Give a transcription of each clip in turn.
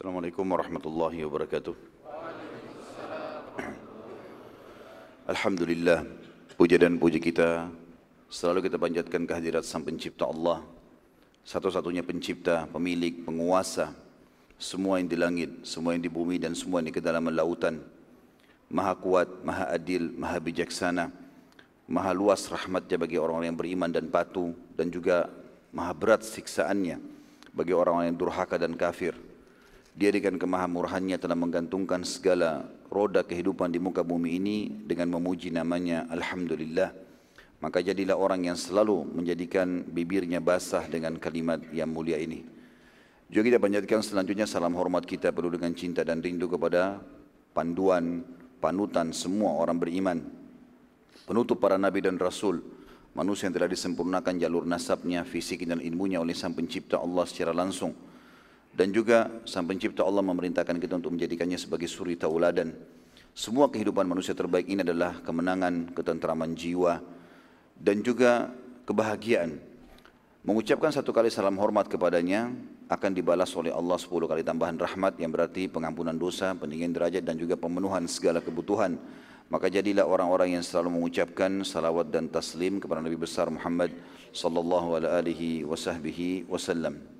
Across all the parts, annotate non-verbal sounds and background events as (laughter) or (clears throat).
Assalamualaikum warahmatullahi wabarakatuh. Alhamdulillah, puja dan puji kita selalu kita panjatkan kehadirat Sang Pencipta Allah, satu-satunya pencipta, pemilik, penguasa, semua yang di langit, semua yang di bumi dan semua yang di kedalaman lautan. Maha kuat, maha adil, maha bijaksana, maha luas rahmatnya bagi orang-orang yang beriman dan patuh dan juga maha berat siksaannya bagi orang-orang yang durhaka dan kafir. Dia dengan kemahamurahannya telah menggantungkan segala roda kehidupan di muka bumi ini dengan memuji namanya Alhamdulillah. Maka jadilah orang yang selalu menjadikan bibirnya basah dengan kalimat yang mulia ini. Juga kita panjatkan selanjutnya salam hormat kita perlu dengan cinta dan rindu kepada panduan, panutan semua orang beriman. Penutup para nabi dan rasul, manusia yang telah disempurnakan jalur nasabnya, fisik dan ilmunya oleh sang pencipta Allah secara langsung dan juga sang pencipta Allah memerintahkan kita untuk menjadikannya sebagai suri tauladan. Semua kehidupan manusia terbaik ini adalah kemenangan, ketentraman jiwa, dan juga kebahagiaan. Mengucapkan satu kali salam hormat kepadanya akan dibalas oleh Allah sepuluh kali tambahan rahmat yang berarti pengampunan dosa, peninggian derajat dan juga pemenuhan segala kebutuhan. Maka jadilah orang-orang yang selalu mengucapkan salawat dan taslim kepada Nabi besar Muhammad sallallahu alaihi wasallam.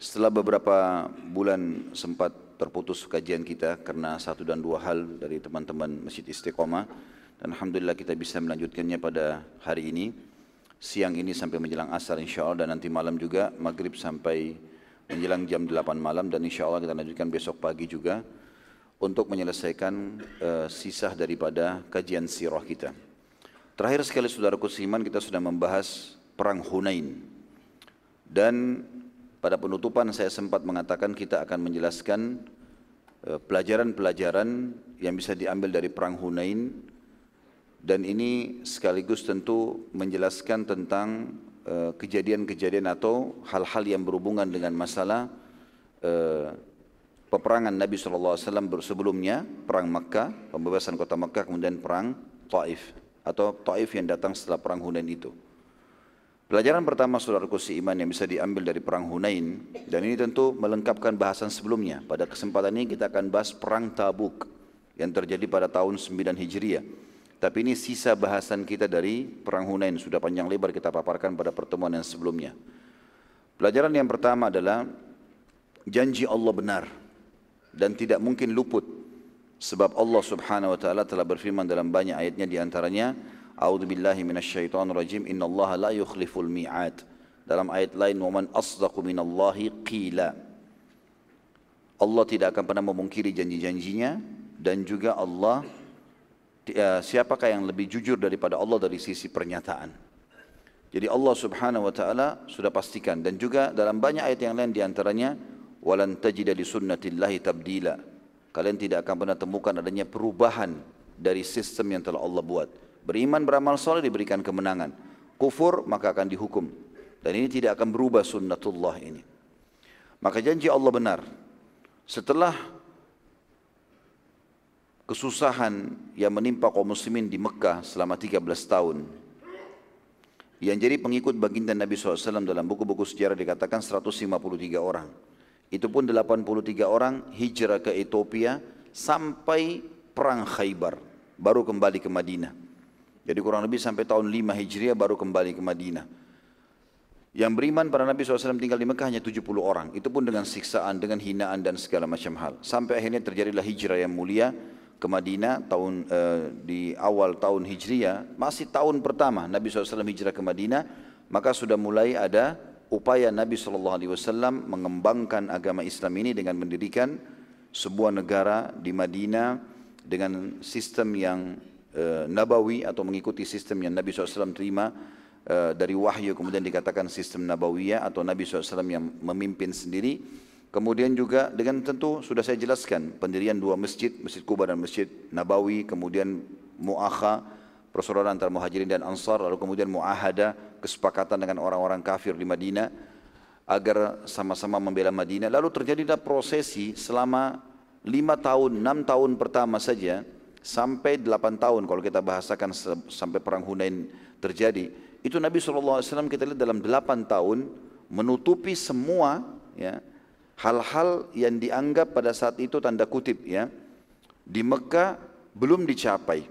Setelah beberapa bulan sempat terputus kajian kita karena satu dan dua hal dari teman-teman Masjid Istiqomah dan Alhamdulillah kita bisa melanjutkannya pada hari ini siang ini sampai menjelang asar insya Allah dan nanti malam juga maghrib sampai menjelang jam 8 malam dan insya Allah kita lanjutkan besok pagi juga untuk menyelesaikan uh, sisa daripada kajian sirah kita. Terakhir sekali saudaraku seiman kita sudah membahas perang Hunain dan pada penutupan saya sempat mengatakan kita akan menjelaskan eh, pelajaran-pelajaran yang bisa diambil dari perang Hunain dan ini sekaligus tentu menjelaskan tentang eh, kejadian-kejadian atau hal-hal yang berhubungan dengan masalah uh, peperangan Nabi SAW sebelumnya, perang Makkah, pembebasan kota Makkah, kemudian perang Taif atau Taif yang datang setelah perang Hunain itu. Pelajaran pertama saudaraku iman yang bisa diambil dari perang Hunain dan ini tentu melengkapkan bahasan sebelumnya. Pada kesempatan ini kita akan bahas perang Tabuk yang terjadi pada tahun 9 Hijriah. Tapi ini sisa bahasan kita dari perang Hunain sudah panjang lebar kita paparkan pada pertemuan yang sebelumnya. Pelajaran yang pertama adalah janji Allah benar dan tidak mungkin luput sebab Allah Subhanahu wa taala telah berfirman dalam banyak ayatnya di antaranya A'udzu billahi minasyaitonir rajim. Innallaha la yukhliful mi'ad. Dalam ayat lain, "Wa man asdaqu minallahi qila." Allah tidak akan pernah memungkiri janji-janjinya dan juga Allah eh, siapakah yang lebih jujur daripada Allah dari sisi pernyataan. Jadi Allah Subhanahu wa taala sudah pastikan dan juga dalam banyak ayat yang lain di antaranya walan tajida li sunnatillahi tabdila. Kalian tidak akan pernah temukan adanya perubahan dari sistem yang telah Allah buat. Beriman beramal soleh diberikan kemenangan. Kufur maka akan dihukum. Dan ini tidak akan berubah sunnatullah ini. Maka janji Allah benar. Setelah kesusahan yang menimpa kaum muslimin di Mekah selama 13 tahun. Yang jadi pengikut baginda Nabi SAW dalam buku-buku sejarah dikatakan 153 orang. Itu pun 83 orang hijrah ke Ethiopia sampai perang Khaybar. Baru kembali ke Madinah. Jadi kurang lebih sampai tahun 5 Hijriah baru kembali ke Madinah. Yang beriman pada Nabi SAW tinggal di Mekah hanya 70 orang. Itu pun dengan siksaan, dengan hinaan dan segala macam hal. Sampai akhirnya terjadilah hijrah yang mulia ke Madinah tahun uh, di awal tahun Hijriah. Masih tahun pertama Nabi SAW hijrah ke Madinah. Maka sudah mulai ada upaya Nabi SAW mengembangkan agama Islam ini dengan mendirikan sebuah negara di Madinah dengan sistem yang uh, nabawi atau mengikuti sistem yang Nabi SAW terima uh, dari wahyu kemudian dikatakan sistem nabawiyah atau Nabi SAW yang memimpin sendiri. Kemudian juga dengan tentu sudah saya jelaskan pendirian dua masjid Masjid Kuba dan Masjid Nabawi kemudian mu'akha persaudaraan antara muhajirin dan ansar lalu kemudian mu'ahada kesepakatan dengan orang-orang kafir di Madinah agar sama-sama membela Madinah. Lalu terjadilah prosesi selama lima tahun, enam tahun pertama saja sampai 8 tahun kalau kita bahasakan sampai perang Hunain terjadi itu Nabi SAW kita lihat dalam 8 tahun menutupi semua ya hal-hal yang dianggap pada saat itu tanda kutip ya di Mekah belum dicapai.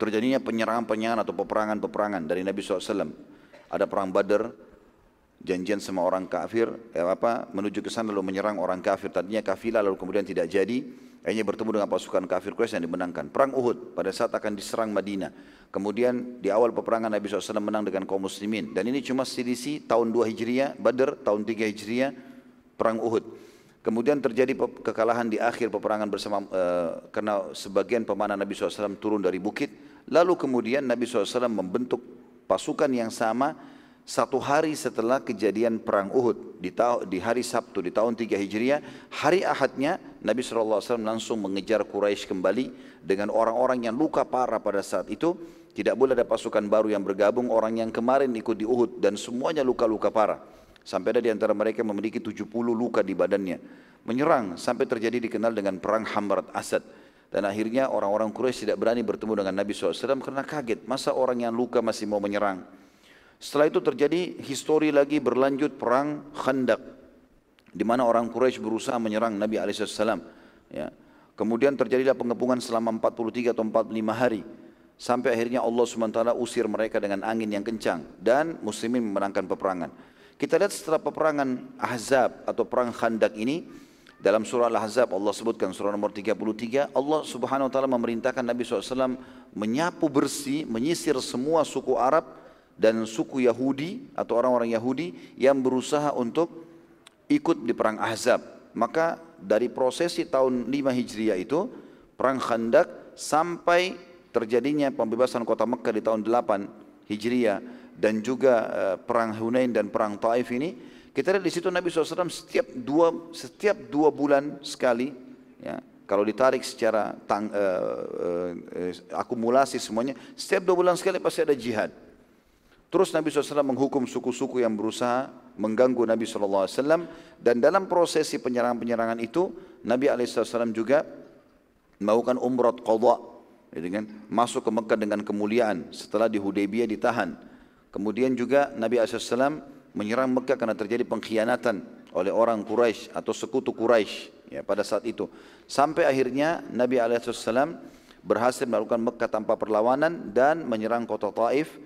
Terjadinya penyerangan-penyerangan atau peperangan-peperangan dari Nabi SAW. Ada perang Badar, janjian sama orang kafir, ya apa, menuju ke sana lalu menyerang orang kafir. Tadinya kafilah lalu kemudian tidak jadi. Akhirnya bertemu dengan pasukan kafir Quraisy yang dimenangkan. Perang Uhud pada saat akan diserang Madinah. Kemudian di awal peperangan Nabi SAW menang dengan kaum muslimin. Dan ini cuma selisih tahun 2 Hijriah, Badr tahun 3 Hijriah, perang Uhud. Kemudian terjadi kekalahan di akhir peperangan bersama uh, karena sebagian pemanah Nabi SAW turun dari bukit. Lalu kemudian Nabi SAW membentuk pasukan yang sama satu hari setelah kejadian perang Uhud di, di hari Sabtu di tahun 3 Hijriah, hari Ahadnya Nabi SAW langsung mengejar Quraisy kembali dengan orang-orang yang luka parah pada saat itu. Tidak boleh ada pasukan baru yang bergabung, orang yang kemarin ikut di Uhud dan semuanya luka-luka parah. Sampai ada di antara mereka memiliki 70 luka di badannya. Menyerang sampai terjadi dikenal dengan perang Hamrat Asad. Dan akhirnya orang-orang Quraisy tidak berani bertemu dengan Nabi SAW karena kaget. Masa orang yang luka masih mau menyerang? Setelah itu terjadi histori lagi berlanjut perang Khandak di mana orang Quraisy berusaha menyerang Nabi alaihissalam. Ya. Kemudian terjadilah pengepungan selama 43 atau 45 hari sampai akhirnya Allah SWT usir mereka dengan angin yang kencang dan muslimin memenangkan peperangan. Kita lihat setelah peperangan Ahzab atau perang Khandak ini dalam surah Al-Ahzab Allah sebutkan surah nomor 33 Allah Subhanahu wa taala memerintahkan Nabi SAW menyapu bersih menyisir semua suku Arab dan suku Yahudi atau orang-orang Yahudi yang berusaha untuk ikut di perang Ahzab. Maka dari prosesi tahun 5 Hijriah itu perang Khandak sampai terjadinya pembebasan kota Mekah di tahun 8 Hijriah dan juga uh, perang Hunain dan perang Taif ini kita lihat di situ Nabi SAW setiap dua setiap dua bulan sekali ya kalau ditarik secara tang, uh, uh, akumulasi semuanya setiap dua bulan sekali pasti ada jihad Terus Nabi SAW menghukum suku-suku yang berusaha mengganggu Nabi SAW dan dalam prosesi penyerangan-penyerangan itu Nabi SAW juga melakukan umrah qadha gitu kan? Masuk ke Mekah dengan kemuliaan setelah di Hudaybiyah ditahan. Kemudian juga Nabi SAW menyerang Mekah karena terjadi pengkhianatan oleh orang Quraisy atau sekutu Quraisy ya pada saat itu. Sampai akhirnya Nabi SAW berhasil melakukan Mekah tanpa perlawanan dan menyerang kota Taif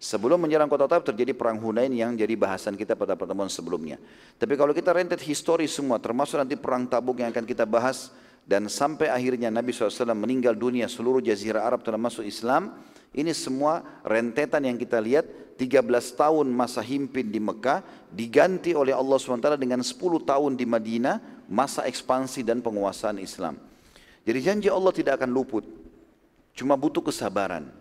Sebelum menyerang kota Taif terjadi perang Hunain yang jadi bahasan kita pada pertemuan sebelumnya. Tapi kalau kita rentet histori semua termasuk nanti perang Tabuk yang akan kita bahas dan sampai akhirnya Nabi SAW meninggal dunia seluruh jazirah Arab telah masuk Islam. Ini semua rentetan yang kita lihat 13 tahun masa himpin di Mekah diganti oleh Allah SWT dengan 10 tahun di Madinah masa ekspansi dan penguasaan Islam. Jadi janji Allah tidak akan luput. Cuma butuh kesabaran.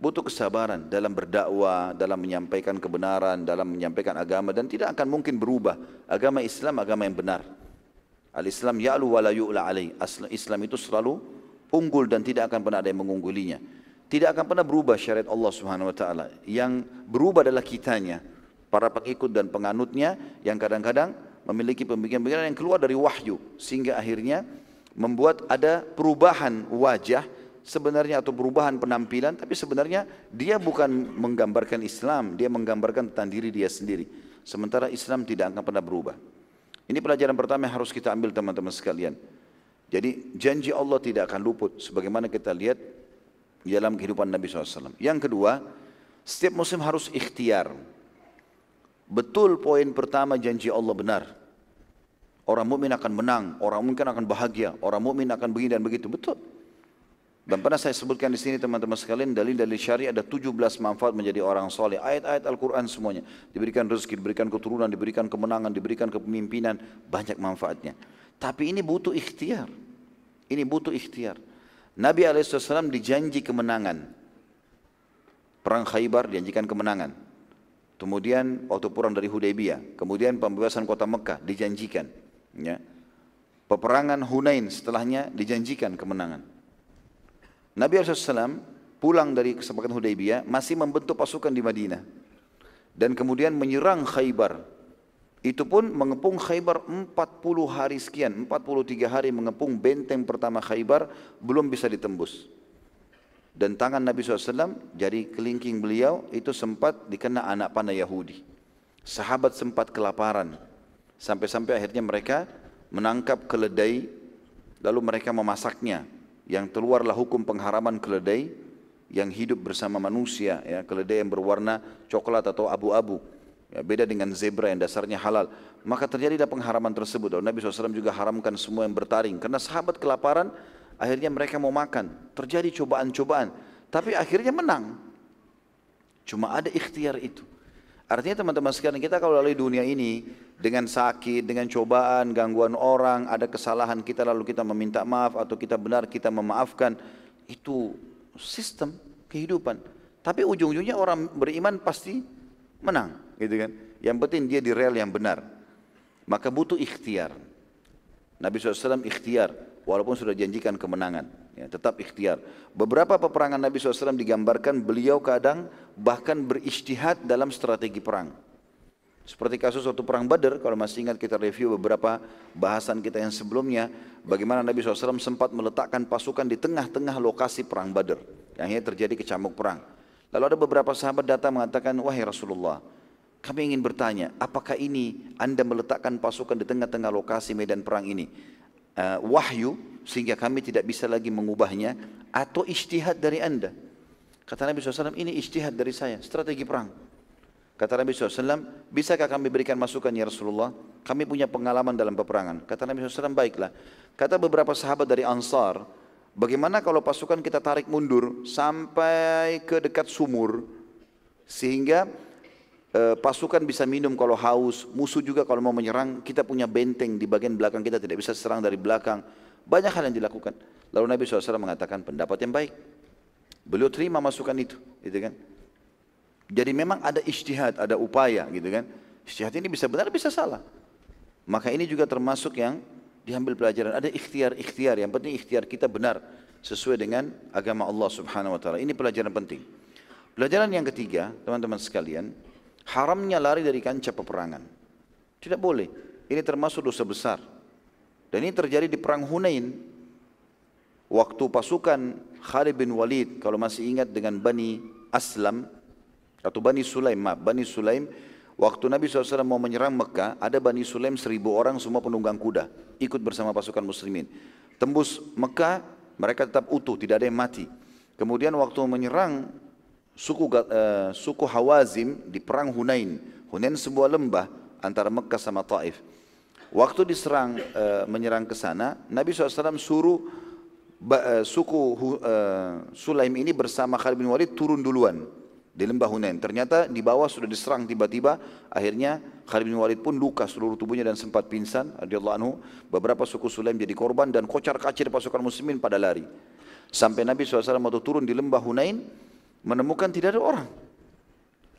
Butuh kesabaran dalam berdakwah, dalam menyampaikan kebenaran, dalam menyampaikan agama dan tidak akan mungkin berubah. Agama Islam agama yang benar. Al-Islam ya'lu wa la yu'la alaih. Islam itu selalu unggul dan tidak akan pernah ada yang mengunggulinya. Tidak akan pernah berubah syariat Allah Subhanahu wa taala. Yang berubah adalah kitanya, para pengikut dan penganutnya yang kadang-kadang memiliki pemikiran-pemikiran yang keluar dari wahyu sehingga akhirnya membuat ada perubahan wajah sebenarnya atau perubahan penampilan tapi sebenarnya dia bukan menggambarkan Islam dia menggambarkan tentang diri dia sendiri. Sementara Islam tidak akan pernah berubah. Ini pelajaran pertama yang harus kita ambil teman-teman sekalian. Jadi janji Allah tidak akan luput sebagaimana kita lihat di dalam kehidupan Nabi SAW yang kedua setiap muslim harus ikhtiar. Betul poin pertama janji Allah benar. Orang mukmin akan menang orang mungkin akan bahagia orang mukmin akan begini dan begitu. Betul dan pernah saya sebutkan di sini teman-teman sekalian dalil-dalil syariah ada 17 manfaat menjadi orang soleh. Ayat-ayat Al-Quran semuanya. Diberikan rezeki, diberikan keturunan, diberikan kemenangan, diberikan kepemimpinan. Banyak manfaatnya. Tapi ini butuh ikhtiar. Ini butuh ikhtiar. Nabi SAW dijanji kemenangan. Perang Khaybar dijanjikan kemenangan. Kemudian waktu pulang dari Hudaybiyah. Kemudian pembebasan kota Mekah dijanjikan. Ya. Peperangan Hunain setelahnya dijanjikan kemenangan. Nabi SAW pulang dari kesepakatan Hudaybiyah masih membentuk pasukan di Madinah dan kemudian menyerang Khaybar. Itu pun mengepung Khaybar 40 hari sekian, 43 hari mengepung benteng pertama Khaybar belum bisa ditembus. Dan tangan Nabi SAW, jari kelingking beliau itu sempat dikena anak panah Yahudi. Sahabat sempat kelaparan. Sampai-sampai akhirnya mereka menangkap keledai lalu mereka memasaknya. Yang keluarlah hukum pengharaman keledai yang hidup bersama manusia, ya, keledai yang berwarna coklat atau abu-abu. Ya, beda dengan zebra yang dasarnya halal. Maka terjadilah pengharaman tersebut. Dan Nabi SAW juga haramkan semua yang bertaring. Karena sahabat kelaparan, akhirnya mereka mau makan. Terjadi cobaan-cobaan. Tapi akhirnya menang. Cuma ada ikhtiar itu. Artinya teman-teman sekalian kita kalau lalui dunia ini dengan sakit, dengan cobaan, gangguan orang, ada kesalahan kita lalu kita meminta maaf atau kita benar kita memaafkan, itu sistem kehidupan. Tapi ujung-ujungnya orang beriman pasti menang, gitu kan? Yang penting dia di rel yang benar. Maka butuh ikhtiar. Nabi SAW ikhtiar, walaupun sudah janjikan kemenangan ya, tetap ikhtiar. Beberapa peperangan Nabi SAW digambarkan beliau kadang bahkan beristihad dalam strategi perang. Seperti kasus waktu perang Badar, kalau masih ingat kita review beberapa bahasan kita yang sebelumnya, bagaimana Nabi SAW sempat meletakkan pasukan di tengah-tengah lokasi perang Badar, yang akhirnya terjadi kecamuk perang. Lalu ada beberapa sahabat datang mengatakan, wahai Rasulullah, kami ingin bertanya, apakah ini anda meletakkan pasukan di tengah-tengah lokasi medan perang ini? Uh, wahyu sehingga kami tidak bisa lagi mengubahnya atau istihad dari anda. Kata Nabi SAW, ini istihad dari saya, strategi perang. Kata Nabi SAW, bisakah kami berikan masukan ya Rasulullah? Kami punya pengalaman dalam peperangan. Kata Nabi SAW, baiklah. Kata beberapa sahabat dari Ansar, bagaimana kalau pasukan kita tarik mundur sampai ke dekat sumur, sehingga e, pasukan bisa minum kalau haus, musuh juga kalau mau menyerang, kita punya benteng di bagian belakang kita tidak bisa serang dari belakang. Banyak hal yang dilakukan. Lalu Nabi SAW mengatakan pendapat yang baik. Beliau terima masukan itu, gitu kan? Jadi memang ada istihad, ada upaya, gitu kan? Istihad ini bisa benar, bisa salah. Maka ini juga termasuk yang diambil pelajaran. Ada ikhtiar-ikhtiar, yang penting ikhtiar kita benar sesuai dengan agama Allah Subhanahu wa taala. Ini pelajaran penting. Pelajaran yang ketiga, teman-teman sekalian, haramnya lari dari kancah peperangan. Tidak boleh. Ini termasuk dosa besar. Dan ini terjadi di perang Hunain. Waktu pasukan Khalid bin Walid, kalau masih ingat dengan Bani Aslam, atau Bani Sulaim, maaf, Bani Sulaim, waktu Nabi SAW mau menyerang Mekah, ada Bani Sulaim seribu orang semua penunggang kuda, ikut bersama pasukan muslimin. Tembus Mekah, mereka tetap utuh, tidak ada yang mati. Kemudian waktu menyerang suku uh, suku Hawazim di perang Hunain. Hunain sebuah lembah antara Mekah sama Taif. Waktu diserang uh, menyerang ke sana, Nabi SAW suruh uh, suku uh, Sulaim ini bersama Khalid bin Walid turun duluan di lembah Hunain. Ternyata di bawah sudah diserang tiba-tiba, akhirnya Khalid bin Walid pun luka seluruh tubuhnya dan sempat pingsan. Radhiyallahu anhu, beberapa suku Sulaim jadi korban dan kocar-kacir pasukan muslimin pada lari. Sampai Nabi SAW waktu turun di lembah Hunain, menemukan tidak ada orang.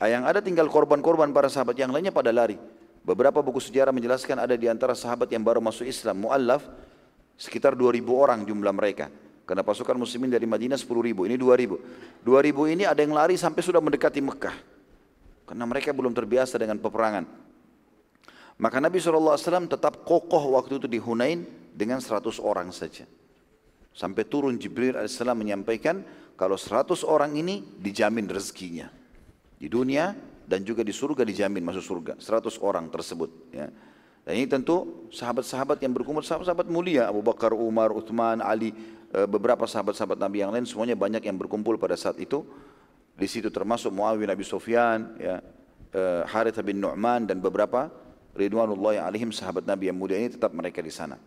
Yang ada tinggal korban-korban para sahabat yang lainnya pada lari. Beberapa buku sejarah menjelaskan ada di antara sahabat yang baru masuk Islam, mu'allaf, sekitar 2000 orang jumlah mereka. Karena pasukan muslimin dari Madinah 10 ribu, ini 2 ribu. 2 ribu ini ada yang lari sampai sudah mendekati Mekah. Karena mereka belum terbiasa dengan peperangan. Maka Nabi SAW tetap kokoh waktu itu di Hunain dengan 100 orang saja. Sampai turun Jibril AS menyampaikan kalau 100 orang ini dijamin rezekinya. Di dunia dan juga di surga dijamin masuk surga 100 orang tersebut ya. Dan ini tentu sahabat-sahabat yang berkumpul sahabat-sahabat mulia Abu Bakar, Umar, Uthman, Ali, e, beberapa sahabat-sahabat Nabi yang lain semuanya banyak yang berkumpul pada saat itu. Di situ termasuk Muawiyah bin Abi Sufyan, ya, e, Harith bin Nu'man dan beberapa ridwanullah alaihim sahabat Nabi yang mulia ini tetap mereka di sana.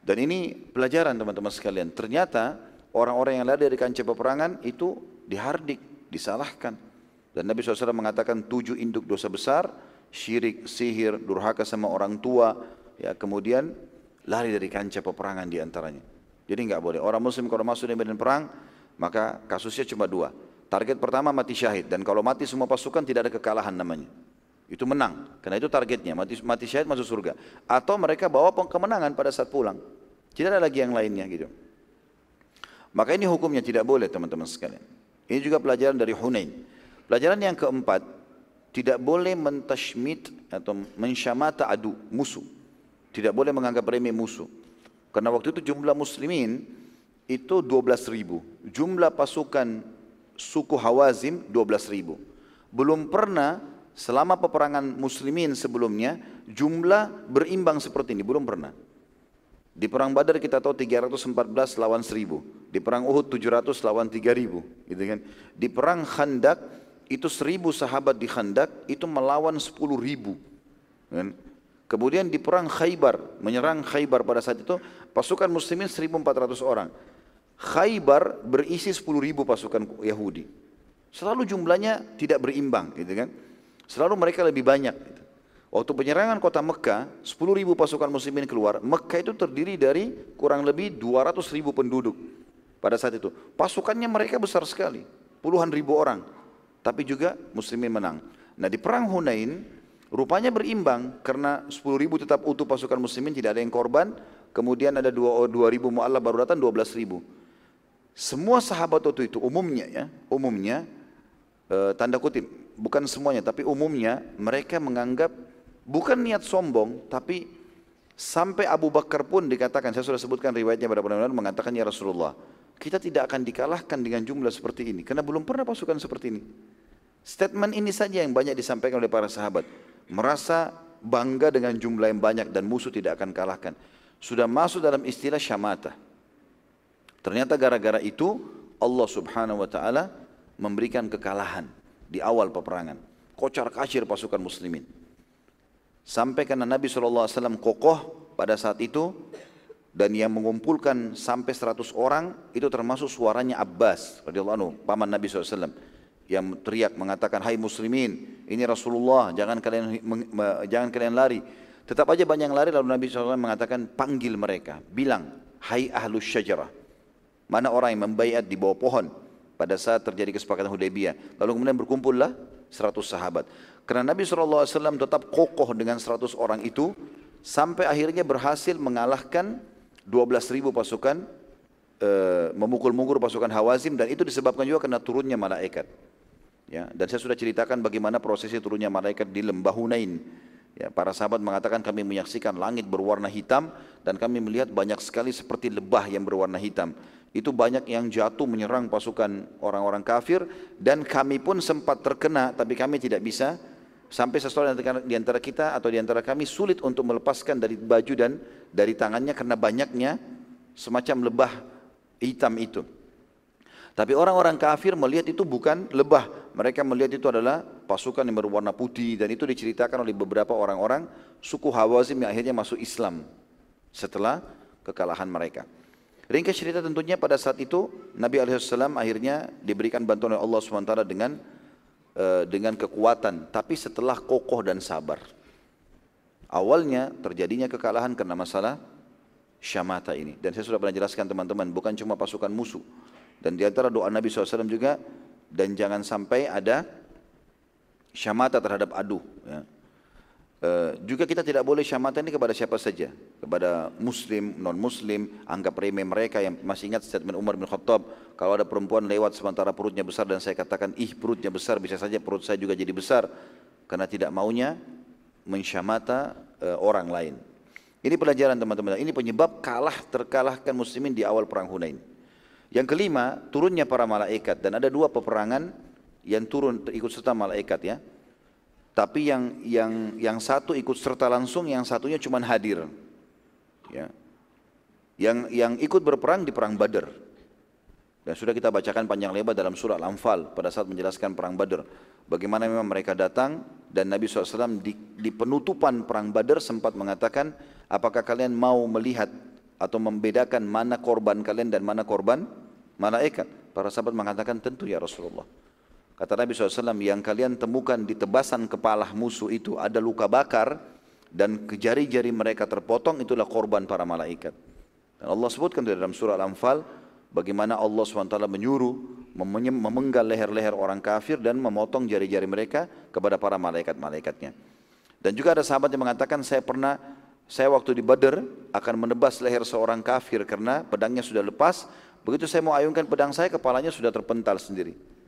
Dan ini pelajaran teman-teman sekalian. Ternyata orang-orang yang lari dari kancah peperangan itu dihardik, disalahkan. Dan Nabi SAW mengatakan tujuh induk dosa besar, syirik, sihir, durhaka sama orang tua, ya kemudian lari dari kancah peperangan di antaranya. Jadi nggak boleh. Orang muslim kalau masuk di medan perang, maka kasusnya cuma dua. Target pertama mati syahid. Dan kalau mati semua pasukan tidak ada kekalahan namanya. Itu menang. Karena itu targetnya. Mati, mati syahid masuk surga. Atau mereka bawa kemenangan pada saat pulang. Tidak ada lagi yang lainnya gitu. Maka ini hukumnya tidak boleh teman-teman sekalian. Ini juga pelajaran dari Hunain. Pelajaran yang keempat, tidak boleh mentashmit atau mensyamata adu, musuh. Tidak boleh menganggap remeh musuh. Karena waktu itu jumlah muslimin itu 12 ribu. Jumlah pasukan suku Hawazim 12 ribu. Belum pernah selama peperangan muslimin sebelumnya jumlah berimbang seperti ini belum pernah. Di perang Badar kita tahu 314 lawan 1000. Di perang Uhud 700 lawan 3000, gitu kan. Di perang Khandak itu 1000 sahabat di Khandak itu melawan 10.000. Kan? Kemudian di perang Khaybar, menyerang Khaybar pada saat itu pasukan muslimin 1400 orang. Khaybar berisi 10.000 pasukan Yahudi. Selalu jumlahnya tidak berimbang, gitu kan. Selalu mereka lebih banyak. Gitu. Waktu penyerangan kota Mekah, 10 ribu pasukan muslimin keluar. Mekah itu terdiri dari kurang lebih 200 ribu penduduk pada saat itu. Pasukannya mereka besar sekali, puluhan ribu orang. Tapi juga muslimin menang. Nah di perang Hunain, rupanya berimbang karena 10 ribu tetap utuh pasukan muslimin, tidak ada yang korban. Kemudian ada 2, 2 ribu mu'allaf baru datang 12 ribu. Semua sahabat waktu itu umumnya ya, umumnya eh, tanda kutip, bukan semuanya tapi umumnya mereka menganggap Bukan niat sombong, tapi sampai Abu Bakar pun dikatakan, saya sudah sebutkan riwayatnya pada benar mengatakan ya Rasulullah, kita tidak akan dikalahkan dengan jumlah seperti ini, karena belum pernah pasukan seperti ini. Statement ini saja yang banyak disampaikan oleh para sahabat. Merasa bangga dengan jumlah yang banyak dan musuh tidak akan kalahkan. Sudah masuk dalam istilah syamata. Ternyata gara-gara itu Allah subhanahu wa ta'ala memberikan kekalahan di awal peperangan. Kocar kacir pasukan muslimin. Sampai karena Nabi SAW kokoh pada saat itu dan yang mengumpulkan sampai 100 orang itu termasuk suaranya Abbas radhiyallahu anhu, paman Nabi SAW yang teriak mengatakan hai muslimin ini Rasulullah jangan kalian jangan kalian lari. Tetap aja banyak yang lari lalu Nabi SAW mengatakan panggil mereka. Bilang hai ahlus syajarah mana orang yang membaiat di bawah pohon pada saat terjadi kesepakatan Hudaybiyah? Lalu kemudian berkumpullah 100 sahabat karena Nabi SAW tetap kokoh dengan 100 orang itu sampai akhirnya berhasil mengalahkan 12 ribu pasukan e, memukul mundur pasukan Hawazim dan itu disebabkan juga karena turunnya malaikat. Ya, dan saya sudah ceritakan bagaimana prosesnya turunnya malaikat di lembah Hunain. Ya, para sahabat mengatakan kami menyaksikan langit berwarna hitam dan kami melihat banyak sekali seperti lebah yang berwarna hitam itu banyak yang jatuh menyerang pasukan orang-orang kafir dan kami pun sempat terkena tapi kami tidak bisa sampai seseorang di antara kita atau di antara kami sulit untuk melepaskan dari baju dan dari tangannya karena banyaknya semacam lebah hitam itu. Tapi orang-orang kafir melihat itu bukan lebah, mereka melihat itu adalah pasukan yang berwarna putih dan itu diceritakan oleh beberapa orang-orang suku Hawazim yang akhirnya masuk Islam setelah kekalahan mereka. Ringkas cerita tentunya pada saat itu Nabi Alaihissalam akhirnya diberikan bantuan oleh Allah SWT dengan uh, dengan kekuatan, tapi setelah kokoh dan sabar. Awalnya terjadinya kekalahan karena masalah syamata ini. Dan saya sudah pernah jelaskan teman-teman, bukan cuma pasukan musuh. Dan di antara doa Nabi SAW juga, dan jangan sampai ada syamata terhadap adu. Ya. Uh, juga kita tidak boleh syamatan ini kepada siapa saja. Kepada muslim, non muslim anggap remeh mereka yang masih ingat statement Umar bin Khattab. Kalau ada perempuan lewat sementara perutnya besar dan saya katakan ih perutnya besar bisa saja perut saya juga jadi besar. Karena tidak maunya mensyamata uh, orang lain. Ini pelajaran teman-teman. Ini penyebab kalah terkalahkan muslimin di awal perang Hunain. Yang kelima turunnya para malaikat. Dan ada dua peperangan yang turun ikut serta malaikat ya tapi yang yang yang satu ikut serta langsung, yang satunya cuma hadir. Ya. Yang yang ikut berperang di perang Badar. Dan sudah kita bacakan panjang lebar dalam surah Al-Anfal pada saat menjelaskan perang Badar. Bagaimana memang mereka datang dan Nabi SAW di, di penutupan perang Badar sempat mengatakan, apakah kalian mau melihat atau membedakan mana korban kalian dan mana korban malaikat? Para sahabat mengatakan tentu ya Rasulullah. Kata Nabi SAW, yang kalian temukan di tebasan kepala musuh itu ada luka bakar dan jari-jari mereka terpotong itulah korban para malaikat. Dan Allah sebutkan di dalam surah Al-Anfal bagaimana Allah SWT menyuruh memenggal leher-leher orang kafir dan memotong jari-jari mereka kepada para malaikat-malaikatnya. Dan juga ada sahabat yang mengatakan saya pernah saya waktu di Badr akan menebas leher seorang kafir karena pedangnya sudah lepas. Begitu saya mau ayunkan pedang saya kepalanya sudah terpental sendiri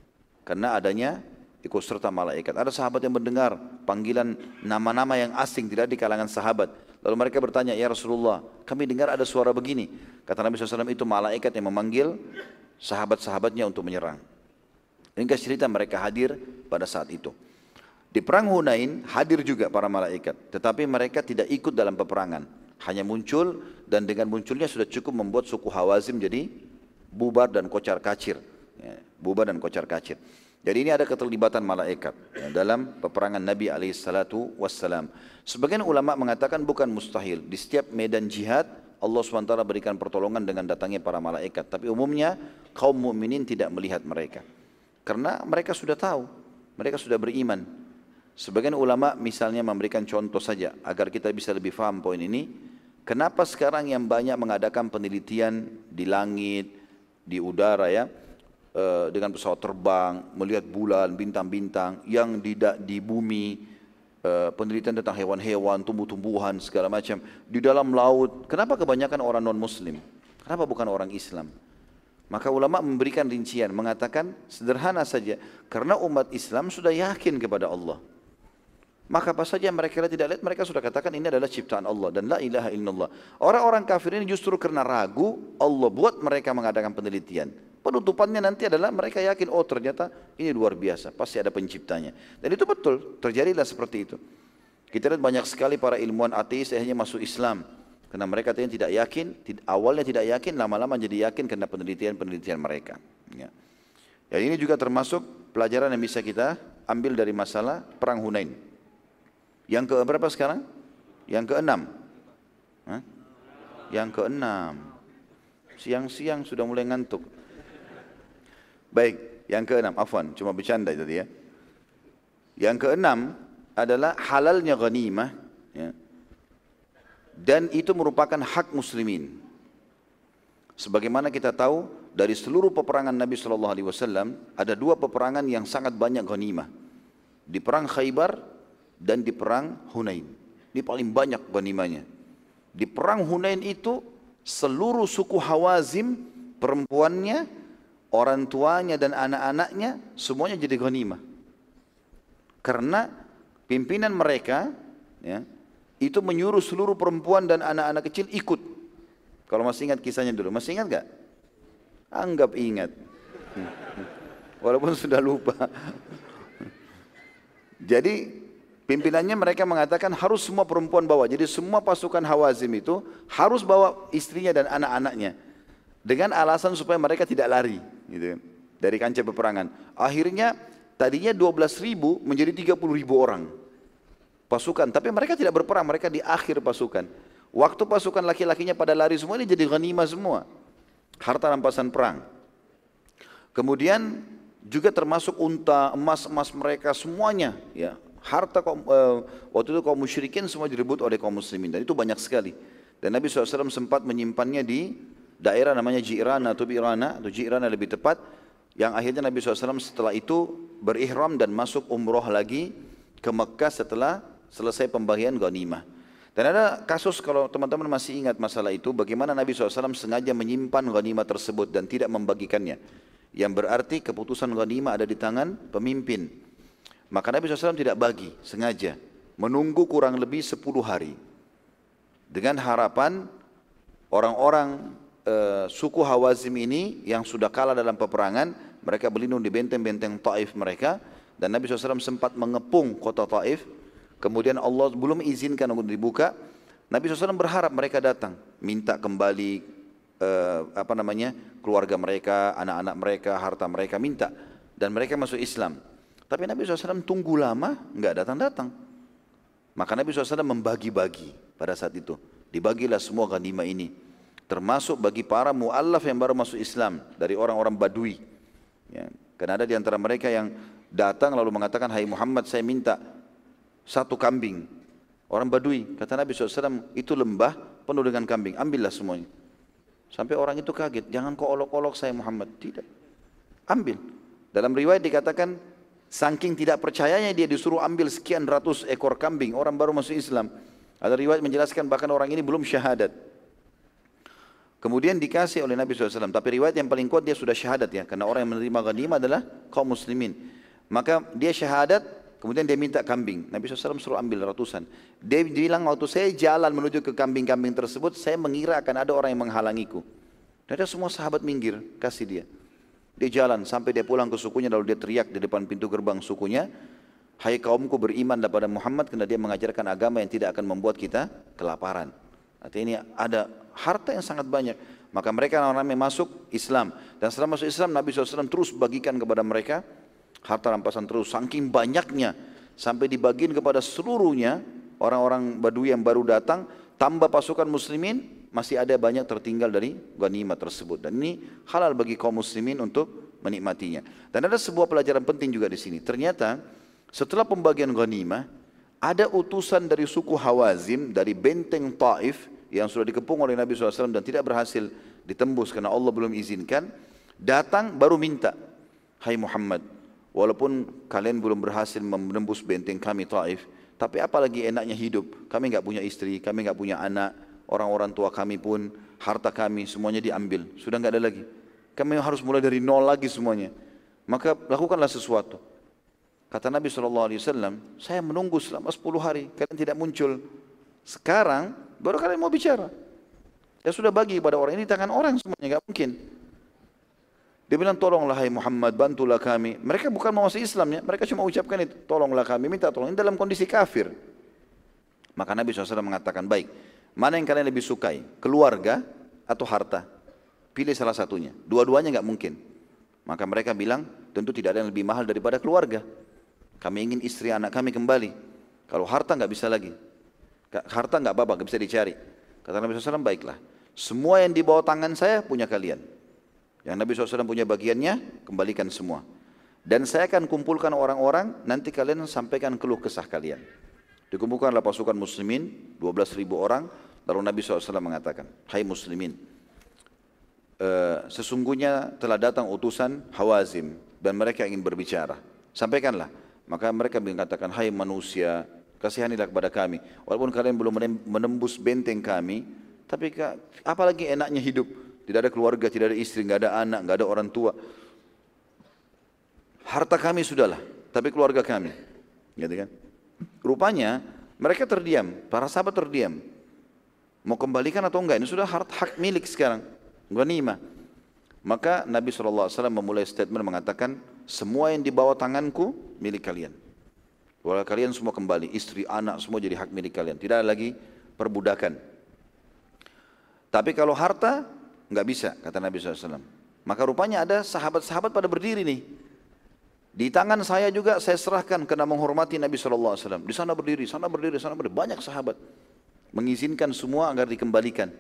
karena adanya ikut serta malaikat. Ada sahabat yang mendengar panggilan nama-nama yang asing tidak di kalangan sahabat. Lalu mereka bertanya, ya Rasulullah, kami dengar ada suara begini. Kata Nabi SAW itu malaikat yang memanggil sahabat-sahabatnya untuk menyerang. Ringkas cerita mereka hadir pada saat itu. Di perang Hunain hadir juga para malaikat, tetapi mereka tidak ikut dalam peperangan. Hanya muncul dan dengan munculnya sudah cukup membuat suku Hawazim jadi bubar dan kocar kacir. Bubar dan kocar kacir. Jadi ini ada keterlibatan malaikat ya, dalam peperangan Nabi alaihissalatu wassalam. Sebagian ulama mengatakan bukan mustahil. Di setiap medan jihad Allah SWT berikan pertolongan dengan datangnya para malaikat. Tapi umumnya kaum mukminin tidak melihat mereka. Karena mereka sudah tahu, mereka sudah beriman. Sebagian ulama misalnya memberikan contoh saja agar kita bisa lebih faham poin ini. Kenapa sekarang yang banyak mengadakan penelitian di langit, di udara ya, dengan pesawat terbang, melihat bulan, bintang-bintang, yang di, di bumi, eh, penelitian tentang hewan-hewan, tumbuh-tumbuhan, segala macam, di dalam laut. Kenapa kebanyakan orang non-muslim? Kenapa bukan orang Islam? Maka ulama memberikan rincian, mengatakan sederhana saja, karena umat Islam sudah yakin kepada Allah. Maka apa saja yang mereka tidak lihat, mereka sudah katakan ini adalah ciptaan Allah dan la ilaha illallah. Orang-orang kafir ini justru karena ragu, Allah buat mereka mengadakan penelitian. Penutupannya nanti adalah mereka yakin, oh ternyata ini luar biasa, pasti ada penciptanya. Dan itu betul, terjadilah seperti itu. Kita lihat banyak sekali para ilmuwan ateis akhirnya masuk Islam. Karena mereka tidak yakin, awalnya tidak yakin, lama-lama jadi yakin karena penelitian-penelitian mereka. Ya. ya ini juga termasuk pelajaran yang bisa kita ambil dari masalah perang Hunain. Yang ke berapa sekarang? Yang keenam. Hah? Yang keenam. Siang-siang sudah mulai ngantuk. Baik, yang keenam. Afwan, cuma bercanda tadi ya. Yang keenam adalah halalnya ghanimah. Ya. Dan itu merupakan hak muslimin. Sebagaimana kita tahu dari seluruh peperangan Nabi Wasallam ada dua peperangan yang sangat banyak ghanimah. Di perang Khaybar dan di perang Hunain. Ini paling banyak ganimanya. Di perang Hunain itu seluruh suku Hawazim perempuannya, orang tuanya dan anak-anaknya semuanya jadi ghanimah. Karena pimpinan mereka ya, itu menyuruh seluruh perempuan dan anak-anak kecil ikut. Kalau masih ingat kisahnya dulu, masih ingat gak? Anggap ingat. (laughs) Walaupun sudah lupa. (laughs) Jadi Pimpinannya mereka mengatakan harus semua perempuan bawa. Jadi semua pasukan Hawazim itu harus bawa istrinya dan anak-anaknya. Dengan alasan supaya mereka tidak lari gitu, kan, dari kancah peperangan. Akhirnya tadinya 12 ribu menjadi 30 ribu orang pasukan. Tapi mereka tidak berperang, mereka di akhir pasukan. Waktu pasukan laki-lakinya pada lari semua ini jadi ghanimah semua. Harta rampasan perang. Kemudian juga termasuk unta, emas-emas mereka semuanya ya harta kaum, uh, waktu itu kaum musyrikin semua direbut oleh kaum muslimin dan itu banyak sekali. Dan Nabi SAW sempat menyimpannya di daerah namanya Jirana atau Birana atau Jirana lebih tepat yang akhirnya Nabi SAW setelah itu berihram dan masuk umroh lagi ke Mekah setelah selesai pembagian ghanimah. Dan ada kasus kalau teman-teman masih ingat masalah itu, bagaimana Nabi SAW sengaja menyimpan ghanimah tersebut dan tidak membagikannya. Yang berarti keputusan ghanimah ada di tangan pemimpin. Maka Nabi SAW tidak bagi, sengaja. Menunggu kurang lebih 10 hari. Dengan harapan orang-orang e, suku Hawazim ini yang sudah kalah dalam peperangan, mereka berlindung di benteng-benteng Taif mereka. Dan Nabi SAW sempat mengepung kota Taif. Kemudian Allah belum izinkan untuk dibuka. Nabi SAW berharap mereka datang, minta kembali e, apa namanya keluarga mereka, anak-anak mereka, harta mereka, minta. Dan mereka masuk Islam. Tapi Nabi SAW tunggu lama, nggak datang-datang. Maka Nabi SAW membagi-bagi pada saat itu. Dibagilah semua ghanimah ini. Termasuk bagi para mu'allaf yang baru masuk Islam. Dari orang-orang badui. Ya. Karena ada di antara mereka yang datang lalu mengatakan, Hai Muhammad saya minta satu kambing. Orang badui. Kata Nabi SAW, itu lembah penuh dengan kambing. Ambillah semuanya. Sampai orang itu kaget. Jangan kau olok-olok saya Muhammad. Tidak. Ambil. Dalam riwayat dikatakan Saking tidak percayanya dia disuruh ambil sekian ratus ekor kambing. Orang baru masuk Islam. Ada riwayat menjelaskan bahkan orang ini belum syahadat. Kemudian dikasih oleh Nabi SAW. Tapi riwayat yang paling kuat dia sudah syahadat ya. Karena orang yang menerima ghanimah adalah kaum muslimin. Maka dia syahadat, kemudian dia minta kambing. Nabi SAW suruh ambil ratusan. Dia bilang waktu saya jalan menuju ke kambing-kambing tersebut, saya mengira akan ada orang yang menghalangiku. Dan ada semua sahabat minggir, kasih dia. Dia jalan sampai dia pulang ke sukunya lalu dia teriak di depan pintu gerbang sukunya. Hai kaumku beriman kepada Muhammad karena dia mengajarkan agama yang tidak akan membuat kita kelaparan. Artinya ini ada harta yang sangat banyak. Maka mereka yang masuk Islam. Dan setelah masuk Islam Nabi SAW terus bagikan kepada mereka harta rampasan terus. Saking banyaknya sampai dibagiin kepada seluruhnya orang-orang Badui yang baru datang tambah pasukan muslimin masih ada banyak tertinggal dari ghanimah tersebut. Dan ini halal bagi kaum muslimin untuk menikmatinya. Dan ada sebuah pelajaran penting juga di sini. Ternyata setelah pembagian ghanimah, ada utusan dari suku Hawazim dari benteng Taif yang sudah dikepung oleh Nabi SAW dan tidak berhasil ditembus karena Allah belum izinkan, datang baru minta, Hai Muhammad, walaupun kalian belum berhasil menembus benteng kami Taif, tapi apalagi enaknya hidup, kami nggak punya istri, kami nggak punya anak, orang-orang tua kami pun, harta kami semuanya diambil, sudah nggak ada lagi. Kami harus mulai dari nol lagi semuanya. Maka lakukanlah sesuatu. Kata Nabi SAW, saya menunggu selama 10 hari, kalian tidak muncul. Sekarang baru kalian mau bicara. Ya sudah bagi kepada orang ini tangan orang semuanya, nggak mungkin. Dia bilang tolonglah hai Muhammad, bantulah kami. Mereka bukan mau masuk Islam ya, mereka cuma ucapkan itu, tolonglah kami, minta tolong. Ini dalam kondisi kafir. Maka Nabi SAW mengatakan, baik, mana yang kalian lebih sukai, keluarga atau harta? Pilih salah satunya. Dua-duanya nggak mungkin. Maka mereka bilang, tentu tidak ada yang lebih mahal daripada keluarga. Kami ingin istri anak kami kembali. Kalau harta nggak bisa lagi. Harta nggak apa-apa, nggak bisa dicari. Kata Nabi SAW, baiklah. Semua yang di bawah tangan saya punya kalian. Yang Nabi SAW punya bagiannya, kembalikan semua. Dan saya akan kumpulkan orang-orang, nanti kalian sampaikan keluh kesah kalian. Dikumpulkanlah pasukan muslimin, 12 ribu orang, lalu Nabi SAW mengatakan, Hai muslimin, uh, sesungguhnya telah datang utusan Hawazim, dan mereka ingin berbicara. Sampaikanlah, maka mereka mengatakan, hai manusia, kasihanilah kepada kami. Walaupun kalian belum menembus benteng kami, tapi apalagi enaknya hidup. Tidak ada keluarga, tidak ada istri, nggak ada anak, nggak ada orang tua. Harta kami sudahlah, tapi keluarga kami. Gitu kan? Rupanya mereka terdiam, para sahabat terdiam. Mau kembalikan atau enggak? Ini sudah hak, hak milik sekarang. Ghanimah. Maka Nabi SAW memulai statement mengatakan, semua yang di bawah tanganku milik kalian. Walau kalian semua kembali, istri, anak, semua jadi hak milik kalian. Tidak ada lagi perbudakan. Tapi kalau harta, nggak bisa, kata Nabi SAW. Maka rupanya ada sahabat-sahabat pada berdiri nih. Di tangan saya juga saya serahkan karena menghormati Nabi SAW. Di sana berdiri, sana berdiri, sana berdiri. Banyak sahabat. Mengizinkan semua agar dikembalikan.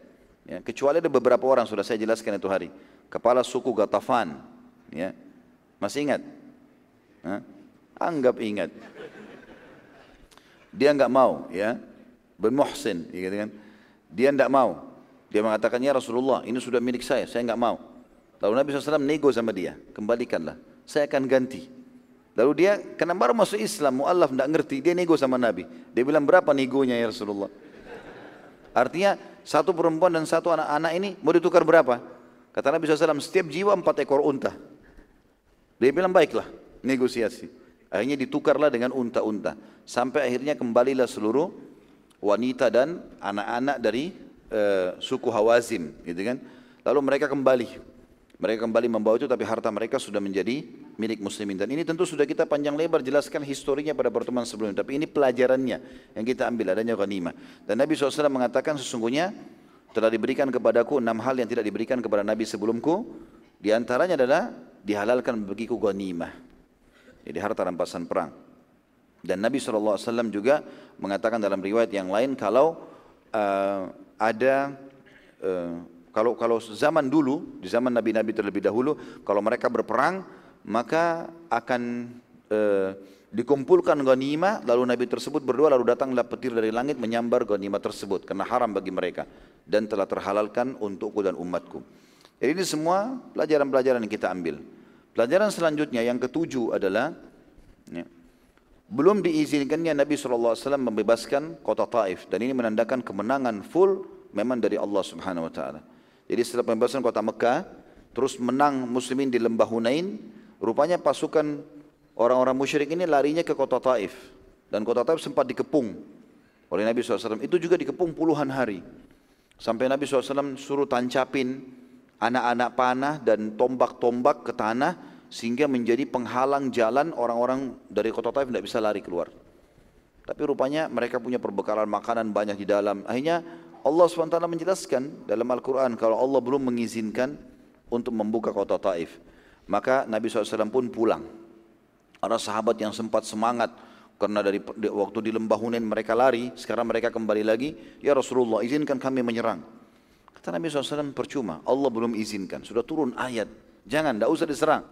Ya, kecuali ada beberapa orang, sudah saya jelaskan itu hari kepala suku Gatafan. Ya. Masih ingat? Hah? Anggap ingat. Dia enggak mau, ya. Bin Muhsin, gitu kan. Dia enggak mau. Dia mengatakan, ya Rasulullah, ini sudah milik saya, saya enggak mau. Lalu Nabi SAW nego sama dia, kembalikanlah, saya akan ganti. Lalu dia, karena baru masuk Islam, mu'allaf enggak ngerti, dia nego sama Nabi. Dia bilang, berapa negonya ya Rasulullah? Artinya, satu perempuan dan satu anak-anak ini mau ditukar berapa? Kata Nabi SAW, setiap jiwa empat ekor unta. Dia bilang, baiklah, negosiasi. Akhirnya ditukarlah dengan unta-unta. Sampai akhirnya kembalilah seluruh wanita dan anak-anak dari uh, suku Hawazim. Gitu kan. Lalu mereka kembali. Mereka kembali membawa itu tapi harta mereka sudah menjadi milik muslimin. Dan ini tentu sudah kita panjang lebar jelaskan historinya pada pertemuan sebelumnya. Tapi ini pelajarannya yang kita ambil adanya ghanimah. Dan Nabi SAW mengatakan sesungguhnya telah diberikan kepadaku enam hal yang tidak diberikan kepada Nabi sebelumku. Di antaranya adalah dihalalkan bagiku ghanimah. Jadi harta rampasan perang. Dan Nabi SAW juga mengatakan dalam riwayat yang lain kalau uh, ada uh, kalau kalau zaman dulu di zaman nabi-nabi terlebih dahulu kalau mereka berperang maka akan uh, Dikumpulkan ghanimah, lalu Nabi tersebut berdoa, lalu datanglah petir dari langit menyambar ghanimah tersebut, karena haram bagi mereka. Dan telah terhalalkan untukku dan umatku. Jadi ini semua pelajaran-pelajaran yang kita ambil. Pelajaran selanjutnya yang ketujuh adalah, ya, belum diizinkannya Nabi SAW membebaskan kota Taif. Dan ini menandakan kemenangan full memang dari Allah Subhanahu Wa Taala. Jadi setelah pembebasan kota Mekah, terus menang muslimin di lembah Hunain, rupanya pasukan Orang-orang musyrik ini larinya ke kota Taif. Dan kota Taif sempat dikepung oleh Nabi SAW. Itu juga dikepung puluhan hari. Sampai Nabi SAW suruh tancapin anak-anak panah dan tombak-tombak ke tanah sehingga menjadi penghalang jalan orang-orang dari kota Taif tidak bisa lari keluar. Tapi rupanya mereka punya perbekalan makanan banyak di dalam. Akhirnya Allah SWT menjelaskan dalam Al-Quran kalau Allah belum mengizinkan untuk membuka kota Taif. Maka Nabi SAW pun pulang. Ada sahabat yang sempat semangat karena dari waktu di lembah Hunain mereka lari, sekarang mereka kembali lagi, ya Rasulullah izinkan kami menyerang. Kata Nabi SAW percuma, Allah belum izinkan, sudah turun ayat, jangan, tidak usah diserang.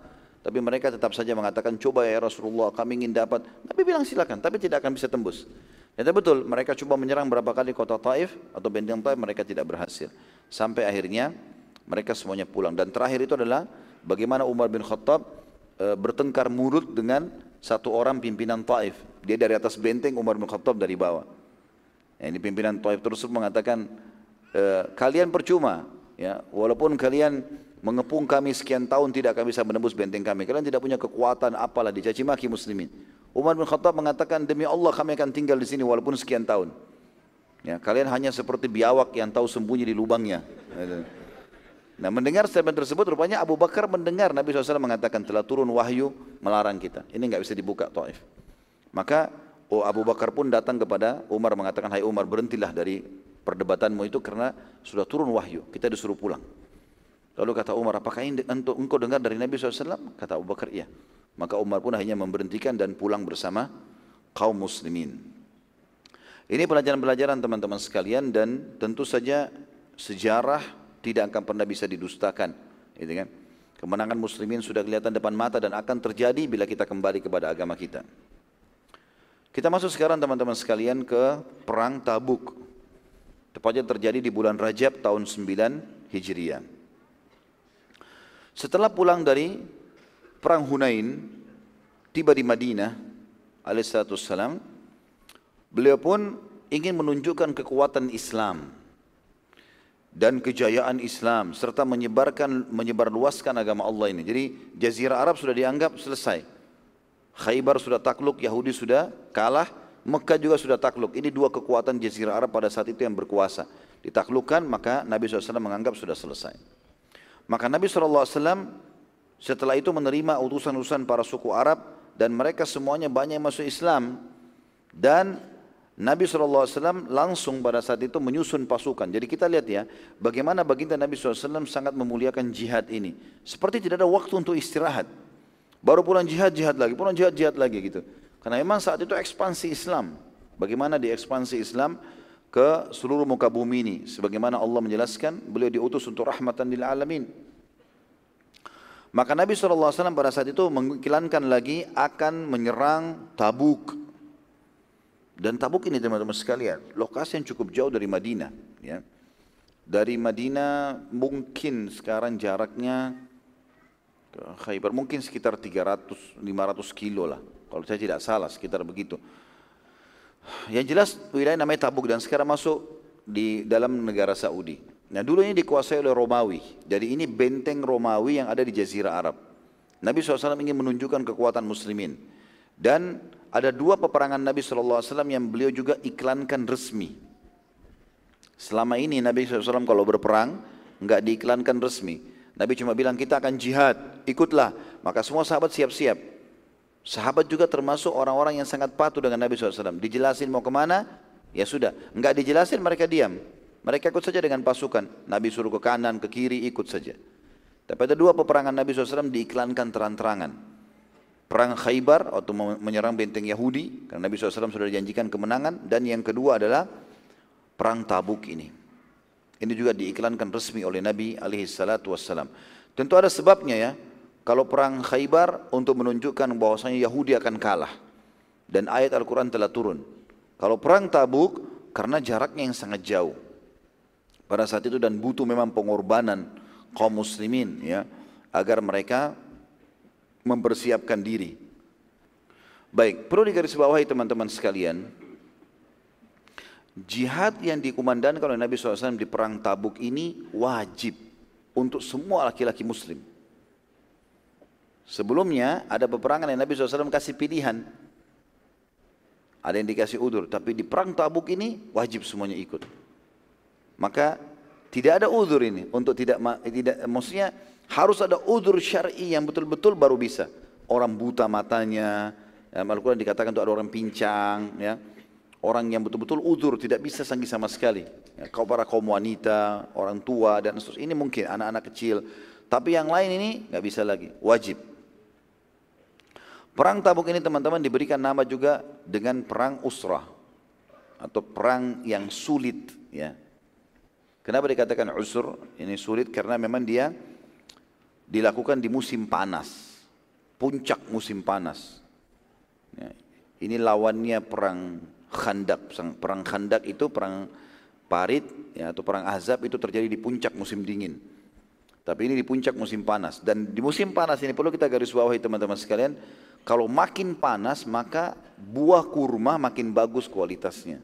Tapi mereka tetap saja mengatakan, coba ya Rasulullah kami ingin dapat. Nabi bilang silakan, tapi tidak akan bisa tembus. Itu betul, mereka coba menyerang berapa kali kota Taif atau benteng Taif, mereka tidak berhasil. Sampai akhirnya mereka semuanya pulang. Dan terakhir itu adalah bagaimana Umar bin Khattab e, bertengkar mulut dengan satu orang pimpinan Taif. Dia dari atas benteng, Umar bin Khattab dari bawah. Ya, ini pimpinan Taif terus mengatakan, e, kalian percuma, ya, walaupun kalian mengepung kami sekian tahun tidak akan bisa menembus benteng kami. Kalian tidak punya kekuatan apalah dicaci maki muslimin. Umar bin Khattab mengatakan demi Allah kami akan tinggal di sini walaupun sekian tahun. Ya, kalian hanya seperti biawak yang tahu sembunyi di lubangnya. Nah mendengar statement tersebut rupanya Abu Bakar mendengar Nabi SAW mengatakan telah turun wahyu melarang kita. Ini nggak bisa dibuka Taif. Maka oh Abu Bakar pun datang kepada Umar mengatakan hai Umar berhentilah dari perdebatanmu itu karena sudah turun wahyu. Kita disuruh pulang. Lalu kata Umar apakah ini untuk engkau dengar dari Nabi SAW? Kata Abu Bakar iya. Maka Umar pun akhirnya memberhentikan dan pulang bersama kaum muslimin. Ini pelajaran-pelajaran teman-teman sekalian dan tentu saja sejarah tidak akan pernah bisa didustakan. Gitu kan? Kemenangan muslimin sudah kelihatan depan mata dan akan terjadi bila kita kembali kepada agama kita. Kita masuk sekarang teman-teman sekalian ke perang Tabuk. Tepatnya terjadi di bulan Rajab tahun 9 Hijriah. Setelah pulang dari perang Hunain, tiba di Madinah alaihissalam, beliau pun ingin menunjukkan kekuatan Islam dan kejayaan Islam serta menyebarkan menyebarluaskan agama Allah ini. Jadi jazirah Arab sudah dianggap selesai. Khaybar sudah takluk, Yahudi sudah kalah, Mekah juga sudah takluk. Ini dua kekuatan jazirah Arab pada saat itu yang berkuasa. Ditaklukkan maka Nabi SAW menganggap sudah selesai. Maka Nabi SAW setelah itu menerima utusan-utusan para suku Arab dan mereka semuanya banyak masuk Islam dan Nabi SAW langsung pada saat itu menyusun pasukan. Jadi kita lihat ya, bagaimana baginda Nabi SAW sangat memuliakan jihad ini. Seperti tidak ada waktu untuk istirahat. Baru pulang jihad, jihad lagi, pulang jihad, jihad lagi gitu. Karena memang saat itu ekspansi Islam. Bagaimana di ekspansi Islam ke seluruh muka bumi ini. Sebagaimana Allah menjelaskan, beliau diutus untuk rahmatan lil alamin. Maka Nabi SAW pada saat itu mengiklankan lagi akan menyerang Tabuk. Dan Tabuk ini teman-teman sekalian, lokasi yang cukup jauh dari Madinah. Ya. Dari Madinah mungkin sekarang jaraknya ke Khaybar mungkin sekitar 300-500 kilo lah. Kalau saya tidak salah sekitar begitu. Yang jelas wilayah namanya Tabuk dan sekarang masuk di dalam negara Saudi. Nah dulu ini dikuasai oleh Romawi. Jadi ini benteng Romawi yang ada di Jazirah Arab. Nabi SAW ingin menunjukkan kekuatan muslimin. Dan ada dua peperangan Nabi SAW yang beliau juga iklankan resmi. Selama ini Nabi SAW kalau berperang nggak diiklankan resmi. Nabi cuma bilang kita akan jihad, ikutlah. Maka semua sahabat siap-siap. Sahabat juga termasuk orang-orang yang sangat patuh dengan Nabi SAW. Dijelasin mau ke mana, ya sudah. Nggak dijelasin mereka diam. Mereka ikut saja dengan pasukan. Nabi suruh ke kanan, ke kiri, ikut saja. Tapi ada dua peperangan Nabi SAW diiklankan terang-terangan perang Khaybar atau menyerang benteng Yahudi karena Nabi SAW sudah dijanjikan kemenangan dan yang kedua adalah perang Tabuk ini. Ini juga diiklankan resmi oleh Nabi wassalam. Tentu ada sebabnya ya. Kalau perang Khaybar untuk menunjukkan bahwasanya Yahudi akan kalah dan ayat Al-Quran telah turun. Kalau perang Tabuk karena jaraknya yang sangat jauh. Pada saat itu dan butuh memang pengorbanan kaum muslimin ya agar mereka mempersiapkan diri. Baik, perlu digarisbawahi teman-teman sekalian, jihad yang dikumandangkan oleh Nabi SAW di perang Tabuk ini wajib untuk semua laki-laki muslim. Sebelumnya ada peperangan yang Nabi SAW kasih pilihan. Ada yang dikasih udur, tapi di perang Tabuk ini wajib semuanya ikut. Maka tidak ada udur ini untuk tidak tidak maksudnya Harus ada udur syar'i yang betul-betul baru bisa. Orang buta matanya, ya, Al-Quran dikatakan itu ada orang pincang, ya. Orang yang betul-betul udur tidak bisa sanggi sama sekali. Ya, kau para kaum wanita, orang tua dan seterusnya. Ini mungkin anak-anak kecil. Tapi yang lain ini nggak bisa lagi, wajib. Perang Tabuk ini teman-teman diberikan nama juga dengan perang usrah atau perang yang sulit ya. Kenapa dikatakan usur? Ini sulit karena memang dia dilakukan di musim panas. Puncak musim panas. Ya. Ini lawannya perang Khandak. Perang Khandak itu perang Parit ya, atau perang Ahzab itu terjadi di puncak musim dingin. Tapi ini di puncak musim panas. Dan di musim panas ini perlu kita garis bawahi teman-teman sekalian. Kalau makin panas maka buah kurma makin bagus kualitasnya.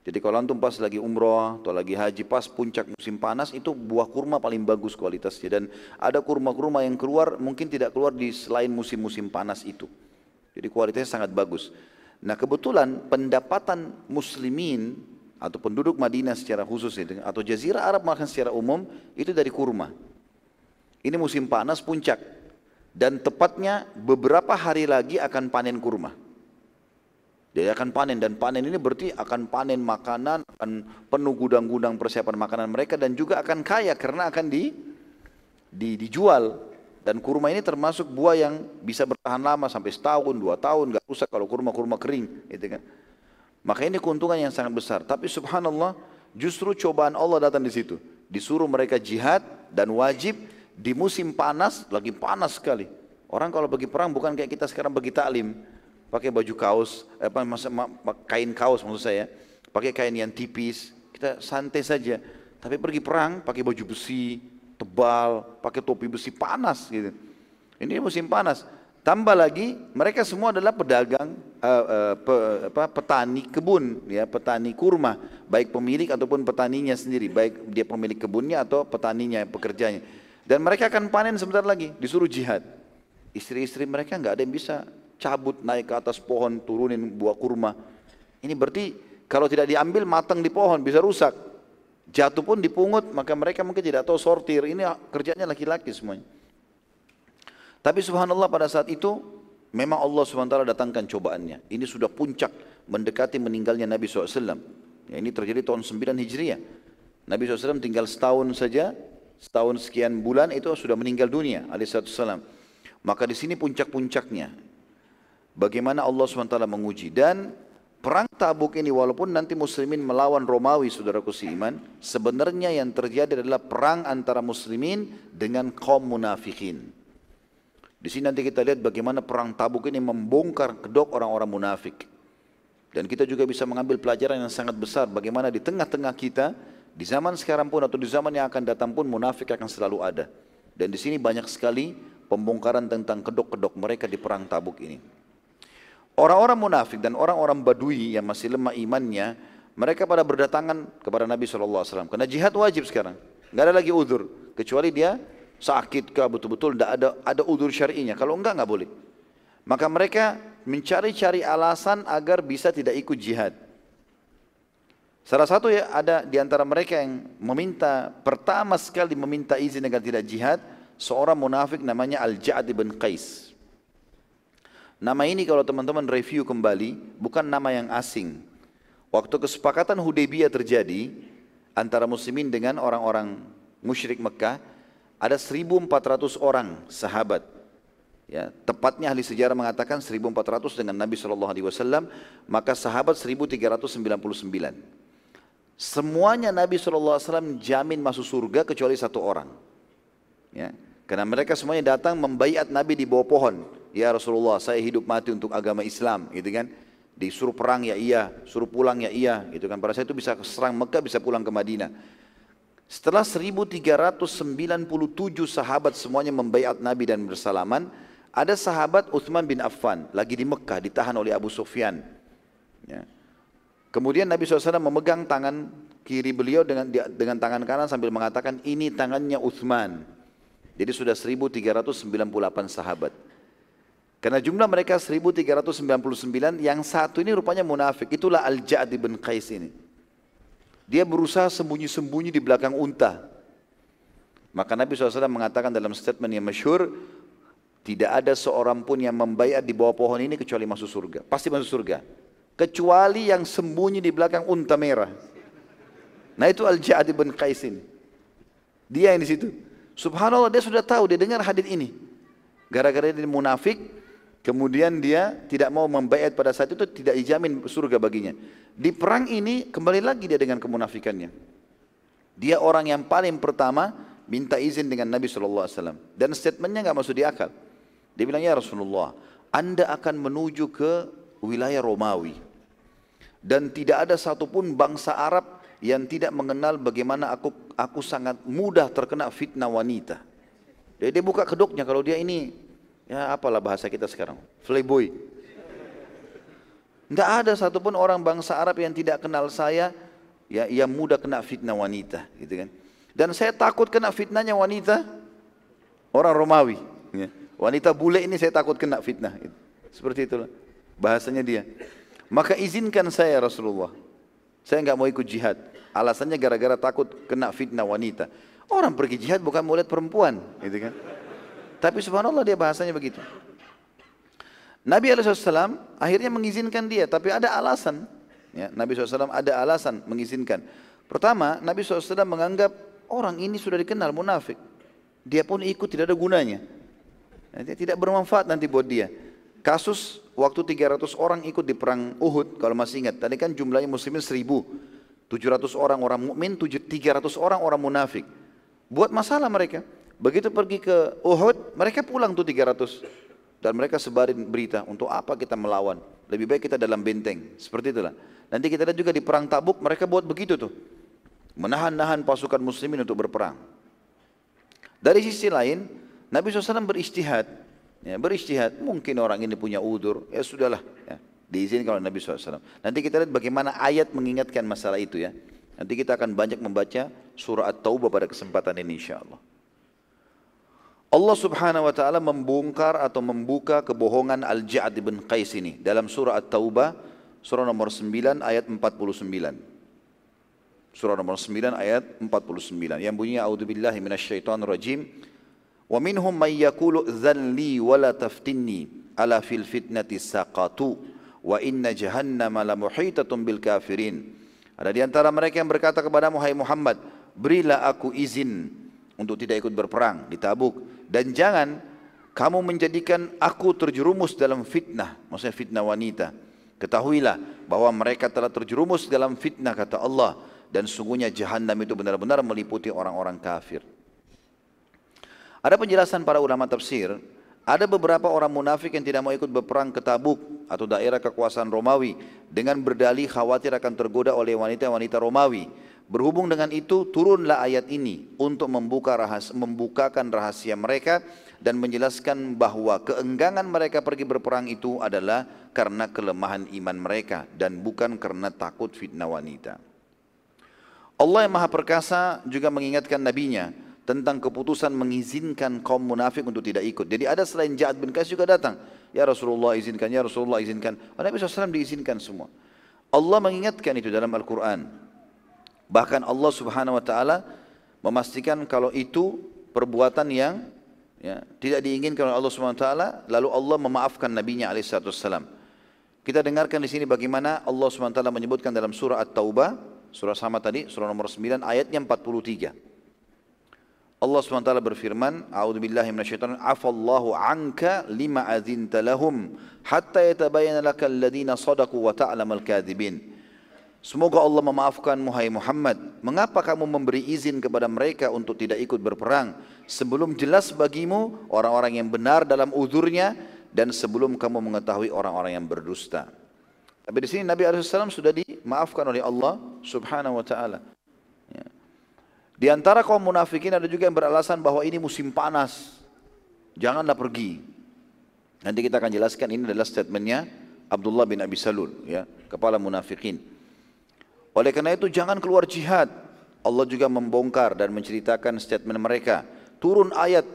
Jadi kalau antum pas lagi umroh atau lagi haji pas puncak musim panas itu buah kurma paling bagus kualitasnya dan ada kurma-kurma yang keluar mungkin tidak keluar di selain musim-musim panas itu. Jadi kualitasnya sangat bagus. Nah kebetulan pendapatan muslimin atau penduduk Madinah secara khusus atau jazirah Arab makan secara umum itu dari kurma. Ini musim panas puncak dan tepatnya beberapa hari lagi akan panen kurma. Dia akan panen dan panen ini berarti akan panen makanan, akan penuh gudang-gudang persiapan makanan mereka dan juga akan kaya karena akan di, di dijual. Dan kurma ini termasuk buah yang bisa bertahan lama sampai setahun, dua tahun, nggak rusak kalau kurma-kurma kering, gitu kan. Maka ini keuntungan yang sangat besar. Tapi subhanallah, justru cobaan Allah datang di situ. Disuruh mereka jihad dan wajib di musim panas, lagi panas sekali. Orang kalau bagi perang bukan kayak kita sekarang bagi taklim pakai baju kaos, apa kain kaos maksud saya, pakai kain yang tipis, kita santai saja. Tapi pergi perang pakai baju besi tebal, pakai topi besi panas gitu. Ini musim panas. Tambah lagi mereka semua adalah pedagang, uh, uh, pe, apa, petani kebun, ya petani kurma, baik pemilik ataupun petaninya sendiri, baik dia pemilik kebunnya atau petaninya, pekerjanya. Dan mereka akan panen sebentar lagi, disuruh jihad. Istri-istri mereka nggak ada yang bisa cabut naik ke atas pohon turunin buah kurma. Ini berarti kalau tidak diambil matang di pohon bisa rusak. Jatuh pun dipungut maka mereka mungkin tidak tahu sortir. Ini kerjanya laki-laki semuanya. Tapi subhanallah pada saat itu memang Allah SWT datangkan cobaannya. Ini sudah puncak mendekati meninggalnya Nabi SAW. Ya, ini terjadi tahun 9 Hijriah. Nabi SAW tinggal setahun saja, setahun sekian bulan itu sudah meninggal dunia alaihissalam. Maka di sini puncak-puncaknya bagaimana Allah SWT menguji. Dan perang tabuk ini walaupun nanti muslimin melawan Romawi saudaraku seiman, sebenarnya yang terjadi adalah perang antara muslimin dengan kaum munafikin. Di sini nanti kita lihat bagaimana perang tabuk ini membongkar kedok orang-orang munafik. Dan kita juga bisa mengambil pelajaran yang sangat besar bagaimana di tengah-tengah kita, di zaman sekarang pun atau di zaman yang akan datang pun munafik akan selalu ada. Dan di sini banyak sekali pembongkaran tentang kedok-kedok mereka di perang tabuk ini. Orang-orang munafik dan orang-orang badui yang masih lemah imannya, mereka pada berdatangan kepada Nabi SAW. Karena jihad wajib sekarang. Nggak ada lagi udur. Kecuali dia sakit kah betul-betul tidak ada ada udur syar'inya. Kalau enggak nggak boleh. Maka mereka mencari-cari alasan agar bisa tidak ikut jihad. Salah satu ya ada di antara mereka yang meminta pertama sekali meminta izin agar tidak jihad seorang munafik namanya Al-Ja'd bin Qais. Nama ini kalau teman-teman review kembali bukan nama yang asing. Waktu kesepakatan Hudaybiyah terjadi antara muslimin dengan orang-orang musyrik Mekah, ada 1400 orang sahabat. Ya, tepatnya ahli sejarah mengatakan 1400 dengan Nabi Shallallahu alaihi wasallam, maka sahabat 1399. Semuanya Nabi Shallallahu alaihi wasallam jamin masuk surga kecuali satu orang. Ya, karena mereka semuanya datang membaiat Nabi di bawah pohon. Ya Rasulullah saya hidup mati untuk agama Islam gitu kan. Disuruh perang ya iya, suruh pulang ya iya gitu kan. Pada saat itu bisa serang Mekah bisa pulang ke Madinah. Setelah 1397 sahabat semuanya membaiat Nabi dan bersalaman, ada sahabat Uthman bin Affan lagi di Mekah ditahan oleh Abu Sufyan. Ya. Kemudian Nabi SAW memegang tangan kiri beliau dengan dengan tangan kanan sambil mengatakan ini tangannya Uthman. Jadi sudah 1398 sahabat. Karena jumlah mereka 1399, yang satu ini rupanya munafik. Itulah Al-Ja'd bin Qais ini. Dia berusaha sembunyi-sembunyi di belakang unta. Maka Nabi SAW mengatakan dalam statement yang masyhur, tidak ada seorang pun yang membayar di bawah pohon ini kecuali masuk surga. Pasti masuk surga. Kecuali yang sembunyi di belakang unta merah. Nah itu Al-Ja'ad bin Qais ini. Dia yang di situ. Subhanallah dia sudah tahu, dia dengar hadis ini. Gara-gara dia munafik, kemudian dia tidak mau membayar pada saat itu tidak dijamin surga baginya. Di perang ini kembali lagi dia dengan kemunafikannya. Dia orang yang paling pertama minta izin dengan Nabi SAW. Dan statementnya nggak masuk di akal. Dia bilang, ya Rasulullah, Anda akan menuju ke wilayah Romawi. Dan tidak ada satupun bangsa Arab yang tidak mengenal bagaimana aku aku sangat mudah terkena fitnah wanita. Jadi dia buka kedoknya kalau dia ini, ya apalah bahasa kita sekarang, playboy. Tidak ada satupun orang bangsa Arab yang tidak kenal saya, ya yang mudah kena fitnah wanita, gitu kan. Dan saya takut kena fitnahnya wanita orang Romawi. Ya. Wanita bule ini saya takut kena fitnah. Seperti itulah bahasanya dia. Maka izinkan saya Rasulullah. Saya nggak mau ikut jihad. Alasannya gara-gara takut kena fitnah wanita. Orang pergi jihad bukan mau lihat perempuan, gitu kan? Tapi subhanallah dia bahasanya begitu. Nabi SAW akhirnya mengizinkan dia, tapi ada alasan. Ya, Nabi SAW ada alasan mengizinkan. Pertama, Nabi SAW menganggap Orang ini sudah dikenal munafik. Dia pun ikut tidak ada gunanya. Dia tidak bermanfaat nanti buat dia. Kasus waktu 300 orang ikut di perang Uhud kalau masih ingat. Tadi kan jumlahnya muslimin 1000. 700 orang orang mukmin, 300 orang orang munafik. Buat masalah mereka. Begitu pergi ke Uhud, mereka pulang tuh 300. Dan mereka sebarin berita, untuk apa kita melawan? Lebih baik kita dalam benteng. Seperti itulah. Nanti kita lihat juga di perang Tabuk, mereka buat begitu tuh menahan-nahan pasukan muslimin untuk berperang. Dari sisi lain, Nabi SAW beristihad. Ya, beristihad, mungkin orang ini punya udur, ya sudahlah. Ya, diizinkan oleh Nabi SAW. Nanti kita lihat bagaimana ayat mengingatkan masalah itu ya. Nanti kita akan banyak membaca surah At-Taubah pada kesempatan ini insya Allah. Allah subhanahu wa ta'ala membongkar atau membuka kebohongan Al-Ja'ad bin Qais ini. Dalam surah At-Taubah, surah nomor 9 ayat 49. Surah nomor 9 ayat 49 yang bunyinya a'udzubillahi minasyaitonir rajim wa minhum may yaqulu dzalli wa la taftinni ala fil fitnati saqatu wa inna jahannama la muhitatun bil kafirin ada di antara mereka yang berkata kepada Muhammad berilah aku izin untuk tidak ikut berperang di Tabuk dan jangan kamu menjadikan aku terjerumus dalam fitnah maksudnya fitnah wanita ketahuilah bahwa mereka telah terjerumus dalam fitnah kata Allah dan sungguhnya jahanam itu benar-benar meliputi orang-orang kafir. Ada penjelasan para ulama tafsir, ada beberapa orang munafik yang tidak mau ikut berperang ke Tabuk atau daerah kekuasaan Romawi dengan berdalih khawatir akan tergoda oleh wanita-wanita Romawi. Berhubung dengan itu turunlah ayat ini untuk membuka rahas, membukakan rahasia mereka dan menjelaskan bahwa keenggangan mereka pergi berperang itu adalah karena kelemahan iman mereka dan bukan karena takut fitnah wanita. Allah yang maha perkasa juga mengingatkan nabinya tentang keputusan mengizinkan kaum munafik untuk tidak ikut. Jadi ada selain Ja'ad bin Qais juga datang. Ya Rasulullah izinkan, ya Rasulullah izinkan. Oh, Nabi SAW diizinkan semua. Allah mengingatkan itu dalam Al-Quran. Bahkan Allah subhanahu wa ta'ala memastikan kalau itu perbuatan yang ya, tidak diinginkan oleh Allah subhanahu wa ta'ala. Lalu Allah memaafkan nabinya alaihissalam. Kita dengarkan di sini bagaimana Allah subhanahu wa ta'ala menyebutkan dalam surah At-Taubah Surah sama tadi, surah nomor 9 ayatnya 43. Allah SWT berfirman, A'udzu billahi minasyaitonir afallahu anka lima adzinta lahum hatta yatabayyana lakal ladzina sadaqu wa ta'lamal kadzibin. Semoga Allah memaafkan Muhai Muhammad. Mengapa kamu memberi izin kepada mereka untuk tidak ikut berperang sebelum jelas bagimu orang-orang yang benar dalam uzurnya dan sebelum kamu mengetahui orang-orang yang berdusta. Tapi di sini Nabi SAW sudah dimaafkan oleh Allah Subhanahu wa taala. Ya. Di antara kaum munafikin ada juga yang beralasan bahwa ini musim panas. Janganlah pergi. Nanti kita akan jelaskan ini adalah statementnya Abdullah bin Abi Salul, ya, kepala munafikin. Oleh karena itu jangan keluar jihad. Allah juga membongkar dan menceritakan statement mereka. Turun ayat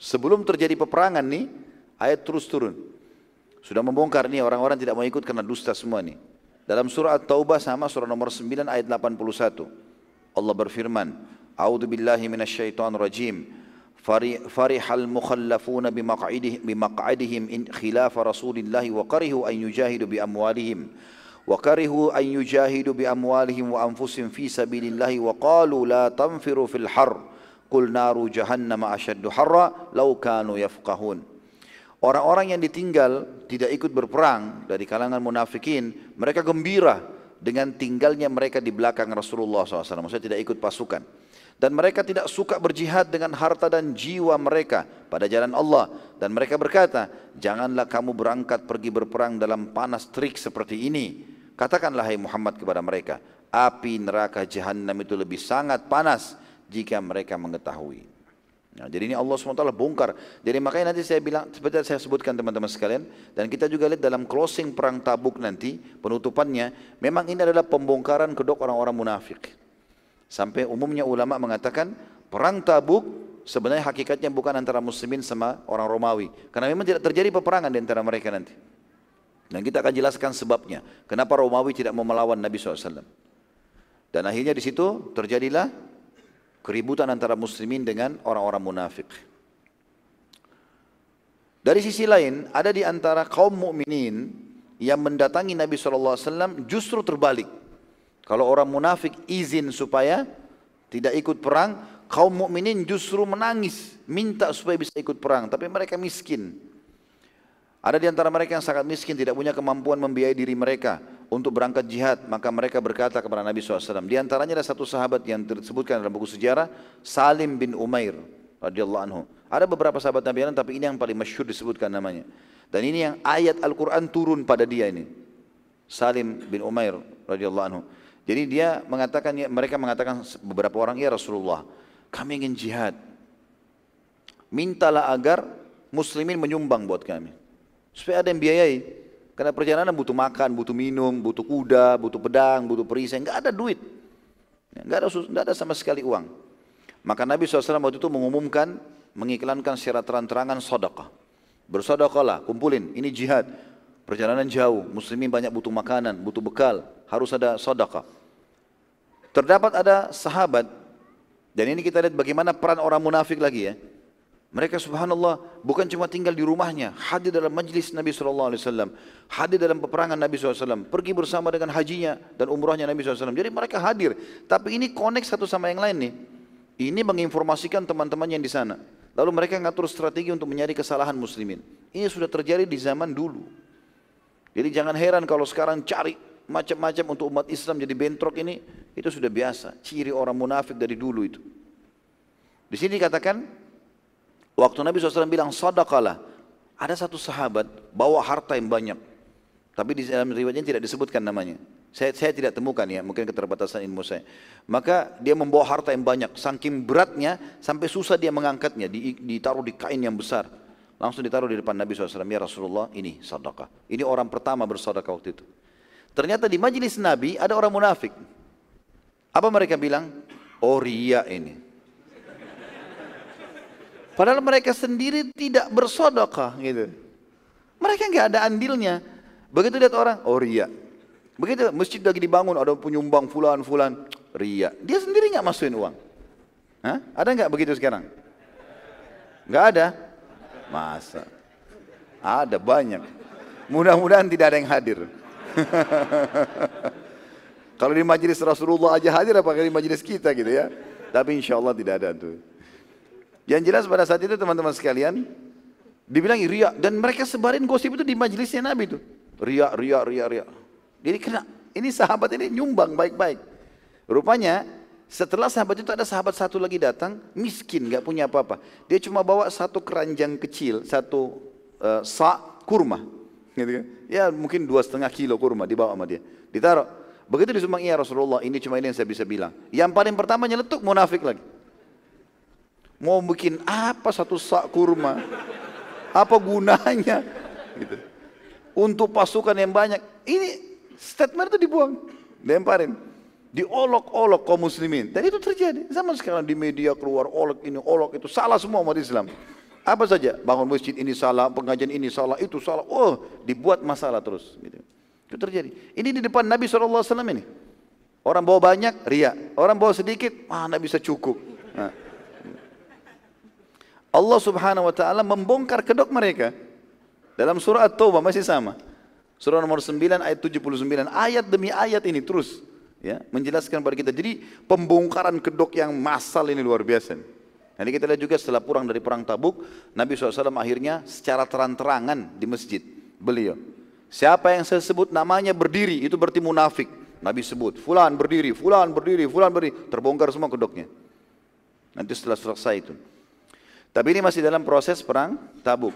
sebelum terjadi peperangan nih, ayat terus turun. Sudah membongkar nih orang-orang tidak mau ikut karena dusta semua nih. Dalam surah At-Taubah sama surah nomor 9 ayat 81. Allah berfirman, A'udzu billahi minasyaitonir rajim. فرح المخلفون بمقعدهم, بمقعدهم إن خلاف رسول الله وكرهوا أن يجاهدوا بأموالهم wa karihu an yujahidu bi amwalihim wa anfusihim fi sabilillahi wa qalu la tanfiru fil har qul naru jahannam ashaddu harra Orang-orang yang ditinggal tidak ikut berperang dari kalangan munafikin, mereka gembira dengan tinggalnya mereka di belakang Rasulullah SAW. Maksudnya tidak ikut pasukan. Dan mereka tidak suka berjihad dengan harta dan jiwa mereka pada jalan Allah. Dan mereka berkata, janganlah kamu berangkat pergi berperang dalam panas terik seperti ini. Katakanlah hai Muhammad kepada mereka, api neraka jahanam itu lebih sangat panas jika mereka mengetahui. Nah, jadi ini Allah SWT bongkar. Jadi makanya nanti saya bilang, seperti saya sebutkan teman-teman sekalian, dan kita juga lihat dalam closing perang tabuk nanti, penutupannya, memang ini adalah pembongkaran kedok orang-orang munafik. Sampai umumnya ulama mengatakan, perang tabuk sebenarnya hakikatnya bukan antara muslimin sama orang Romawi. Karena memang tidak terjadi peperangan di antara mereka nanti. Dan kita akan jelaskan sebabnya. Kenapa Romawi tidak mau melawan Nabi SAW. Dan akhirnya di situ terjadilah keributan antara muslimin dengan orang-orang munafik. Dari sisi lain, ada di antara kaum mukminin yang mendatangi Nabi SAW justru terbalik. Kalau orang munafik izin supaya tidak ikut perang, kaum mukminin justru menangis, minta supaya bisa ikut perang, tapi mereka miskin. Ada di antara mereka yang sangat miskin, tidak punya kemampuan membiayai diri mereka untuk berangkat jihad. Maka mereka berkata kepada Nabi SAW. Di antaranya ada satu sahabat yang disebutkan dalam buku sejarah, Salim bin Umair radhiyallahu anhu. Ada beberapa sahabat Nabi lain, tapi ini yang paling masyhur disebutkan namanya. Dan ini yang ayat Al-Quran turun pada dia ini. Salim bin Umair radhiyallahu anhu. Jadi dia mengatakan, mereka mengatakan beberapa orang, ya Rasulullah, kami ingin jihad. Mintalah agar muslimin menyumbang buat kami. Supaya ada yang biayai. Karena perjalanan butuh makan, butuh minum, butuh kuda, butuh pedang, butuh perisai. Enggak ada duit. Enggak ada, enggak ada sama sekali uang. Maka Nabi SAW waktu itu mengumumkan, mengiklankan secara terang-terangan sodakah. Bersodakahlah, kumpulin, ini jihad. Perjalanan jauh, muslimin banyak butuh makanan, butuh bekal, harus ada sodakah. Terdapat ada sahabat, dan ini kita lihat bagaimana peran orang munafik lagi ya. Mereka subhanallah bukan cuma tinggal di rumahnya, hadir dalam majlis Nabi SAW, hadir dalam peperangan Nabi SAW, pergi bersama dengan hajinya dan umrahnya Nabi SAW. Jadi mereka hadir, tapi ini connect satu sama yang lain nih. Ini menginformasikan teman-teman yang di sana. Lalu mereka ngatur strategi untuk mencari kesalahan muslimin. Ini sudah terjadi di zaman dulu. Jadi jangan heran kalau sekarang cari macam-macam untuk umat Islam jadi bentrok ini, itu sudah biasa. Ciri orang munafik dari dulu itu. Di sini dikatakan Waktu Nabi SAW bilang sadaqalah, ada satu sahabat bawa harta yang banyak. Tapi di dalam riwayatnya tidak disebutkan namanya. Saya, saya tidak temukan ya, mungkin keterbatasan ilmu saya. Maka dia membawa harta yang banyak, saking beratnya sampai susah dia mengangkatnya, ditaruh di kain yang besar. Langsung ditaruh di depan Nabi SAW, ya Rasulullah ini sadaqah. Ini orang pertama bersadaqah waktu itu. Ternyata di majelis Nabi ada orang munafik. Apa mereka bilang? Oh ria ini. Padahal mereka sendiri tidak bersodokah gitu. Mereka nggak ada andilnya. Begitu lihat orang, oh ria. Begitu masjid lagi dibangun, ada penyumbang fulan-fulan, ria. Dia sendiri nggak masukin uang. Hah? Ada nggak begitu sekarang? Nggak ada? Masa? Ada banyak. Mudah-mudahan tidak ada yang hadir. (laughs) Kalau di majelis Rasulullah aja hadir, apakah di majelis kita gitu ya? Tapi insya Allah tidak ada tuh. Yang jelas pada saat itu teman-teman sekalian, dibilang ria dan mereka sebarin gosip itu di majelisnya Nabi itu. Ria, ria, ria, ria. Jadi kena ini sahabat ini nyumbang baik-baik. Rupanya setelah sahabat itu ada sahabat satu lagi datang, miskin, nggak punya apa-apa. Dia cuma bawa satu keranjang kecil, satu uh, sa kurma. Gitu kan? Ya mungkin dua setengah kilo kurma dibawa sama dia. Ditaruh. Begitu disumbang, iya Rasulullah, ini cuma ini yang saya bisa bilang. Yang paling pertama nyeletuk munafik lagi. Mau bikin apa satu sak kurma? Apa gunanya? Gitu. Untuk pasukan yang banyak. Ini statement itu dibuang. Lemparin. Diolok-olok kaum muslimin. Dan itu terjadi. Zaman sekarang di media keluar olok ini, olok itu. Salah semua umat Islam. Apa saja. Bangun masjid ini salah, pengajian ini salah, itu salah. Oh, dibuat masalah terus. Gitu. Itu terjadi. Ini di depan Nabi SAW ini. Orang bawa banyak, ria. Orang bawa sedikit, mana bisa cukup. Nah. Allah subhanahu wa ta'ala membongkar kedok mereka. Dalam surah At-Taubah masih sama. Surah nomor 9 ayat 79. Ayat demi ayat ini terus. ya Menjelaskan pada kita. Jadi pembongkaran kedok yang massal ini luar biasa. Nanti kita lihat juga setelah pulang dari perang tabuk. Nabi SAW akhirnya secara terang-terangan di masjid. Beliau. Siapa yang saya sebut namanya berdiri itu berarti munafik. Nabi sebut, fulan berdiri, fulan berdiri, fulan berdiri. Terbongkar semua kedoknya. Nanti setelah selesai itu. Tapi ini masih dalam proses perang tabuk.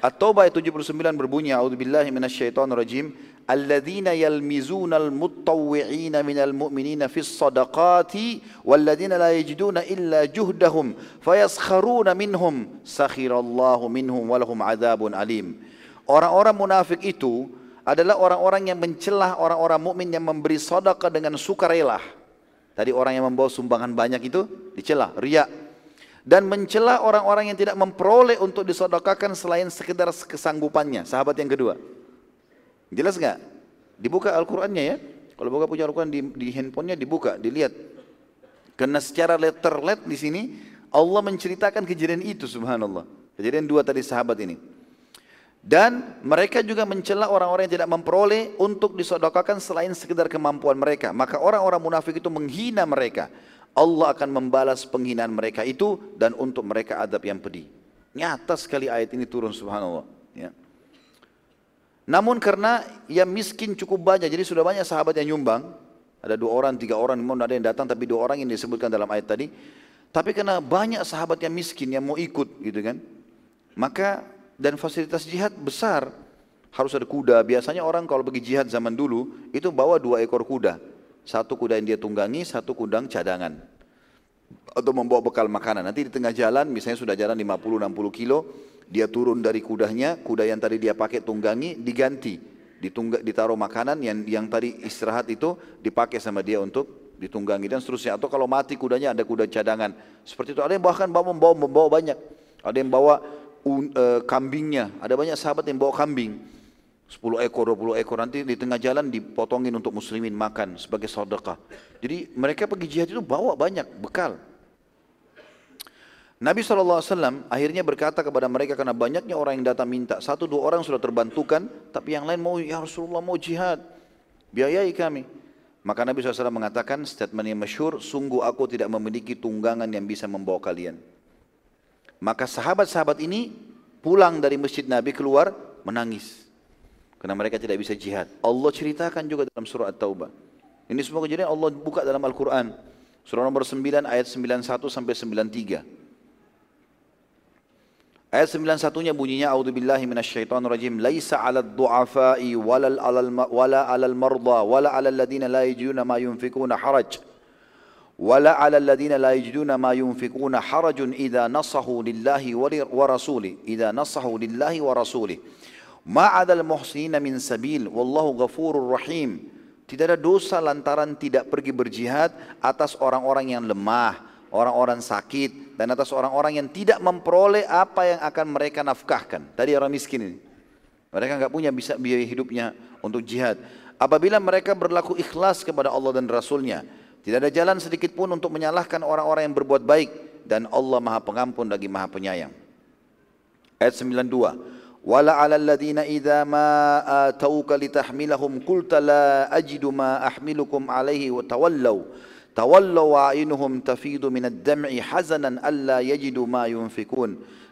At-Taubah ayat 79 berbunyi, A'udzubillahi minasyaitonirrajim. Alladzina yalmizuna al-muttawwi'ina minal mu'minina fis sadaqati walladzina la yajiduna illa juhdahum fayaskharuna minhum sakhirallahu minhum walahum adzabun alim. Orang-orang munafik itu adalah orang-orang yang mencelah orang-orang mukmin yang memberi sedekah dengan sukarela. Tadi orang yang membawa sumbangan banyak itu dicela, ria. Dan mencela orang-orang yang tidak memperoleh untuk disodokahkan selain sekedar kesanggupannya. Sahabat yang kedua. Jelas nggak? Dibuka Al-Qur'annya ya. Kalau buka punya Al-Quran di, di handphonenya dibuka, dilihat. Karena secara letter let di sini Allah menceritakan kejadian itu subhanallah. Kejadian dua tadi sahabat ini. Dan mereka juga mencela orang-orang yang tidak memperoleh untuk disodokakan selain sekedar kemampuan mereka. Maka orang-orang munafik itu menghina mereka. Allah akan membalas penghinaan mereka itu dan untuk mereka adab yang pedih. Nyata sekali ayat ini turun subhanallah. Ya. Namun karena yang miskin cukup banyak, jadi sudah banyak sahabat yang nyumbang. Ada dua orang, tiga orang, mau ada yang datang, tapi dua orang yang disebutkan dalam ayat tadi. Tapi karena banyak sahabat yang miskin yang mau ikut gitu kan. Maka dan fasilitas jihad besar. Harus ada kuda. Biasanya orang kalau pergi jihad zaman dulu itu bawa dua ekor kuda. Satu kuda yang dia tunggangi, satu kudang cadangan. Atau membawa bekal makanan. Nanti di tengah jalan, misalnya sudah jalan 50-60 kilo, dia turun dari kudanya, kuda yang tadi dia pakai tunggangi diganti. Ditunggak, ditaruh makanan yang yang tadi istirahat itu dipakai sama dia untuk ditunggangi dan seterusnya. Atau kalau mati kudanya ada kuda cadangan. Seperti itu. Ada yang bahkan bawa membawa, membawa banyak. Ada yang bawa un, uh, kambingnya. Ada banyak sahabat yang bawa kambing. 10 ekor, 20 ekor. Nanti di tengah jalan dipotongin untuk muslimin makan sebagai sedekah. Jadi mereka pergi jihad itu bawa banyak bekal. Nabi SAW akhirnya berkata kepada mereka karena banyaknya orang yang datang minta. Satu dua orang sudah terbantukan, tapi yang lain mau, ya Rasulullah mau jihad. Biayai kami. Maka Nabi SAW mengatakan statement yang masyur, sungguh aku tidak memiliki tunggangan yang bisa membawa kalian. Maka sahabat-sahabat ini pulang dari masjid Nabi keluar menangis. Karena mereka tidak bisa jihad. Allah ceritakan juga dalam surah At-Taubah. Ini semua kejadian Allah buka dalam Al-Quran. Surah nomor 9 ayat 91 sampai 93. Ayat 91-nya bunyinya A'udzubillahi minasyaitonirrajim laisa 'alal du'afa'i wala 'alal wala 'alal marda wala 'alal ladina la yajiduna ma yunfikuna haraj. ولا على الذين لا يجدون ما ينفقون حرج إذا نصحوا لله ورسوله إذا نصحوا لله ورسوله Ma'adal muhsinina min sabil wallahu ghafurur rahim. Tidak ada dosa lantaran tidak pergi berjihad atas orang-orang yang lemah, orang-orang sakit dan atas orang-orang yang tidak memperoleh apa yang akan mereka nafkahkan. Tadi orang miskin ini. Mereka nggak punya bisa biaya hidupnya untuk jihad. Apabila mereka berlaku ikhlas kepada Allah dan Rasulnya, tidak ada jalan sedikit pun untuk menyalahkan orang-orang yang berbuat baik dan Allah Maha Pengampun lagi Maha Penyayang. Ayat 92. Wala 'alal ladzina idza ma atauka litahmilahum qulta la ajidu ma ahmilukum alaihi wa tawallaw tawallaw a'inuhum tafidu min ad-dam'i hazanan alla yajidu ma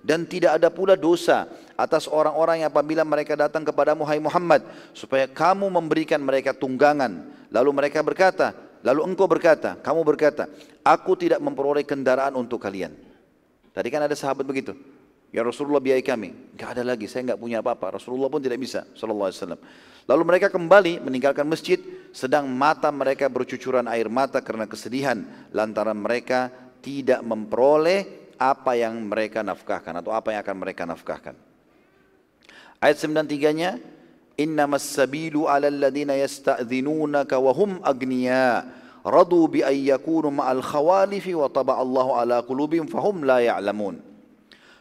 dan tidak ada pula dosa atas orang-orang yang apabila mereka datang kepadamu hai Muhammad supaya kamu memberikan mereka tunggangan lalu mereka berkata Lalu engkau berkata, kamu berkata, aku tidak memperoleh kendaraan untuk kalian. Tadi kan ada sahabat begitu. Ya Rasulullah biayai kami. Gak ada lagi, saya nggak punya apa-apa. Rasulullah pun tidak bisa, Sallallahu Alaihi Wasallam. Lalu mereka kembali meninggalkan masjid, sedang mata mereka bercucuran air mata karena kesedihan lantaran mereka tidak memperoleh apa yang mereka nafkahkan atau apa yang akan mereka nafkahkan. Ayat 93-nya, Innamas sabilu ala alladhina yasta'dhinunaka wa hum agniya radu bi an yakunu ma'al khawalifi wa taba Allahu ala qulubihim fahum la ya'lamun.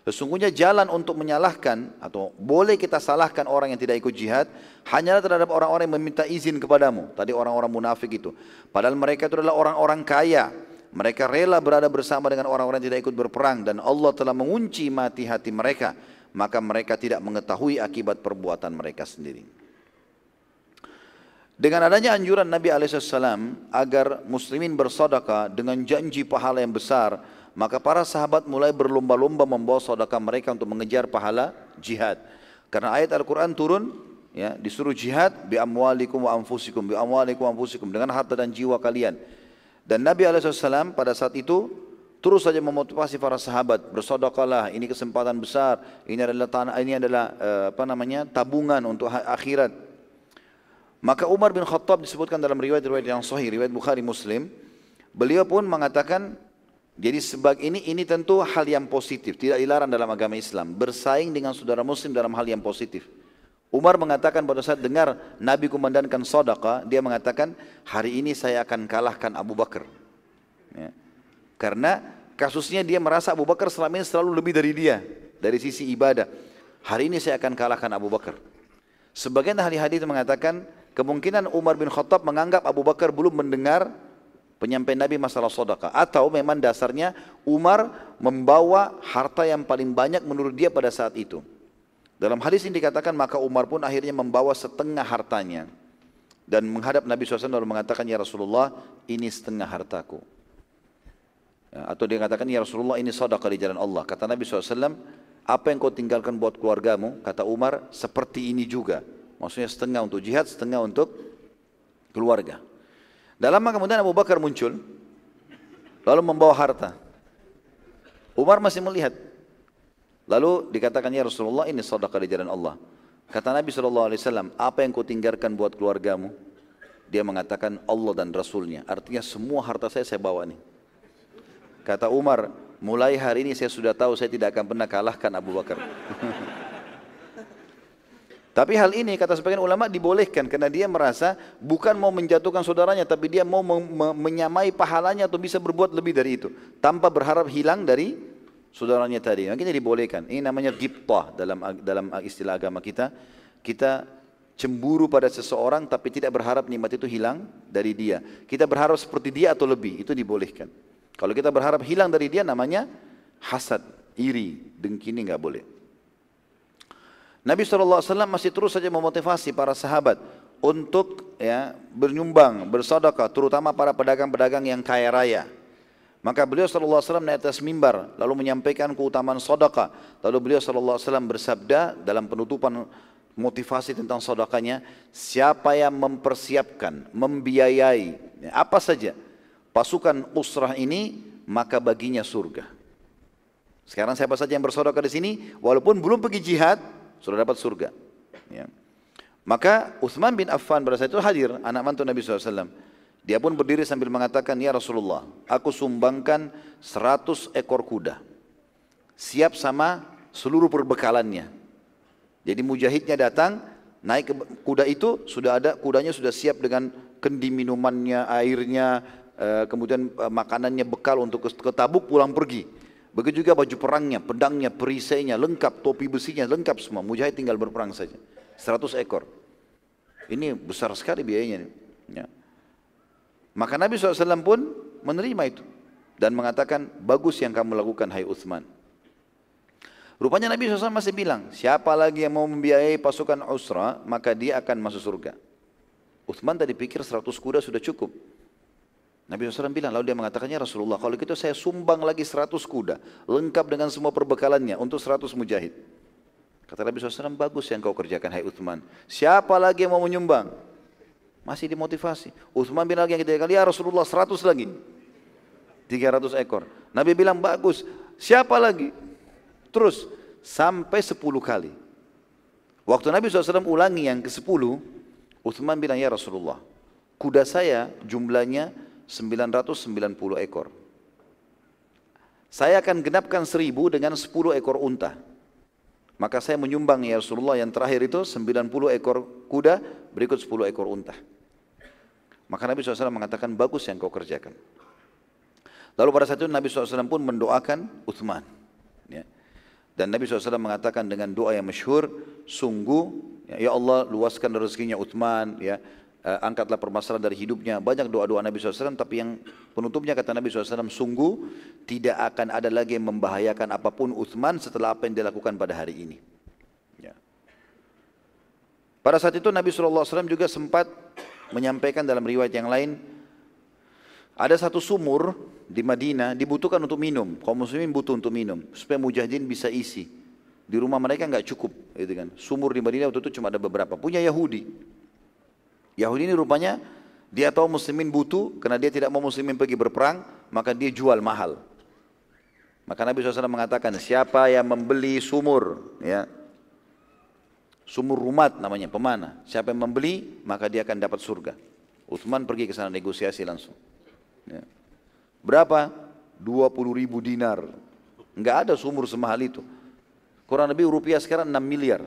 Sesungguhnya jalan untuk menyalahkan atau boleh kita salahkan orang yang tidak ikut jihad hanyalah terhadap orang-orang yang meminta izin kepadamu. Tadi orang-orang munafik itu. Padahal mereka itu adalah orang-orang kaya. Mereka rela berada bersama dengan orang-orang yang tidak ikut berperang dan Allah telah mengunci mati hati mereka. Maka mereka tidak mengetahui akibat perbuatan mereka sendiri. Dengan adanya anjuran Nabi SAW agar muslimin bersodaka dengan janji pahala yang besar, maka para sahabat mulai berlomba-lomba membawa sedekah mereka untuk mengejar pahala jihad. Karena ayat Al-Quran turun, ya, disuruh jihad bi amwalikum wa anfusikum, bi amwalikum wa anfusikum dengan harta dan jiwa kalian. Dan Nabi SAW pada saat itu terus saja memotivasi para sahabat bersodakalah ini kesempatan besar ini adalah tanah ini adalah uh, apa namanya tabungan untuk akhirat maka Umar bin Khattab disebutkan dalam riwayat-riwayat yang sahih riwayat Bukhari Muslim beliau pun mengatakan jadi sebab ini ini tentu hal yang positif, tidak dilarang dalam agama Islam. Bersaing dengan saudara muslim dalam hal yang positif. Umar mengatakan pada saat dengar Nabi kumandangkan sodaka, dia mengatakan hari ini saya akan kalahkan Abu Bakar. Ya. Karena kasusnya dia merasa Abu Bakar selama ini selalu lebih dari dia dari sisi ibadah. Hari ini saya akan kalahkan Abu Bakar. Sebagian ahli hadis mengatakan kemungkinan Umar bin Khattab menganggap Abu Bakar belum mendengar penyampaian Nabi masalah sodaka atau memang dasarnya Umar membawa harta yang paling banyak menurut dia pada saat itu. Dalam hadis ini dikatakan maka Umar pun akhirnya membawa setengah hartanya. Dan menghadap Nabi SAW lalu mengatakan ya Rasulullah ini setengah hartaku. Ya, atau dia katakan ya Rasulullah ini sodaka di jalan Allah. Kata Nabi SAW apa yang kau tinggalkan buat keluargamu? Kata Umar seperti ini juga. Maksudnya setengah untuk jihad setengah untuk keluarga dalam lama kemudian Abu Bakar muncul, lalu membawa harta. Umar masih melihat. Lalu dikatakan ya Rasulullah ini sedekah di jalan Allah. Kata Nabi SAW, apa yang kau tinggalkan buat keluargamu? Dia mengatakan Allah dan Rasulnya. Artinya semua harta saya saya bawa nih. Kata Umar, mulai hari ini saya sudah tahu saya tidak akan pernah kalahkan Abu Bakar. (laughs) Tapi hal ini kata sebagian ulama dibolehkan karena dia merasa bukan mau menjatuhkan saudaranya tapi dia mau menyamai pahalanya atau bisa berbuat lebih dari itu tanpa berharap hilang dari saudaranya tadi. Makanya dibolehkan. Ini namanya giptah dalam dalam istilah agama kita. Kita cemburu pada seseorang tapi tidak berharap nikmat itu hilang dari dia. Kita berharap seperti dia atau lebih, itu dibolehkan. Kalau kita berharap hilang dari dia namanya hasad, iri, dengki ini nggak boleh. Nabi SAW masih terus saja memotivasi para sahabat untuk ya bernyumbang, bersedekah, terutama para pedagang-pedagang yang kaya raya. Maka beliau SAW naik atas mimbar lalu menyampaikan keutamaan sedekah. Lalu beliau SAW bersabda dalam penutupan motivasi tentang sedekahnya, siapa yang mempersiapkan, membiayai ya, apa saja pasukan usrah ini, maka baginya surga. Sekarang siapa saja yang bersedekah di sini, walaupun belum pergi jihad, sudah dapat surga. Ya. Maka Uthman bin Affan pada saat itu hadir, anak mantu Nabi SAW. Dia pun berdiri sambil mengatakan, Ya Rasulullah, aku sumbangkan 100 ekor kuda. Siap sama seluruh perbekalannya. Jadi mujahidnya datang, naik ke kuda itu, sudah ada kudanya sudah siap dengan kendi minumannya, airnya, eh, kemudian eh, makanannya bekal untuk ke Tabuk pulang pergi. Begitu juga baju perangnya, pedangnya, perisainya, lengkap, topi besinya, lengkap semua. Mujahid tinggal berperang saja. 100 ekor. Ini besar sekali biayanya. Ya. Maka Nabi SAW pun menerima itu. Dan mengatakan, bagus yang kamu lakukan hai Uthman. Rupanya Nabi SAW masih bilang, siapa lagi yang mau membiayai pasukan Usra, maka dia akan masuk surga. Uthman tadi pikir 100 kuda sudah cukup. Nabi SAW bilang, lalu dia mengatakannya Rasulullah, kalau gitu saya sumbang lagi 100 kuda, lengkap dengan semua perbekalannya untuk 100 mujahid. Kata Nabi SAW, bagus yang kau kerjakan, hai Uthman. Siapa lagi yang mau menyumbang? Masih dimotivasi. Uthman bin lagi yang ketiga kali, ya Rasulullah 100 lagi. 300 ekor. Nabi bilang, bagus. Siapa lagi? Terus, sampai 10 kali. Waktu Nabi SAW ulangi yang ke-10, Uthman bilang, ya Rasulullah, kuda saya jumlahnya 990 ekor. Saya akan genapkan seribu dengan 10 ekor unta. Maka saya menyumbang ya Rasulullah yang terakhir itu 90 ekor kuda berikut 10 ekor unta. Maka Nabi SAW mengatakan bagus yang kau kerjakan. Lalu pada saat itu Nabi SAW pun mendoakan Uthman. Ya. Dan Nabi SAW mengatakan dengan doa yang masyhur, sungguh ya Allah luaskan rezekinya Uthman, ya uh, angkatlah permasalahan dari hidupnya. Banyak doa-doa Nabi SAW, tapi yang penutupnya kata Nabi SAW, sungguh tidak akan ada lagi yang membahayakan apa pun Uthman setelah apa yang dilakukan pada hari ini. Ya. Pada saat itu Nabi SAW juga sempat menyampaikan dalam riwayat yang lain, ada satu sumur di Madinah dibutuhkan untuk minum. Kaum muslimin butuh untuk minum supaya mujahidin bisa isi. Di rumah mereka nggak cukup, gitu kan. Sumur di Madinah waktu itu cuma ada beberapa. Punya Yahudi. Yahudi ini rupanya dia tahu muslimin butuh karena dia tidak mau muslimin pergi berperang, maka dia jual mahal. Maka Nabi SAW mengatakan, siapa yang membeli sumur, ya, sumur rumat namanya, pemana. Siapa yang membeli, maka dia akan dapat surga. Uthman pergi ke sana negosiasi langsung. Ya. Berapa? 20 ribu dinar. Enggak ada sumur semahal itu. Kurang lebih rupiah sekarang 6 miliar.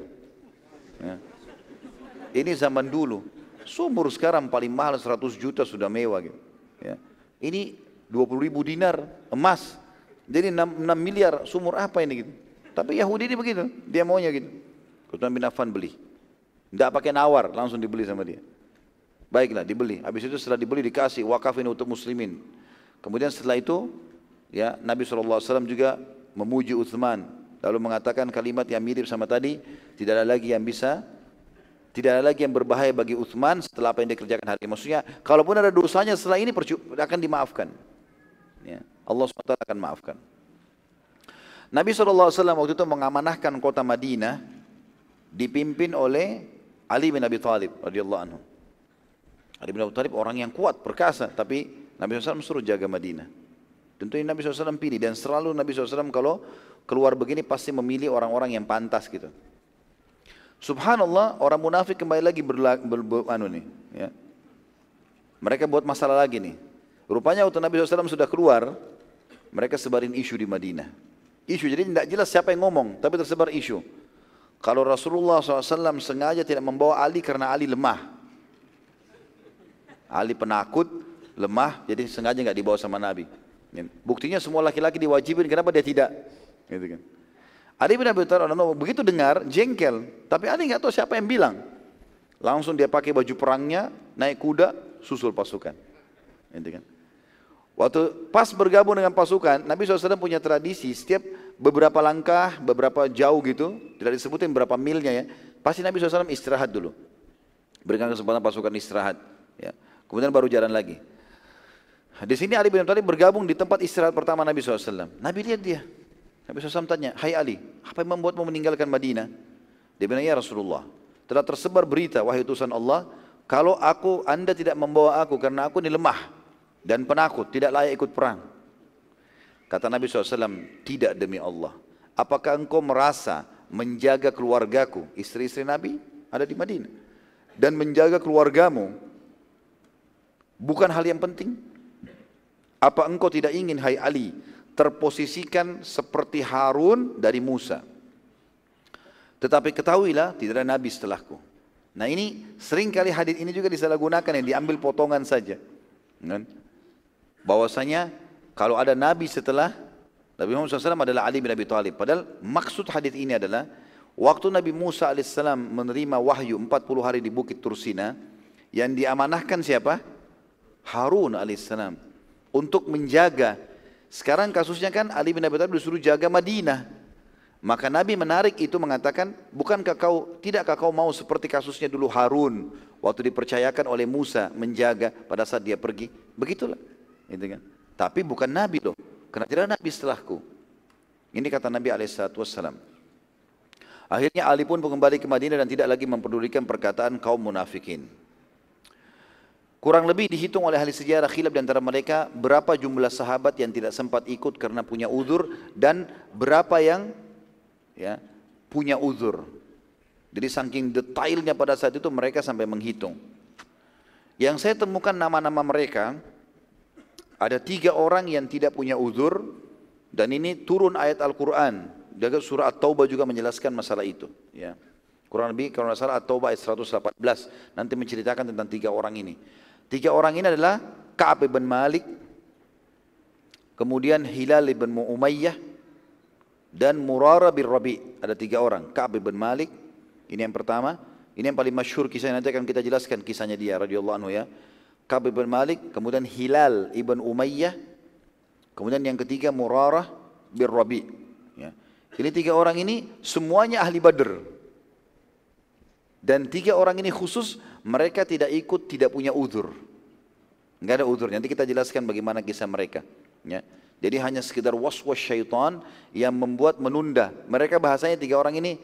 Ya. Ini zaman dulu. Sumur sekarang paling mahal 100 juta sudah mewah gitu. Ya. Ini 20 ribu dinar emas. Jadi 6, 6 miliar sumur apa ini gitu. Tapi Yahudi ini begitu, dia maunya gitu. Utsman bin Affan beli. Tidak pakai nawar, langsung dibeli sama dia. Baiklah dibeli. Habis itu setelah dibeli dikasih wakafin untuk muslimin. Kemudian setelah itu ya Nabi SAW juga memuji Uthman. Lalu mengatakan kalimat yang mirip sama tadi. Tidak ada lagi yang bisa tidak ada lagi yang berbahaya bagi Uthman setelah apa yang dikerjakan hari ini. Maksudnya, kalaupun ada dosanya setelah ini akan dimaafkan. Ya, Allah SWT akan maafkan. Nabi SAW waktu itu mengamanahkan kota Madinah dipimpin oleh Ali bin Abi Thalib radhiyallahu anhu. Ali bin Abi Thalib orang yang kuat, perkasa, tapi Nabi SAW suruh jaga Madinah. Tentunya Nabi SAW pilih dan selalu Nabi SAW kalau keluar begini pasti memilih orang-orang yang pantas gitu. Subhanallah orang munafik kembali lagi berla, ber, ber, anu nih, ya. Mereka buat masalah lagi nih. Rupanya waktu Nabi SAW sudah keluar, mereka sebarin isu di Madinah. Isu jadi tidak jelas siapa yang ngomong, tapi tersebar isu. Kalau Rasulullah SAW sengaja tidak membawa Ali karena Ali lemah. Ali penakut, lemah, jadi sengaja nggak dibawa sama Nabi. Buktinya semua laki-laki diwajibin, kenapa dia tidak? Gitu kan. Ali bin Abi Thalib begitu dengar jengkel, tapi Ali nggak tahu siapa yang bilang. Langsung dia pakai baju perangnya, naik kuda, susul pasukan. Gitu kan. Waktu pas bergabung dengan pasukan, Nabi SAW punya tradisi setiap beberapa langkah, beberapa jauh gitu, tidak disebutin berapa milnya ya, pasti Nabi SAW istirahat dulu. Berikan kesempatan pasukan istirahat. Ya. Kemudian baru jalan lagi. Di sini Ali bin Abi Thalib bergabung di tempat istirahat pertama Nabi SAW. Nabi lihat dia. Nabi SAW tanya, Hai Ali, apa yang membuatmu meninggalkan Madinah? Dia bilang, ya Rasulullah, telah tersebar berita, wahai utusan Allah, kalau aku, anda tidak membawa aku karena aku ini lemah dan penakut, tidak layak ikut perang. Kata Nabi SAW, tidak demi Allah. Apakah engkau merasa menjaga keluargaku, istri-istri Nabi ada di Madinah, dan menjaga keluargamu Bukan hal yang penting? Apa engkau tidak ingin hai Ali terposisikan seperti Harun dari Musa? Tetapi ketahuilah tidak ada nabi setelahku. Nah ini sering kali hadis ini juga disalahgunakan yang diambil potongan saja. Kan? Bahwasanya kalau ada nabi setelah Nabi Muhammad SAW adalah Ali bin Abi Thalib. Padahal maksud hadis ini adalah waktu Nabi Musa AS menerima wahyu 40 hari di Bukit Tursina yang diamanahkan siapa? Harun alaihissalam untuk menjaga. Sekarang kasusnya kan Ali bin Abi Thalib disuruh jaga Madinah. Maka Nabi menarik itu mengatakan, bukankah kau, tidakkah kau mau seperti kasusnya dulu Harun waktu dipercayakan oleh Musa menjaga pada saat dia pergi? Begitulah. Gitu kan. Tapi bukan Nabi loh, karena tidak Nabi setelahku. Ini kata Nabi Alaihissalam. Akhirnya Ali pun kembali ke Madinah dan tidak lagi mempedulikan perkataan kaum munafikin. Kurang lebih dihitung oleh ahli sejarah khilaf di antara mereka berapa jumlah sahabat yang tidak sempat ikut karena punya uzur dan berapa yang ya punya uzur. Jadi saking detailnya pada saat itu mereka sampai menghitung. Yang saya temukan nama-nama mereka ada tiga orang yang tidak punya uzur dan ini turun ayat Al-Quran. Jaga surah At-Taubah juga menjelaskan masalah itu. Ya. Kurang lebih kalau tidak salah At-Taubah ayat 118 nanti menceritakan tentang tiga orang ini. Tiga orang ini adalah Ka'ab bin Malik, kemudian Hilal bin Umayyah, dan Murara bin Rabi. Ada tiga orang. Ka'ab bin Malik, ini yang pertama. Ini yang paling masyhur kisahnya nanti akan kita jelaskan kisahnya dia radhiyallahu anhu ya. Ka'ab bin Malik, kemudian Hilal ibn Umayyah, kemudian yang ketiga Murarah bin Rabi. Ya. Ini tiga orang ini semuanya ahli Badr. Dan tiga orang ini khusus mereka tidak ikut, tidak punya udur. Enggak ada udur. Nanti kita jelaskan bagaimana kisah mereka. Ya. Jadi hanya sekedar was-was syaitan yang membuat menunda. Mereka bahasanya tiga orang ini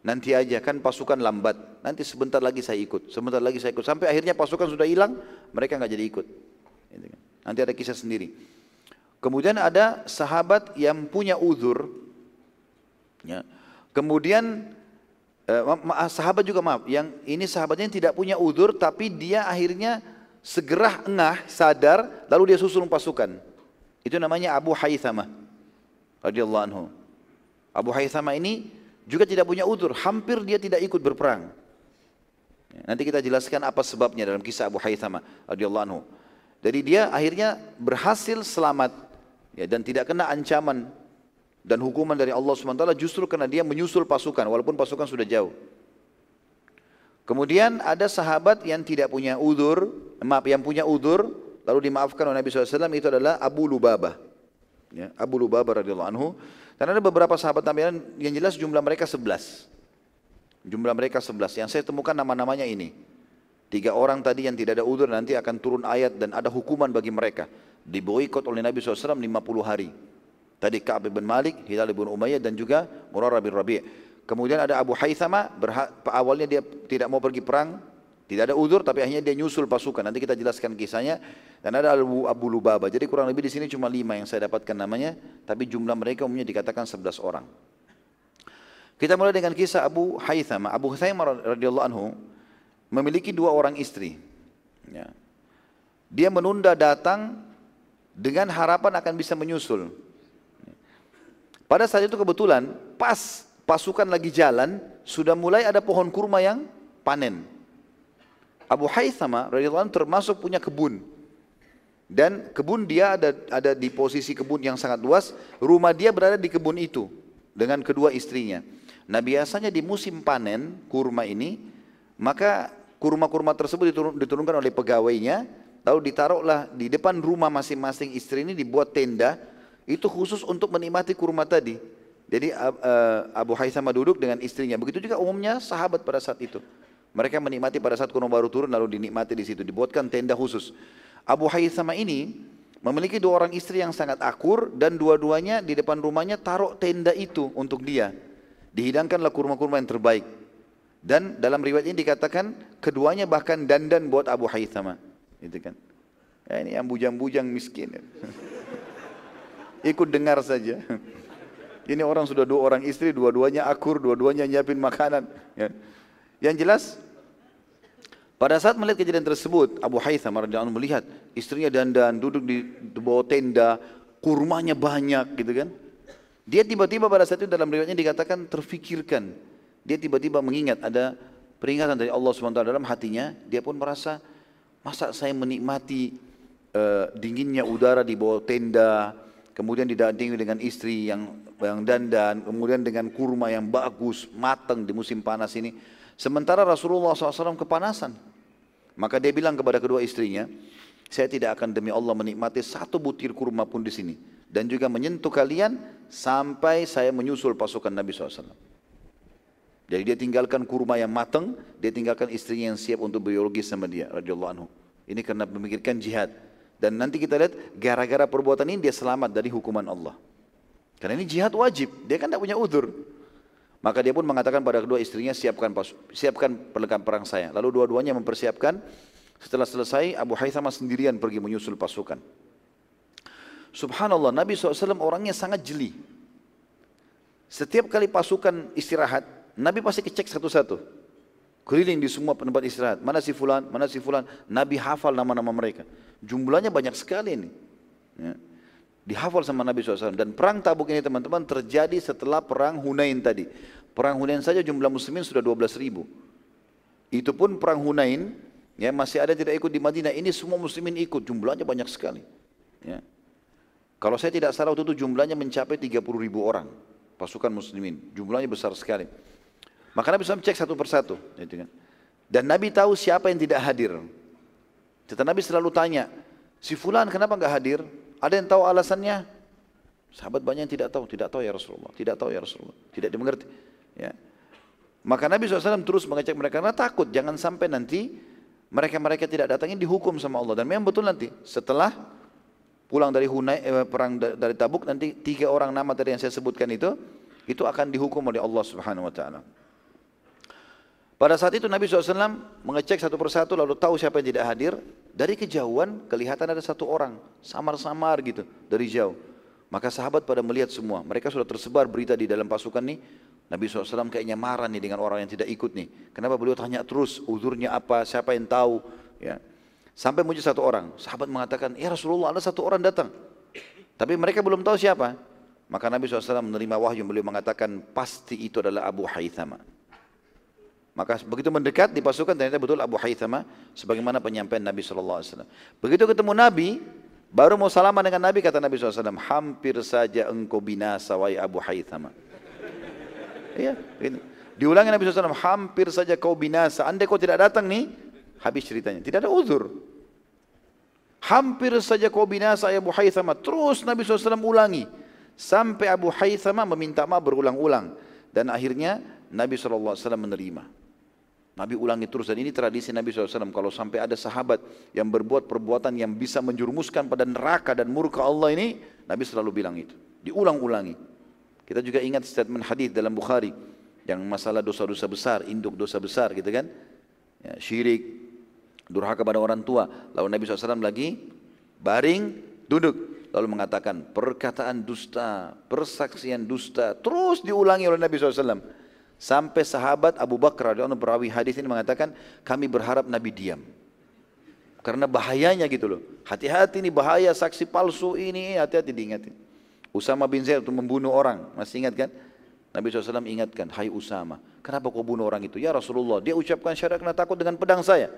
nanti aja kan pasukan lambat. Nanti sebentar lagi saya ikut, sebentar lagi saya ikut. Sampai akhirnya pasukan sudah hilang, mereka nggak jadi ikut. Gitu kan. Nanti ada kisah sendiri. Kemudian ada sahabat yang punya uzur. Ya. Kemudian eh, ma sahabat juga maaf, yang ini sahabatnya yang tidak punya uzur tapi dia akhirnya segera engah, sadar, lalu dia susun pasukan. Itu namanya Abu Haythama radhiyallahu anhu. Abu Haythama ini juga tidak punya udur, hampir dia tidak ikut berperang. Nanti kita jelaskan apa sebabnya dalam kisah Abu Haythama radhiyallahu anhu. Jadi dia akhirnya berhasil selamat ya, dan tidak kena ancaman dan hukuman dari Allah SWT justru karena dia menyusul pasukan walaupun pasukan sudah jauh. Kemudian ada sahabat yang tidak punya udur, maaf yang punya udur, lalu dimaafkan oleh Nabi SAW itu adalah Abu Lubabah. Ya, Abu Lubabah radhiyallahu anhu. Dan ada beberapa sahabat Nabi yang jelas jumlah mereka 11. Jumlah mereka 11. Yang saya temukan nama-namanya ini. Tiga orang tadi yang tidak ada udur nanti akan turun ayat dan ada hukuman bagi mereka. Diboikot oleh Nabi SAW 50 hari. Tadi Ka'ab bin Malik, Hilal bin Umayyah dan juga Murarah bin Rabi'. Kemudian ada Abu Haythama, awalnya dia tidak mau pergi perang, tidak ada udur tapi akhirnya dia nyusul pasukan. Nanti kita jelaskan kisahnya. Dan ada Abu, Abu Lubaba. Jadi kurang lebih di sini cuma lima yang saya dapatkan namanya, tapi jumlah mereka umumnya dikatakan sebelas orang. Kita mulai dengan kisah Abu Haythama. Abu Haythama radhiyallahu anhu memiliki dua orang istri. Ya. Dia menunda datang dengan harapan akan bisa menyusul. Pada saat itu kebetulan pas pasukan lagi jalan, sudah mulai ada pohon kurma yang panen. Abu Haythama radhiyallahu termasuk punya kebun. Dan kebun dia ada ada di posisi kebun yang sangat luas, rumah dia berada di kebun itu dengan kedua istrinya. Nah biasanya di musim panen kurma ini, maka kurma-kurma tersebut diturun, diturunkan oleh pegawainya, lalu ditaruhlah di depan rumah masing-masing istri ini dibuat tenda, itu khusus untuk menikmati kurma tadi. Jadi Abu Haythama duduk dengan istrinya. Begitu juga umumnya sahabat pada saat itu. Mereka menikmati pada saat kurma baru turun lalu dinikmati di situ. Dibuatkan tenda khusus. Abu Haythama ini memiliki dua orang istri yang sangat akur dan dua-duanya di depan rumahnya taruh tenda itu untuk dia. Dihidangkanlah kurma-kurma yang terbaik. Dan dalam riwayat ini dikatakan keduanya bahkan dandan buat Abu Haythama. Itu kan. Ya, ini yang bujang-bujang miskin. (laughs) Ikut dengar saja. (laughs) Ini orang sudah dua orang istri, dua-duanya akur, dua-duanya nyiapin makanan. Ya. Yang jelas, pada saat melihat kejadian tersebut, Abu Haytham radhiyallahu melihat istrinya dandan, duduk di, bawah tenda, kurmanya banyak gitu kan. Dia tiba-tiba pada saat itu dalam riwayatnya dikatakan terfikirkan. Dia tiba-tiba mengingat ada peringatan dari Allah SWT dalam hatinya, dia pun merasa masa saya menikmati uh, dinginnya udara di bawah tenda, kemudian didampingi dengan istri yang yang dandan, kemudian dengan kurma yang bagus, matang di musim panas ini. Sementara Rasulullah SAW kepanasan. Maka dia bilang kepada kedua istrinya, saya tidak akan demi Allah menikmati satu butir kurma pun di sini. Dan juga menyentuh kalian sampai saya menyusul pasukan Nabi SAW. Jadi dia tinggalkan kurma yang matang, dia tinggalkan istrinya yang siap untuk biologis sama dia, radhiyallahu anhu. Ini karena memikirkan jihad. Dan nanti kita lihat gara-gara perbuatan ini dia selamat dari hukuman Allah. Karena ini jihad wajib, dia kan tidak punya udur. Maka dia pun mengatakan pada kedua istrinya siapkan siapkan perlengkapan perang saya. Lalu dua-duanya mempersiapkan. Setelah selesai Abu Haythama sendirian pergi menyusul pasukan. Subhanallah Nabi SAW orangnya sangat jeli. Setiap kali pasukan istirahat, Nabi pasti kecek satu-satu. Keliling di semua tempat istirahat. Mana si fulan, mana si fulan. Nabi hafal nama-nama mereka. Jumlahnya banyak sekali ini. Ya. Dihafal sama Nabi SAW. Dan perang tabuk ini teman-teman terjadi setelah perang Hunain tadi. Perang Hunain saja jumlah muslimin sudah 12 ribu. Itu pun perang Hunain, ya masih ada tidak ikut di Madinah. Ini semua muslimin ikut, jumlahnya banyak sekali. Ya. Kalau saya tidak salah waktu itu jumlahnya mencapai 30 ribu orang. pasukan muslimin. Jumlahnya besar sekali. Maka Nabi SAW cek satu persatu. Gitu kan. Dan Nabi tahu siapa yang tidak hadir. Tetapi Nabi selalu tanya, si fulan kenapa nggak hadir? Ada yang tahu alasannya? Sahabat banyak yang tidak tahu, tidak tahu ya Rasulullah, tidak tahu ya Rasulullah, tidak dimengerti. Ya. Maka Nabi SAW terus mengecek mereka karena takut jangan sampai nanti mereka-mereka tidak datang ini dihukum sama Allah dan memang betul nanti setelah pulang dari Hunay, eh, perang dari Tabuk nanti tiga orang nama tadi yang saya sebutkan itu itu akan dihukum oleh Allah Subhanahu Wa Taala. Pada saat itu Nabi SAW mengecek satu persatu lalu tahu siapa yang tidak hadir. Dari kejauhan kelihatan ada satu orang samar-samar gitu dari jauh. Maka sahabat pada melihat semua. Mereka sudah tersebar berita di dalam pasukan nih. Nabi SAW kayaknya marah nih dengan orang yang tidak ikut nih. Kenapa beliau tanya terus uzurnya apa, siapa yang tahu. Ya. Sampai muncul satu orang. Sahabat mengatakan, ya Rasulullah ada satu orang datang. Tapi mereka belum tahu siapa. Maka Nabi SAW menerima wahyu beliau mengatakan pasti itu adalah Abu Haythama. Maka begitu mendekat di pasukan ternyata betul Abu Haythama sebagaimana penyampaian Nabi SAW. Begitu ketemu Nabi, baru mau salaman dengan Nabi kata Nabi SAW, hampir saja engkau binasa wahai Abu Haythama. Iya, ini. Diulangi Nabi SAW, hampir saja kau binasa. Andai kau tidak datang nih, habis ceritanya. Tidak ada uzur. Hampir saja kau binasa Abu Haythama. Terus Nabi SAW ulangi. Sampai Abu Haythama meminta maaf berulang-ulang. Dan akhirnya Nabi SAW menerima. Nabi ulangi terus dan ini tradisi Nabi SAW. Kalau sampai ada sahabat yang berbuat perbuatan yang bisa menjurumuskan pada neraka dan murka Allah ini, Nabi selalu bilang itu. Diulang-ulangi. Kita juga ingat statement hadis dalam Bukhari yang masalah dosa-dosa besar, induk dosa besar gitu kan. Ya, syirik, durhaka pada orang tua. Lalu Nabi SAW lagi baring, duduk. Lalu mengatakan perkataan dusta, persaksian dusta. Terus diulangi oleh Nabi SAW. Sampai sahabat Abu Bakar radhiyallahu perawi hadis ini mengatakan kami berharap Nabi diam. Karena bahayanya gitu loh. Hati-hati ini bahaya saksi palsu ini, hati-hati diingatin. Usama bin Zaid untuk membunuh orang. Masih ingat kan? Nabi SAW ingatkan, hai Usama, kenapa kau bunuh orang itu? Ya Rasulullah, dia ucapkan syarat kena takut dengan pedang saya.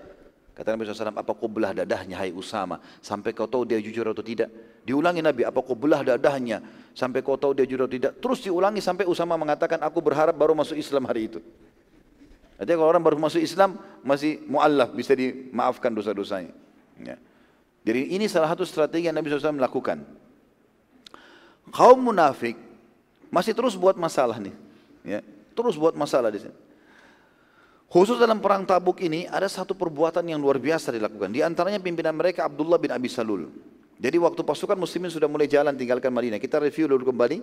Kata Nabi SAW, apa kau belah dadahnya hai Usama, sampai kau tahu dia jujur atau tidak? Diulangi Nabi, apa kau belah dadahnya, sampai kau tahu dia tidak? Terus diulangi sampai Usama mengatakan, aku berharap baru masuk Islam hari itu. Artinya kalau orang baru masuk Islam, masih mu'allaf, bisa dimaafkan dosa-dosanya. Ya. Jadi ini salah satu strategi yang Nabi SAW melakukan kaum munafik masih terus buat masalah nih. Ya, terus buat masalah di sini. Khusus dalam perang Tabuk ini ada satu perbuatan yang luar biasa dilakukan. Di antaranya pimpinan mereka Abdullah bin Abi Salul. Jadi waktu pasukan muslimin sudah mulai jalan tinggalkan Madinah. Kita review dulu kembali.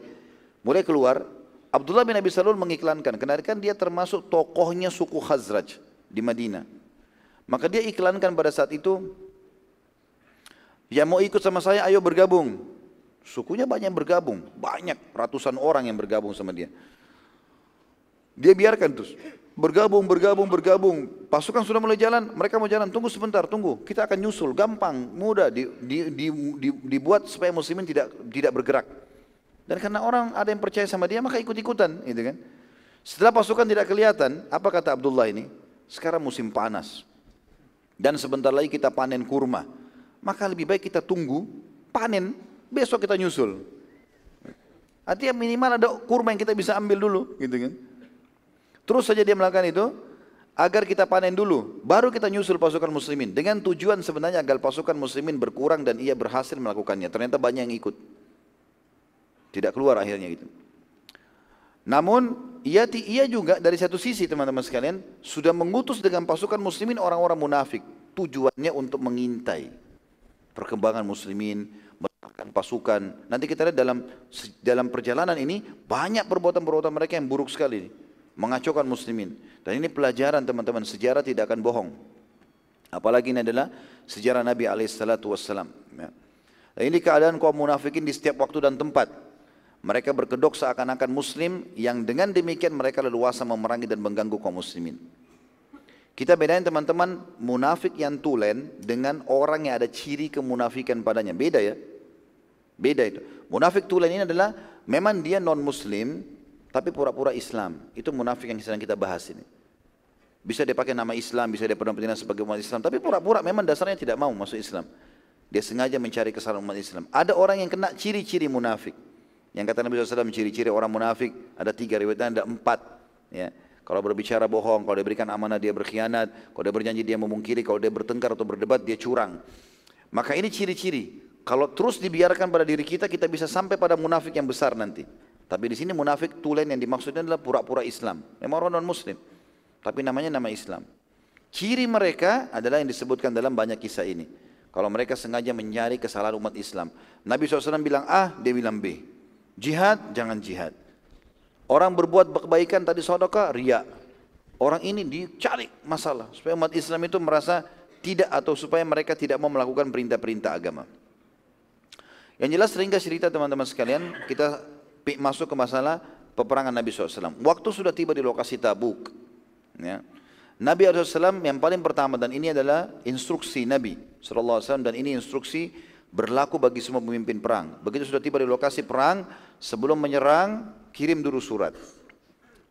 Mulai keluar. Abdullah bin Abi Salul mengiklankan. Karena kan dia termasuk tokohnya suku Khazraj di Madinah. Maka dia iklankan pada saat itu. Yang mau ikut sama saya ayo bergabung. Sukunya banyak yang bergabung, banyak ratusan orang yang bergabung sama dia. Dia biarkan terus bergabung, bergabung, bergabung. Pasukan sudah mulai jalan, mereka mau jalan. Tunggu sebentar, tunggu. Kita akan nyusul, gampang, mudah di, di, di, di, dibuat supaya muslimin tidak tidak bergerak. Dan karena orang ada yang percaya sama dia, maka ikut-ikutan, gitu kan? Setelah pasukan tidak kelihatan, apa kata Abdullah ini? Sekarang musim panas. Dan sebentar lagi kita panen kurma. Maka lebih baik kita tunggu panen besok kita nyusul. Artinya minimal ada kurma yang kita bisa ambil dulu, gitu kan. Terus saja dia melakukan itu, agar kita panen dulu, baru kita nyusul pasukan muslimin. Dengan tujuan sebenarnya agar pasukan muslimin berkurang dan ia berhasil melakukannya. Ternyata banyak yang ikut. Tidak keluar akhirnya gitu. Namun ia, ia juga dari satu sisi teman-teman sekalian sudah mengutus dengan pasukan muslimin orang-orang munafik. Tujuannya untuk mengintai perkembangan muslimin, melemahkan pasukan. Nanti kita lihat dalam dalam perjalanan ini banyak perbuatan-perbuatan mereka yang buruk sekali, mengacaukan muslimin. Dan ini pelajaran teman-teman, sejarah tidak akan bohong. Apalagi ini adalah sejarah Nabi wassalam. Ya. Ini keadaan kaum munafikin di setiap waktu dan tempat. Mereka berkedok seakan-akan muslim yang dengan demikian mereka leluasa memerangi dan mengganggu kaum muslimin. Kita bedain teman-teman munafik yang tulen dengan orang yang ada ciri kemunafikan padanya. Beda ya. Beda itu. Munafik tulen ini adalah memang dia non muslim tapi pura-pura Islam. Itu munafik yang sedang kita bahas ini. Bisa dia pakai nama Islam, bisa dia pernah sebagai umat Islam, tapi pura-pura memang dasarnya tidak mau masuk Islam. Dia sengaja mencari kesalahan umat Islam. Ada orang yang kena ciri-ciri munafik. Yang kata Nabi SAW ciri-ciri orang munafik ada tiga riwayatnya ada empat. Ya. Kalau berbicara bohong, kalau dia berikan amanah dia berkhianat, kalau dia berjanji dia memungkiri, kalau dia bertengkar atau berdebat dia curang. Maka ini ciri-ciri. Kalau terus dibiarkan pada diri kita, kita bisa sampai pada munafik yang besar nanti. Tapi di sini munafik tulen yang dimaksudnya adalah pura-pura Islam. Memang orang non Muslim, tapi namanya nama Islam. Ciri mereka adalah yang disebutkan dalam banyak kisah ini. Kalau mereka sengaja mencari kesalahan umat Islam. Nabi SAW bilang A, dia bilang B. Jihad, jangan jihad. Orang berbuat kebaikan tadi saudara ria. Orang ini dicari masalah supaya umat Islam itu merasa tidak atau supaya mereka tidak mau melakukan perintah-perintah agama. Yang jelas ringkas cerita teman-teman sekalian, kita masuk ke masalah peperangan Nabi SAW. Waktu sudah tiba di lokasi Tabuk. Ya. Nabi SAW yang paling pertama dan ini adalah instruksi Nabi SAW dan ini instruksi berlaku bagi semua pemimpin perang. Begitu sudah tiba di lokasi perang, sebelum menyerang, kirim dulu surat.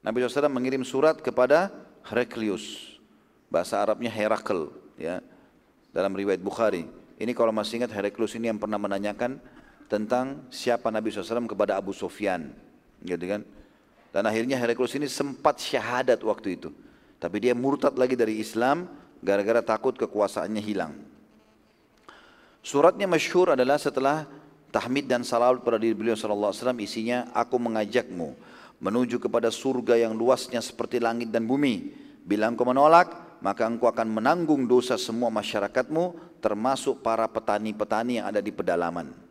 Nabi SAW mengirim surat kepada Heraklius. Bahasa Arabnya Herakl. Ya, dalam riwayat Bukhari. Ini kalau masih ingat Heraklius ini yang pernah menanyakan tentang siapa Nabi SAW kepada Abu Sufyan. Gitu kan? Dan akhirnya Heraklius ini sempat syahadat waktu itu. Tapi dia murtad lagi dari Islam gara-gara takut kekuasaannya hilang. Suratnya masyhur adalah setelah tahmid dan salawat pada diri beliau sallallahu alaihi isinya aku mengajakmu menuju kepada surga yang luasnya seperti langit dan bumi. Bila engkau menolak, maka engkau akan menanggung dosa semua masyarakatmu termasuk para petani-petani yang ada di pedalaman.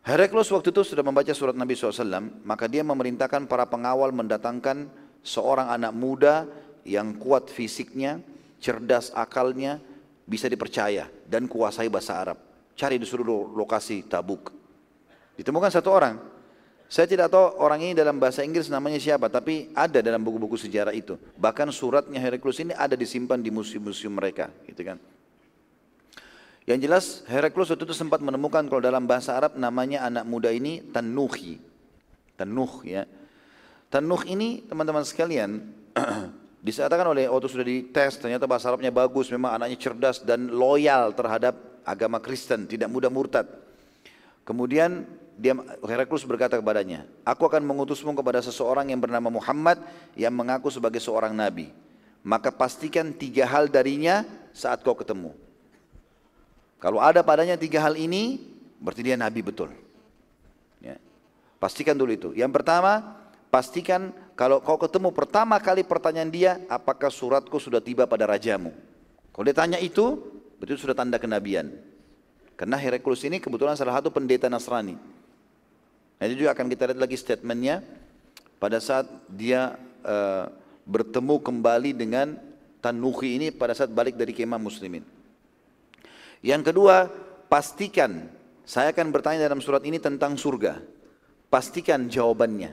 Heraklius waktu itu sudah membaca surat Nabi SAW, maka dia memerintahkan para pengawal mendatangkan seorang anak muda yang kuat fisiknya, cerdas akalnya, bisa dipercaya dan kuasai bahasa Arab. Cari di seluruh lokasi Tabuk. Ditemukan satu orang. Saya tidak tahu orang ini dalam bahasa Inggris namanya siapa, tapi ada dalam buku-buku sejarah itu. Bahkan suratnya Heraklius ini ada disimpan di museum-museum mereka, gitu kan. Yang jelas Heraklius waktu itu sempat menemukan kalau dalam bahasa Arab namanya anak muda ini Tanuhi. Tanuh ya. Tanuh ini teman-teman sekalian (clears throat) Disatakan oleh waktu sudah dites ternyata bahasa Arabnya bagus, memang anaknya cerdas dan loyal terhadap agama Kristen, tidak mudah murtad. Kemudian dia Heraklius berkata kepadanya, "Aku akan mengutusmu kepada seseorang yang bernama Muhammad yang mengaku sebagai seorang nabi. Maka pastikan tiga hal darinya saat kau ketemu. Kalau ada padanya tiga hal ini, berarti dia nabi betul. Ya. Pastikan dulu itu. Yang pertama, pastikan kalau kau ketemu pertama kali pertanyaan dia, apakah suratku sudah tiba pada rajamu? Kalau dia tanya itu, betul sudah tanda kenabian. Karena Heraklius ini kebetulan salah satu pendeta Nasrani. Nanti juga akan kita lihat lagi statementnya pada saat dia uh, bertemu kembali dengan Tanuhi ini pada saat balik dari kemah muslimin. Yang kedua, pastikan, saya akan bertanya dalam surat ini tentang surga. Pastikan jawabannya.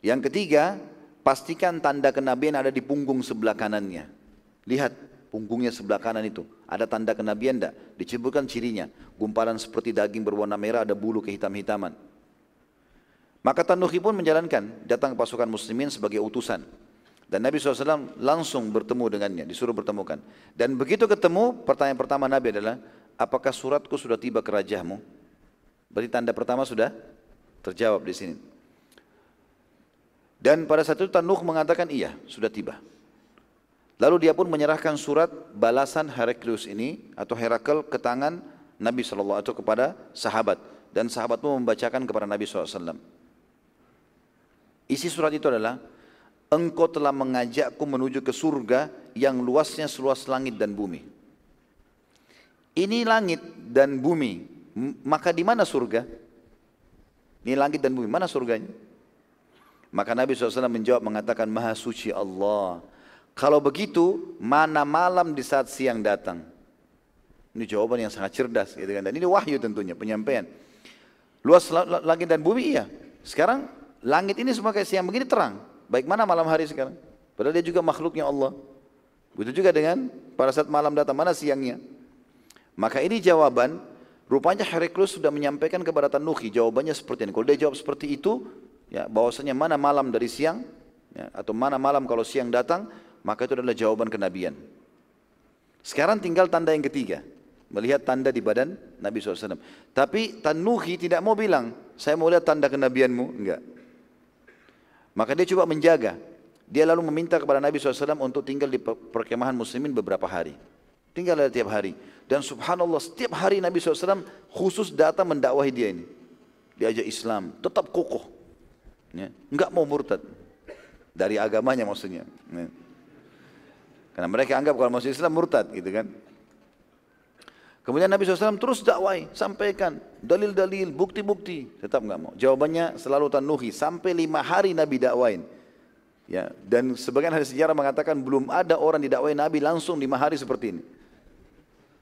Yang ketiga, pastikan tanda kenabian ada di punggung sebelah kanannya. Lihat punggungnya sebelah kanan itu. Ada tanda kenabian tidak? Disebutkan cirinya. Gumpalan seperti daging berwarna merah ada bulu kehitam-hitaman. Maka Tanuhi pun menjalankan datang pasukan muslimin sebagai utusan. Dan Nabi SAW langsung bertemu dengannya, disuruh bertemukan. Dan begitu ketemu, pertanyaan pertama Nabi adalah, apakah suratku sudah tiba ke rajamu? Berarti tanda pertama sudah terjawab di sini. Dan pada saat itu Tanuh mengatakan iya, sudah tiba. Lalu dia pun menyerahkan surat balasan Heraklius ini atau Herakl ke tangan Nabi SAW atau kepada sahabat. Dan sahabat pun membacakan kepada Nabi SAW. Isi surat itu adalah, Engkau telah mengajakku menuju ke surga yang luasnya seluas langit dan bumi. Ini langit dan bumi, maka di mana surga? Ini langit dan bumi, mana surganya? Maka Nabi SAW menjawab mengatakan Maha suci Allah. Kalau begitu mana malam di saat siang datang? Ini jawaban yang sangat cerdas gitu kan. Dan ini wahyu tentunya penyampaian. Luas langit dan bumi iya. Sekarang langit ini kayak siang begini terang. Baik mana malam hari sekarang? Padahal dia juga makhluknya Allah. Begitu juga dengan pada saat malam datang mana siangnya? Maka ini jawaban Rupanya Heraklius sudah menyampaikan kepada Tanuhi jawabannya seperti ini. Kalau dia jawab seperti itu, ya bahwasanya mana malam dari siang ya, atau mana malam kalau siang datang maka itu adalah jawaban kenabian sekarang tinggal tanda yang ketiga melihat tanda di badan Nabi SAW. Tapi Tanuhi tidak mau bilang, saya mau lihat tanda kenabianmu. Enggak. Maka dia coba menjaga. Dia lalu meminta kepada Nabi SAW untuk tinggal di perkemahan muslimin beberapa hari. Tinggal tiap hari. Dan subhanallah setiap hari Nabi SAW khusus datang mendakwahi dia ini. Diajak Islam, tetap kokoh. Ya. Enggak mau murtad. Dari agamanya maksudnya. Ya. Karena mereka anggap kalau masuk Islam murtad gitu kan. Kemudian Nabi SAW terus dakwai, sampaikan dalil-dalil, bukti-bukti. Tetap nggak mau. Jawabannya selalu tanuhi. Sampai lima hari Nabi dakwain. Ya, dan sebagian hadis sejarah mengatakan belum ada orang didakwai Nabi langsung lima hari seperti ini.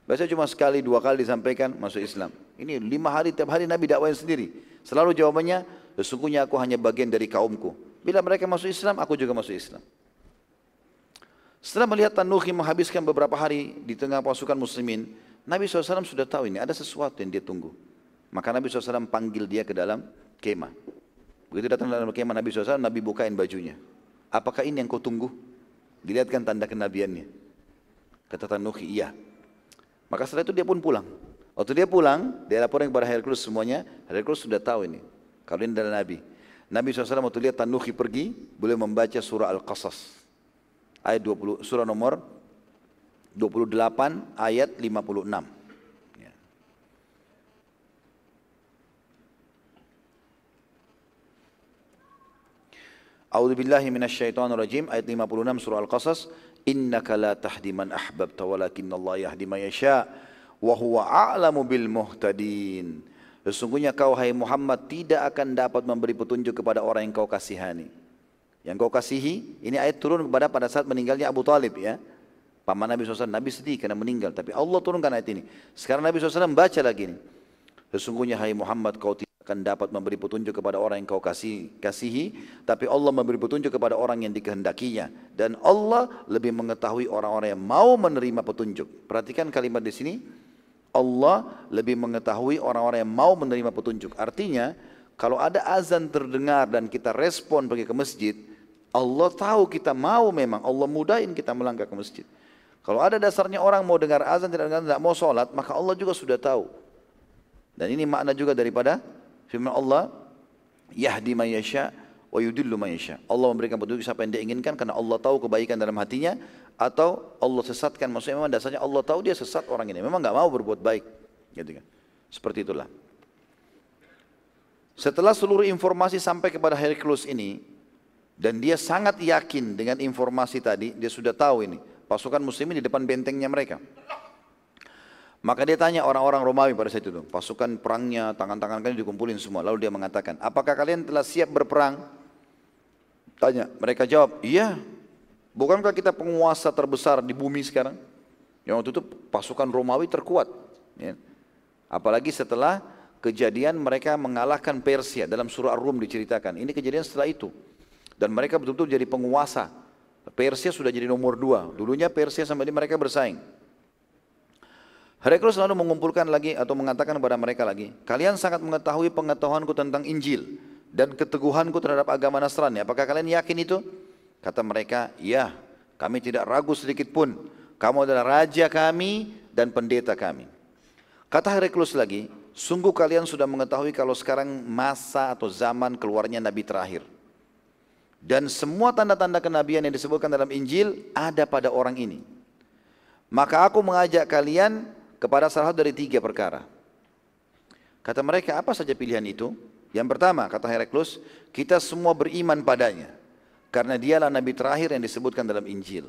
Biasanya cuma sekali dua kali disampaikan masuk Islam. Ini lima hari tiap hari Nabi dakwain sendiri. Selalu jawabannya, sesungguhnya aku hanya bagian dari kaumku. Bila mereka masuk Islam, aku juga masuk Islam. Setelah melihat Tanuhi menghabiskan beberapa hari di tengah pasukan muslimin, Nabi SAW sudah tahu ini ada sesuatu yang dia tunggu. Maka Nabi SAW panggil dia ke dalam kemah. Begitu datang dalam kemah Nabi SAW, Nabi bukain bajunya. Apakah ini yang kau tunggu? Dilihatkan tanda kenabiannya. Kata Tanuhi, iya. Maka setelah itu dia pun pulang. Waktu dia pulang, dia laporin kepada Hercules semuanya. Hercules sudah tahu ini. Kalau ini adalah Nabi. Nabi SAW waktu lihat Tanuhi pergi, boleh membaca surah Al-Qasas. Ayat 20, surah nomor 28 ayat 56. Ya. A'udzu billahi minasyaitonir rajim ayat 56 surah Al-Qasas innaka la tahdi man ahbabta walakinnallaha yahdi man yasha wa huwa a'lamu bil muhtadin. Sesungguhnya kau hai Muhammad tidak akan dapat memberi petunjuk kepada orang yang kau kasihani. Yang kau kasihi, ini ayat turun kepada pada saat meninggalnya Abu Talib ya. Paman Nabi SAW, Nabi sedih karena meninggal. Tapi Allah turunkan ayat ini. Sekarang Nabi SAW baca lagi ini. Sesungguhnya hai Muhammad kau tidak akan dapat memberi petunjuk kepada orang yang kau kasih, kasihi. Tapi Allah memberi petunjuk kepada orang yang dikehendakinya. Dan Allah lebih mengetahui orang-orang yang mau menerima petunjuk. Perhatikan kalimat di sini. Allah lebih mengetahui orang-orang yang mau menerima petunjuk. Artinya, kalau ada azan terdengar dan kita respon pergi ke masjid, Allah tahu kita mau memang, Allah mudahin kita melangkah ke masjid. Kalau ada dasarnya orang mau dengar azan tidak dengar, tidak mau sholat, maka Allah juga sudah tahu. Dan ini makna juga daripada firman Allah, Yahdi man yasha wa yudillu man yasha. Allah memberikan petunjuk siapa yang dia inginkan karena Allah tahu kebaikan dalam hatinya atau Allah sesatkan. Maksudnya memang dasarnya Allah tahu dia sesat orang ini. Memang nggak mau berbuat baik. Gitu kan. Seperti itulah. Setelah seluruh informasi sampai kepada Hercules ini, dan dia sangat yakin dengan informasi tadi, dia sudah tahu ini pasukan muslimin di depan bentengnya mereka. Maka dia tanya orang-orang Romawi pada saat itu, pasukan perangnya, tangan-tangan kalian dikumpulin semua. Lalu dia mengatakan, apakah kalian telah siap berperang? Tanya, mereka jawab, iya. Bukankah kita penguasa terbesar di bumi sekarang? Yang waktu itu pasukan Romawi terkuat. Ya. Apalagi setelah kejadian mereka mengalahkan Persia dalam surah Ar-Rum diceritakan. Ini kejadian setelah itu. Dan mereka betul-betul jadi penguasa Persia sudah jadi nomor dua. Dulunya Persia sama ini mereka bersaing. Heraklius selalu mengumpulkan lagi atau mengatakan kepada mereka lagi, kalian sangat mengetahui pengetahuanku tentang Injil dan keteguhanku terhadap agama Nasrani. Apakah kalian yakin itu? Kata mereka, ya, kami tidak ragu sedikit pun. Kamu adalah raja kami dan pendeta kami. Kata Heraklius lagi, sungguh kalian sudah mengetahui kalau sekarang masa atau zaman keluarnya Nabi terakhir. Dan semua tanda-tanda kenabian yang disebutkan dalam Injil ada pada orang ini. Maka aku mengajak kalian kepada salah satu dari tiga perkara. Kata mereka, apa saja pilihan itu? Yang pertama, kata Heraklus, kita semua beriman padanya. Karena dialah nabi terakhir yang disebutkan dalam Injil.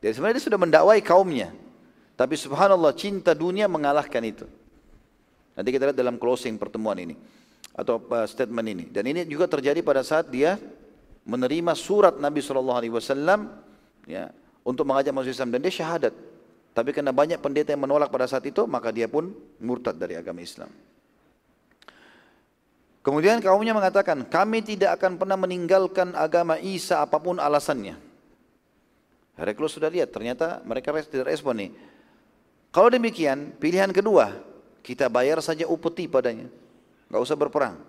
Jadi sebenarnya dia sudah mendakwai kaumnya. Tapi subhanallah cinta dunia mengalahkan itu. Nanti kita lihat dalam closing pertemuan ini. Atau uh, statement ini. Dan ini juga terjadi pada saat dia menerima surat Nabi Shallallahu Alaihi Wasallam ya untuk mengajak masuk Islam dan dia syahadat. Tapi karena banyak pendeta yang menolak pada saat itu, maka dia pun murtad dari agama Islam. Kemudian kaumnya mengatakan, kami tidak akan pernah meninggalkan agama Isa apa pun alasannya. Heraklius sudah lihat, ternyata mereka tidak respon nih. Kalau demikian, pilihan kedua, kita bayar saja upeti padanya. Gak usah berperang.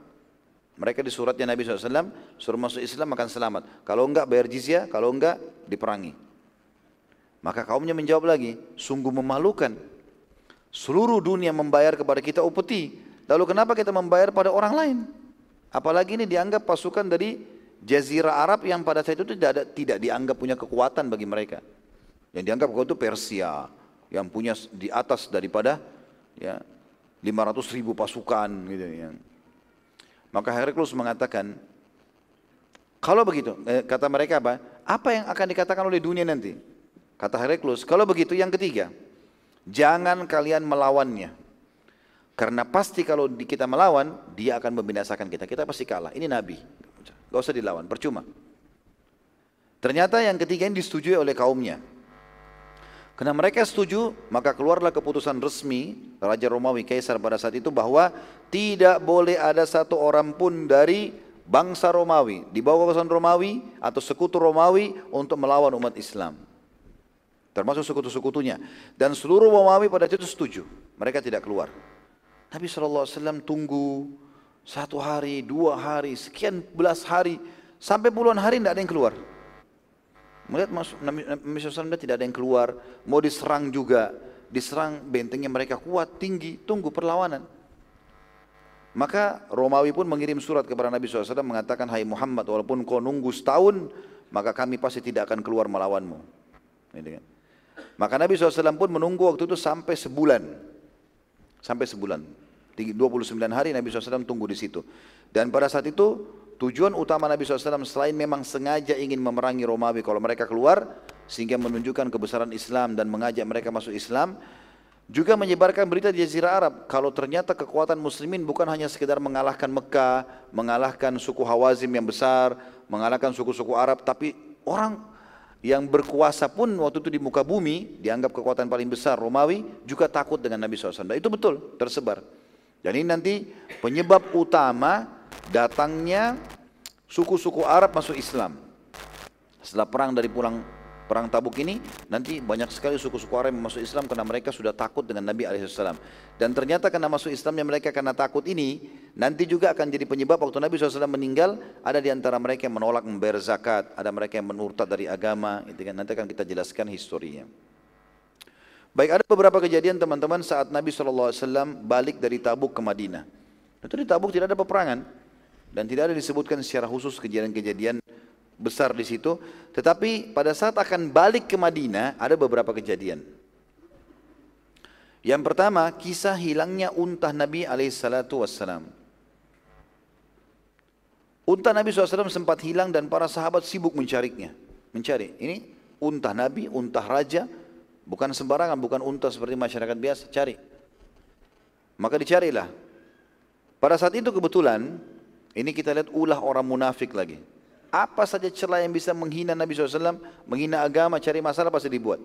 Mereka di suratnya Nabi SAW, suruh masuk Islam akan selamat. Kalau enggak bayar jizya, kalau enggak diperangi. Maka kaumnya menjawab lagi, sungguh memalukan. Seluruh dunia membayar kepada kita upeti. Lalu kenapa kita membayar pada orang lain? Apalagi ini dianggap pasukan dari Jazirah Arab yang pada saat itu tidak, ada, tidak dianggap punya kekuatan bagi mereka. Yang dianggap kekuatan itu Persia, yang punya di atas daripada ya 500 ribu pasukan gitu ya. Maka Heraklius mengatakan, kalau begitu, eh, kata mereka apa? Apa yang akan dikatakan oleh dunia nanti? Kata Heraklius, kalau begitu yang ketiga, jangan kalian melawannya. Karena pasti kalau kita melawan, dia akan membinasakan kita. Kita pasti kalah. Ini Nabi. Gak usah dilawan, percuma. Ternyata yang ketiga ini disetujui oleh kaumnya. Karena mereka setuju, maka keluarlah keputusan resmi Raja Romawi Kaisar pada saat itu bahwa tidak boleh ada satu orang pun dari bangsa Romawi, di bawah kekuasaan Romawi atau sekutu Romawi untuk melawan umat Islam. Termasuk sekutu-sekutunya. Dan seluruh Romawi pada itu setuju. Mereka tidak keluar. Nabi SAW tunggu satu hari, dua hari, sekian belas hari, sampai puluhan hari tidak ada yang keluar. Melihat Nabi SAW tidak ada yang keluar, mau diserang juga, diserang bentengnya mereka kuat, tinggi, tunggu perlawanan. Maka Romawi pun mengirim surat kepada Nabi SAW mengatakan, Hai Muhammad, walaupun kau nunggu setahun, maka kami pasti tidak akan keluar melawanmu. Maka Nabi SAW pun menunggu waktu itu sampai sebulan. Sampai sebulan. 29 hari Nabi SAW tunggu di situ. Dan pada saat itu tujuan utama Nabi SAW selain memang sengaja ingin memerangi Romawi kalau mereka keluar sehingga menunjukkan kebesaran Islam dan mengajak mereka masuk Islam juga menyebarkan berita di Jazirah Arab kalau ternyata kekuatan muslimin bukan hanya sekedar mengalahkan Mekah, mengalahkan suku Hawazim yang besar, mengalahkan suku-suku Arab tapi orang yang berkuasa pun waktu itu di muka bumi dianggap kekuatan paling besar Romawi juga takut dengan Nabi SAW. Itu betul tersebar. Ini nanti penyebab utama datangnya suku-suku Arab masuk Islam. Setelah perang dari pulang perang Tabuk ini nanti banyak sekali suku-suku Arab yang masuk Islam karena mereka sudah takut dengan Nabi SAW. Dan ternyata karena masuk Islamnya mereka karena takut ini nanti juga akan jadi penyebab waktu Nabi SAW meninggal ada di antara mereka yang menolak membayar zakat, ada mereka yang menurtad dari agama, itu kan nanti akan kita jelaskan historinya. Baik ada beberapa kejadian teman-teman saat Nabi SAW balik dari Tabuk ke Madinah. Itu di Tabuk tidak ada peperangan dan tidak ada disebutkan secara khusus kejadian-kejadian besar di situ. Tetapi pada saat akan balik ke Madinah ada beberapa kejadian. Yang pertama, kisah hilangnya unta Nabi alaihissalatu. Unta Nabi SAW sempat hilang dan para sahabat sibuk mencarinya. Mencari. Ini unta Nabi, unta raja, bukan sembarangan, bukan unta seperti masyarakat biasa. Cari. Maka dicarilah. Pada saat itu kebetulan, ini kita lihat ulah orang munafik lagi. Apa saja celah yang bisa menghina Nabi SAW, menghina agama, cari masalah pasti dibuat.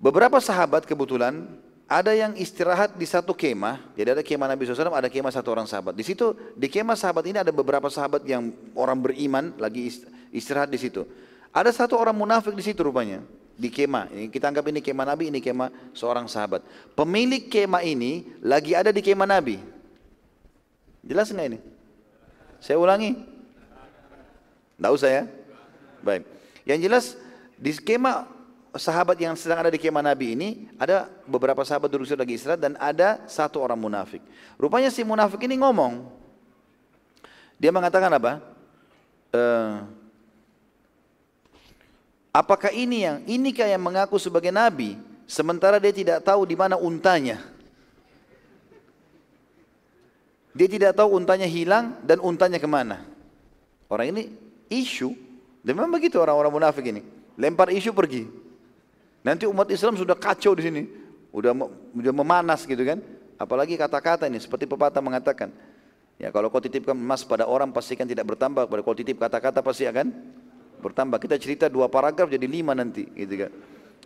Beberapa sahabat kebetulan ada yang istirahat di satu kemah, jadi ada kemah Nabi SAW, ada kemah satu orang sahabat. Di situ di kemah sahabat ini ada beberapa sahabat yang orang beriman lagi istirahat di situ. Ada satu orang munafik di situ rupanya di kemah. Kita anggap ini kemah Nabi, ini kemah seorang sahabat. Pemilik kemah ini lagi ada di kemah Nabi. Jelas nggak ini? Saya ulangi. Tidak usah ya. Baik. Yang jelas di kemah sahabat yang sedang ada di kemah Nabi ini ada beberapa sahabat duduk lagi istirahat dan ada satu orang munafik. Rupanya si munafik ini ngomong. Dia mengatakan apa? E, apakah ini yang ini yang mengaku sebagai nabi sementara dia tidak tahu di mana untanya? Dia tidak tahu untanya hilang dan untanya ke mana. Orang ini isu. Dan memang begitu orang-orang munafik ini. Lempar isu pergi. Nanti umat Islam sudah kacau di sini, udah udah memanas gitu kan. Apalagi kata-kata ini seperti pepatah mengatakan, ya kalau kau titipkan emas pada orang pastikan tidak bertambah, pada kau titip kata-kata pasti akan bertambah. Kita cerita dua paragraf jadi lima nanti, gitu kan.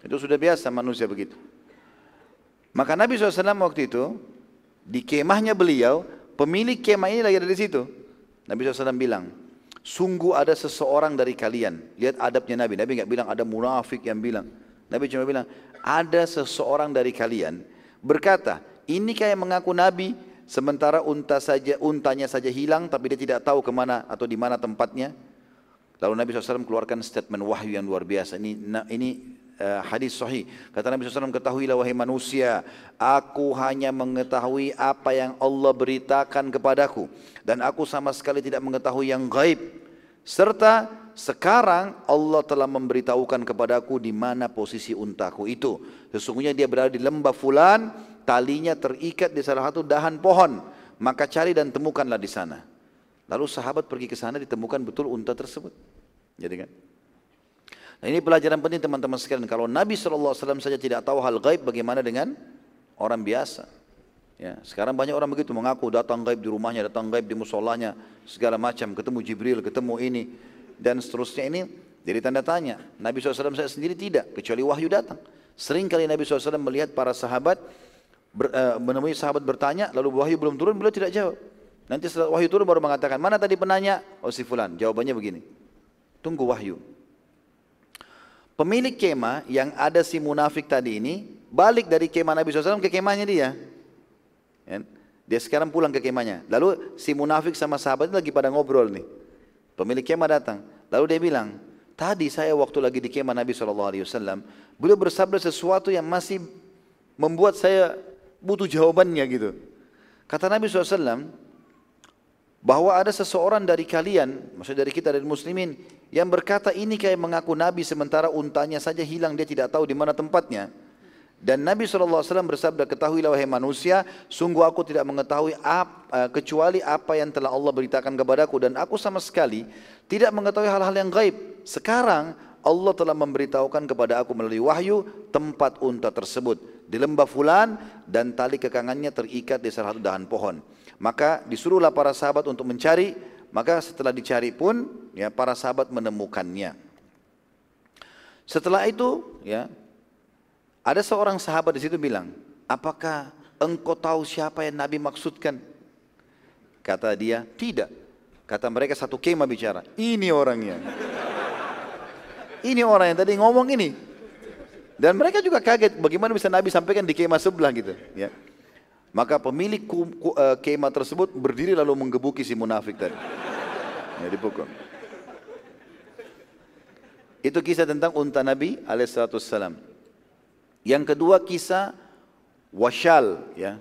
Itu sudah biasa manusia begitu. Maka Nabi SAW waktu itu di kemahnya beliau, pemilik kemah ini lagi ada di situ. Nabi SAW bilang, sungguh ada seseorang dari kalian. Lihat adabnya Nabi. Nabi nggak bilang ada munafik yang bilang. Nabi cuma bilang, ada seseorang dari kalian berkata, ini kayak mengaku Nabi, sementara unta saja untanya saja hilang, tapi dia tidak tahu ke mana atau di mana tempatnya. Lalu Nabi SAW keluarkan statement wahyu yang luar biasa. Ini, ini uh, hadis sahih. Kata Nabi SAW, ketahuilah wahai manusia, aku hanya mengetahui apa yang Allah beritakan kepadaku. Dan aku sama sekali tidak mengetahui yang gaib. Serta sekarang Allah telah memberitahukan kepadaku di mana posisi untaku itu. Sesungguhnya dia berada di lembah fulan, talinya terikat di salah satu dahan pohon. Maka cari dan temukanlah di sana. Lalu sahabat pergi ke sana ditemukan betul unta tersebut. Jadi kan? Nah ini pelajaran penting teman-teman sekalian. Kalau Nabi SAW saja tidak tahu hal gaib, bagaimana dengan orang biasa? Ya, sekarang banyak orang begitu mengaku datang gaib di rumahnya, datang gaib di musolanya, segala macam, ketemu Jibril, ketemu ini, dan seterusnya ini jadi tanda tanya. Nabi SAW saya sendiri tidak, kecuali wahyu datang. Sering kali Nabi SAW melihat para sahabat, ber, uh, menemui sahabat bertanya, lalu wahyu belum turun, beliau tidak jawab. Nanti setelah wahyu turun baru mengatakan, mana tadi penanya? Oh si fulan, jawabannya begini. Tunggu wahyu. Pemilik kemah yang ada si munafik tadi ini balik dari kemah Nabi SAW ke kemahnya dia. Ya. Dia sekarang pulang ke kemahnya. Lalu si munafik sama sahabat lagi pada ngobrol nih. Pemilik kemah datang. Lalu dia bilang, tadi saya waktu lagi di kemah Nabi SAW, beliau bersabda sesuatu yang masih membuat saya butuh jawabannya gitu. Kata Nabi SAW, bahwa ada seseorang dari kalian, maksudnya dari kita dari muslimin yang berkata ini kayak mengaku nabi sementara untanya saja hilang dia tidak tahu di mana tempatnya. Dan Nabi SAW bersabda, ketahuilah wahai manusia, sungguh aku tidak mengetahui ap, uh, kecuali apa yang telah Allah beritakan kepadaku. Dan aku sama sekali tidak mengetahui hal-hal yang gaib. Sekarang Allah telah memberitahukan kepada aku melalui wahyu tempat unta tersebut. Di lembah fulan dan tali kekangannya terikat di salah satu dahan pohon. Maka disuruhlah para sahabat untuk mencari, maka setelah dicari pun ya para sahabat menemukannya. Setelah itu ya ada seorang sahabat di situ bilang, "Apakah engkau tahu siapa yang Nabi maksudkan?" Kata dia, "Tidak." Kata mereka satu kemah bicara, "Ini orangnya." ini orang yang tadi ngomong ini. Dan mereka juga kaget bagaimana bisa Nabi sampaikan di kemah sebelah gitu, ya. Maka pemilik uh, kemah tersebut berdiri lalu menggebuki si munafik tadi. Ya, dipukul. Itu kisah tentang unta Nabi alaihissalam. Yang kedua kisah washal ya.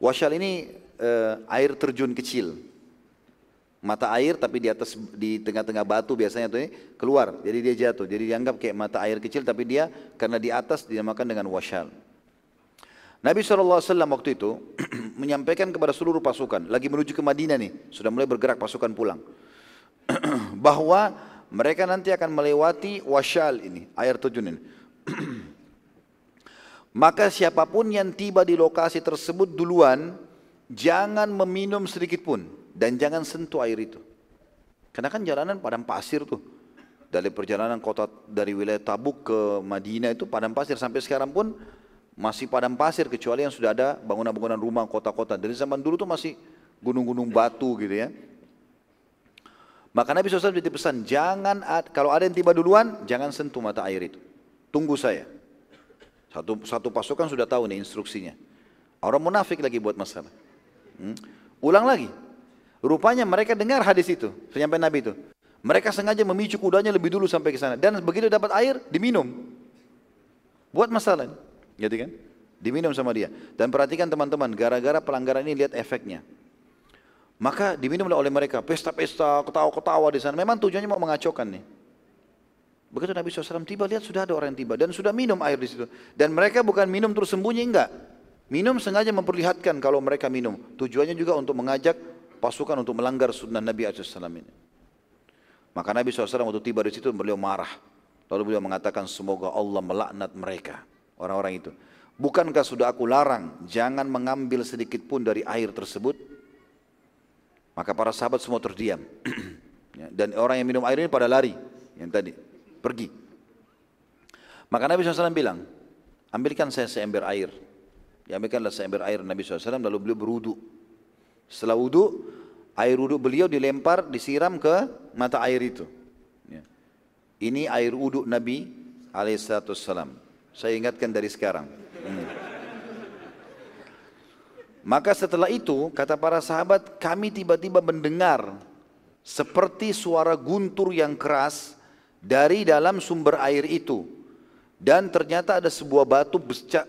Washal ini uh, air terjun kecil. Mata air tapi di atas di tengah-tengah batu biasanya tuh keluar. Jadi dia jatuh. Jadi dianggap kayak mata air kecil tapi dia karena di atas dinamakan dengan washal. Nabi SAW waktu itu (clears throat) menyampaikan kepada seluruh pasukan, lagi menuju ke Madinah nih, sudah mulai bergerak pasukan pulang. (clears throat) bahwa mereka nanti akan melewati wasyal ini, air terjun ini. (clears throat) Maka siapa pun yang tiba di lokasi tersebut duluan, jangan meminum sedikit pun dan jangan sentuh air itu. Karena kan jalanan padang pasir tuh. Dari perjalanan kota dari wilayah Tabuk ke Madinah itu padang pasir sampai sekarang pun masih padang pasir kecuali yang sudah ada bangunan-bangunan rumah kota-kota. Dari zaman dulu tuh masih gunung-gunung batu gitu ya. Maka Nabi SAW jadi pesan, jangan kalau ada yang tiba duluan, jangan sentuh mata air itu. Tunggu saya. Satu, satu pasukan sudah tahu nih instruksinya. Orang munafik lagi buat masalah. Hmm? Ulang lagi. Rupanya mereka dengar hadis itu, penyampaian Nabi itu. Mereka sengaja memicu kudanya lebih dulu sampai ke sana. Dan begitu dapat air, diminum. Buat masalah. Gitu kan? Diminum sama dia. Dan perhatikan teman-teman, gara-gara pelanggaran ini lihat efeknya. Maka diminumlah oleh mereka, pesta-pesta, ketawa-ketawa di sana. Memang tujuannya mau mengacaukan nih. Begitu Nabi SAW tiba, lihat sudah ada orang yang tiba. Dan sudah minum air di situ. Dan mereka bukan minum terus sembunyi, enggak. Minum sengaja memperlihatkan kalau mereka minum. Tujuannya juga untuk mengajak pasukan untuk melanggar sunnah Nabi SAW ini. Maka Nabi SAW waktu tiba di situ beliau marah. Lalu beliau mengatakan semoga Allah melaknat mereka orang-orang itu. Bukankah sudah aku larang jangan mengambil sedikit pun dari air tersebut? Maka para sahabat semua terdiam. (clears throat) Ya, dan orang yang minum air ini pada lari. Yang tadi. Pergi. Maka Nabi SAW bilang, ambilkan saya seember air. Diambilkanlah seember air Nabi SAW lalu beliau berudu. Setelah wudu, air wudu beliau dilempar, disiram ke mata air itu. Ya. Ini air wudu Nabi alaihissalam. Saya ingatkan dari sekarang. Hmm. Maka setelah itu kata para sahabat kami tiba-tiba mendengar seperti suara guntur yang keras dari dalam sumber air itu. Dan ternyata ada sebuah batu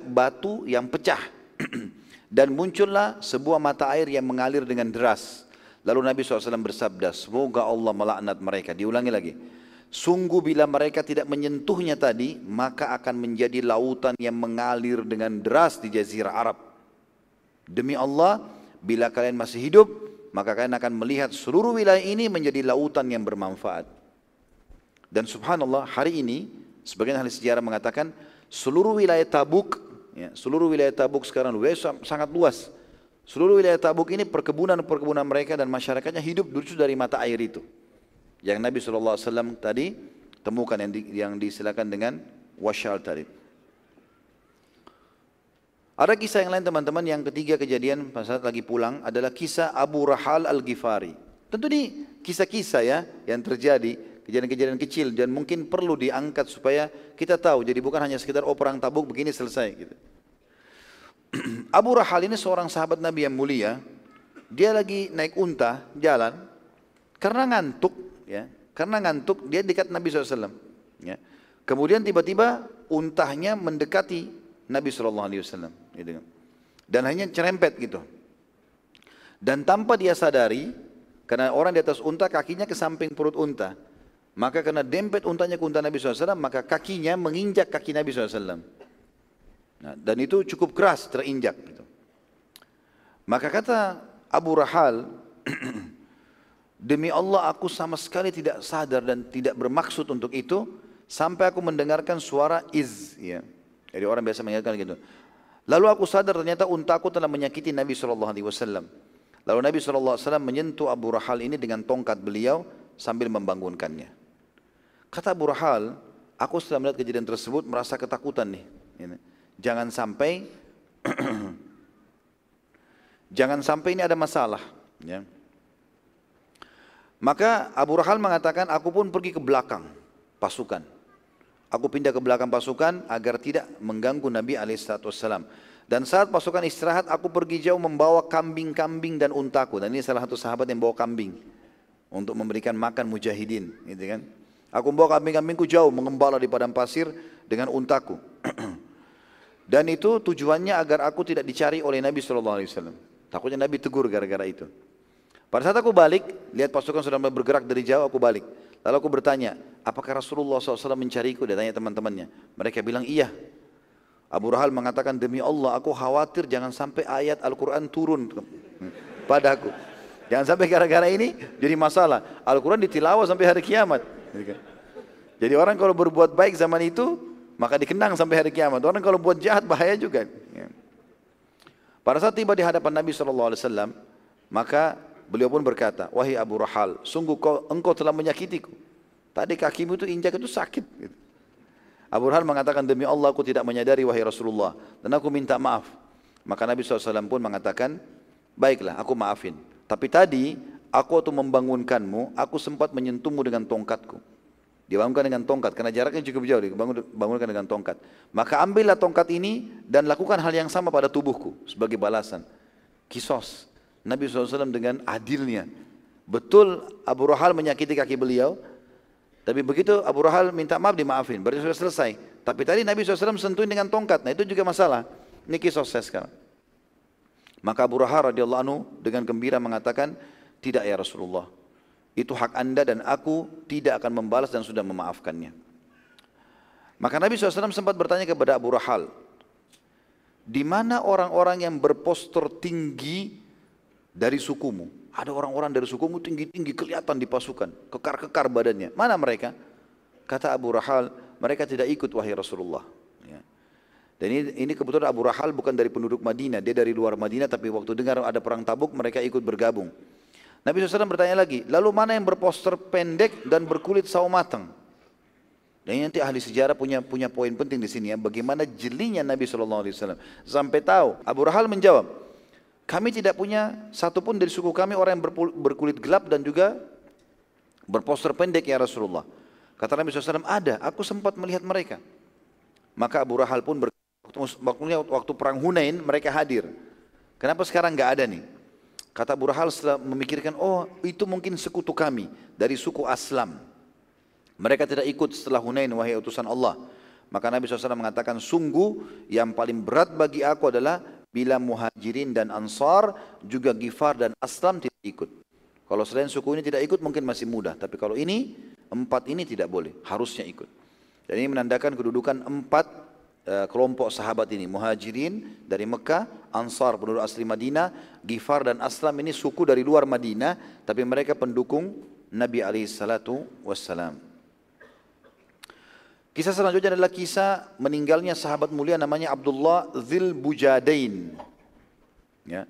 batu yang pecah. (clears throat) Dan muncullah sebuah mata air yang mengalir dengan deras. Lalu Nabi SAW bersabda semoga Allah melaknat mereka. Diulangi lagi Sungguh bila mereka tidak menyentuhnya tadi, maka akan menjadi lautan yang mengalir dengan deras di jazirah Arab. Demi Allah, bila kalian masih hidup, maka kalian akan melihat seluruh wilayah ini menjadi lautan yang bermanfaat. Dan subhanallah, hari ini, sebagian ahli sejarah mengatakan, seluruh wilayah Tabuk, ya, seluruh wilayah Tabuk sekarang wilayah sangat luas. Seluruh wilayah Tabuk ini perkebunan-perkebunan mereka dan masyarakatnya hidup lucu dari mata air itu yang Nabi SAW tadi temukan yang, di, yang disilakan dengan washal tadi. Ada kisah yang lain teman-teman yang ketiga kejadian pada saat lagi pulang adalah kisah Abu Rahal Al-Ghifari. Tentu ini kisah-kisah ya yang terjadi, kejadian-kejadian kecil dan mungkin perlu diangkat supaya kita tahu. Jadi bukan hanya sekedar oh perang tabuk begini selesai gitu. (clears throat) Abu Rahal ini seorang sahabat Nabi yang mulia. Dia lagi naik unta jalan karena ngantuk ya karena ngantuk dia dekat Nabi SAW ya kemudian tiba-tiba untahnya mendekati Nabi SAW gitu. Kan. dan hanya cerempet gitu dan tanpa dia sadari karena orang di atas unta kakinya ke samping perut unta maka karena dempet untanya ke unta Nabi SAW maka kakinya menginjak kaki Nabi SAW nah, dan itu cukup keras terinjak gitu. maka kata Abu Rahal (clears throat) Demi Allah aku sama sekali tidak sadar dan tidak bermaksud untuk itu sampai aku mendengarkan suara iz ya. Jadi orang biasa mengingatkan gitu. Lalu aku sadar ternyata untaku telah menyakiti Nabi SAW. Lalu Nabi SAW menyentuh Abu Rahal ini dengan tongkat beliau sambil membangunkannya. Kata Abu Rahal, aku setelah melihat kejadian tersebut merasa ketakutan nih. Jangan sampai (clears throat) jangan sampai ini ada masalah. Ya. Maka Abu Rahal mengatakan, aku pun pergi ke belakang pasukan. Aku pindah ke belakang pasukan agar tidak mengganggu Nabi SAW. Dan saat pasukan istirahat, aku pergi jauh membawa kambing-kambing dan untaku. Dan ini salah satu sahabat yang bawa kambing untuk memberikan makan mujahidin, gitu kan? Aku membawa kambing-kambingku jauh mengembala di padang pasir dengan untaku. (clears throat) dan itu tujuannya agar aku tidak dicari oleh Nabi SAW. Takutnya Nabi tegur gara-gara itu. Pada saat aku balik, lihat pasukan sudah bergerak dari jauh, aku balik. Lalu aku bertanya, apakah Rasulullah SAW mencariku? Dia tanya teman-temannya. Mereka bilang, iya. Abu Rahal mengatakan, demi Allah aku khawatir jangan sampai ayat Al-Quran turun padaku. Jangan sampai gara-gara ini jadi masalah. Al-Quran ditilawah sampai hari kiamat. Jadi orang kalau berbuat baik zaman itu, maka dikenang sampai hari kiamat. Orang kalau buat jahat bahaya juga. Pada saat tiba di hadapan Nabi SAW, maka Beliau pun berkata, wahai Abu Rahal, sungguh kau, engkau telah menyakitiku. Tadi kakimu itu injak itu sakit. Gitu. Abu Rahal mengatakan, demi Allah aku tidak menyadari wahai Rasulullah. Dan aku minta maaf. Maka Nabi SAW pun mengatakan, baiklah aku maafin. Tapi tadi aku waktu membangunkanmu, aku sempat menyentuhmu dengan tongkatku. Dibangunkan dengan tongkat, karena jaraknya cukup jauh, dibangunkan dengan tongkat. Maka ambillah tongkat ini dan lakukan hal yang sama pada tubuhku sebagai balasan. Kisos, Nabi SAW dengan adilnya. Betul Abu Rahal menyakiti kaki beliau, tapi begitu Abu Rahal minta maaf dimaafin, berarti sudah selesai. Tapi tadi Nabi SAW sentuhin dengan tongkat, nah itu juga masalah. Ini kisah saya sekarang. Maka Abu Rahal radhiyallahu anhu dengan gembira mengatakan, tidak ya Rasulullah, itu hak anda dan aku tidak akan membalas dan sudah memaafkannya. Maka Nabi SAW sempat bertanya kepada Abu Rahal, di mana orang-orang yang berpostur tinggi dari sukumu. Ada orang-orang dari sukumu tinggi-tinggi kelihatan di pasukan, kekar-kekar badannya. Mana mereka? Kata Abu Rahal, mereka tidak ikut wahai Rasulullah. Ya. Dan ini, ini kebetulan Abu Rahal bukan dari penduduk Madinah, dia dari luar Madinah, tapi waktu dengar ada perang tabuk, mereka ikut bergabung. Nabi SAW bertanya lagi, lalu mana yang berposter pendek dan berkulit sawo matang? Dan nanti ahli sejarah punya punya poin penting di sini ya, bagaimana jelinya Nabi SAW. Sampai tahu, Abu Rahal menjawab, kami tidak punya satupun dari suku kami orang yang berkulit gelap dan juga berposter pendek ya Rasulullah. Kata Nabi SAW, ada, aku sempat melihat mereka. Maka Abu Rahal pun waktu, waktu perang Hunain mereka hadir. Kenapa sekarang nggak ada nih? Kata Abu Rahal setelah memikirkan, oh itu mungkin sekutu kami dari suku Aslam. Mereka tidak ikut setelah Hunain wahai utusan Allah. Maka Nabi SAW mengatakan, sungguh yang paling berat bagi aku adalah bila muhajirin dan ansar, juga gifar dan aslam tidak ikut. Kalau selain suku ini tidak ikut mungkin masih mudah. Tapi kalau ini, empat ini tidak boleh. Harusnya ikut. Dan ini menandakan kedudukan empat uh, kelompok sahabat ini. Muhajirin dari Mekah, Ansar penduduk asli Madinah, Gifar dan Aslam ini suku dari luar Madinah. Tapi mereka pendukung Nabi SAW. Kisah selanjutnya adalah kisah meninggalnya sahabat mulia namanya Abdullah Zil Bujadain. Ya.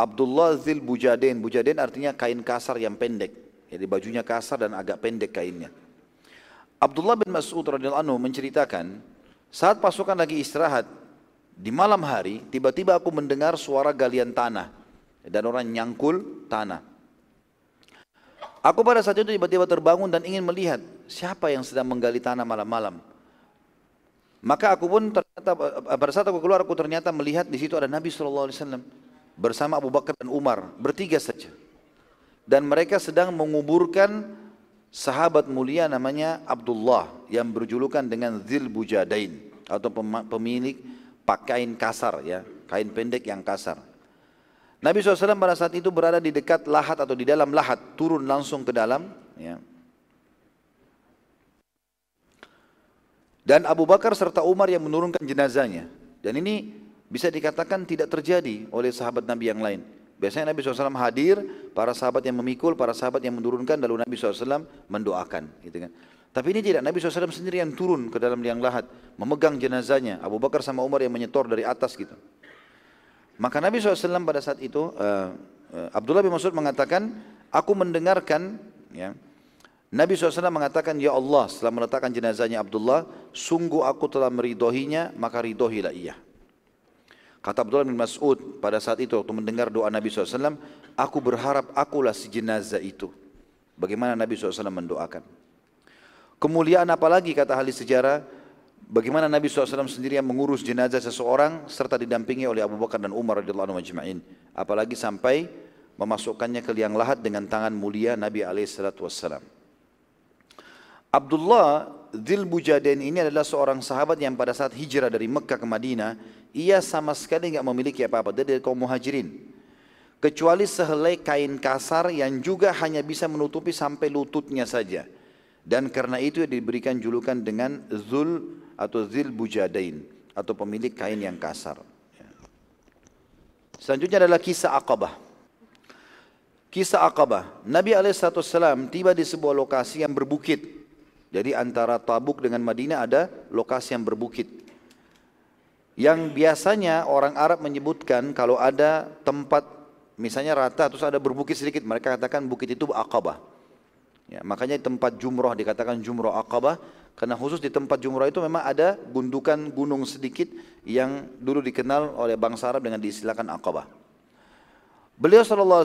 Abdullah Zil Bujadain. Bujadain artinya kain kasar yang pendek. Jadi bajunya kasar dan agak pendek kainnya. Abdullah bin Mas'ud radhiyallahu anhu menceritakan saat pasukan lagi istirahat di malam hari tiba-tiba aku mendengar suara galian tanah dan orang nyangkul tanah. Aku pada saat itu tiba-tiba terbangun dan ingin melihat siapa yang sedang menggali tanah malam-malam. Maka aku pun ternyata pada saat aku keluar aku ternyata melihat di situ ada Nabi SAW bersama Abu Bakar dan Umar bertiga saja. Dan mereka sedang menguburkan sahabat mulia namanya Abdullah yang berjulukan dengan Zil Bujadain atau pemilik pakaian kasar ya, kain pendek yang kasar. Nabi SAW pada saat itu berada di dekat lahat atau di dalam lahat, turun langsung ke dalam. Ya. Dan Abu Bakar serta Umar yang menurunkan jenazahnya. Dan ini bisa dikatakan tidak terjadi oleh sahabat Nabi yang lain. Biasanya Nabi SAW hadir, para sahabat yang memikul, para sahabat yang menurunkan, lalu Nabi SAW mendoakan. Gitu kan. Tapi ini tidak, Nabi SAW sendiri yang turun ke dalam liang lahat, memegang jenazahnya. Abu Bakar sama Umar yang menyetor dari atas gitu. Maka Nabi SAW pada saat itu, uh, uh, Abdullah bin Mas'ud mengatakan, aku mendengarkan, ya, Nabi SAW mengatakan, Ya Allah, setelah meletakkan jenazahnya Abdullah, sungguh aku telah meridohinya, maka ridohilah ia. Kata Abdullah bin Mas'ud pada saat itu waktu mendengar doa Nabi SAW, aku berharap akulah si jenazah itu. Bagaimana Nabi SAW mendoakan. Kemuliaan apalagi kata ahli sejarah, Bagaimana Nabi SAW sendiri yang mengurus jenazah seseorang serta didampingi oleh Abu Bakar dan Umar radhiyallahu anhu Apalagi sampai memasukkannya ke liang lahat dengan tangan mulia Nabi SAW. Abdullah Dhil Bujadain ini adalah seorang sahabat yang pada saat hijrah dari Mekah ke Madinah, ia sama sekali tidak memiliki apa-apa. Dia dari kaum muhajirin. Kecuali sehelai kain kasar yang juga hanya bisa menutupi sampai lututnya saja. Dan karena itu diberikan julukan dengan Zul atau zil bujadain atau pemilik kain yang kasar. Ya. Selanjutnya adalah kisah Aqabah. Kisah Aqabah. Nabi SAW tiba di sebuah lokasi yang berbukit. Jadi antara Tabuk dengan Madinah ada lokasi yang berbukit. Yang biasanya orang Arab menyebutkan kalau ada tempat misalnya rata terus ada berbukit sedikit mereka katakan bukit itu Aqabah. Ya, makanya tempat jumroh dikatakan jumroh Aqabah karena khusus di tempat jumroh itu memang ada gundukan gunung sedikit yang dulu dikenal oleh bangsa Arab dengan diistilahkan Aqabah. Beliau SAW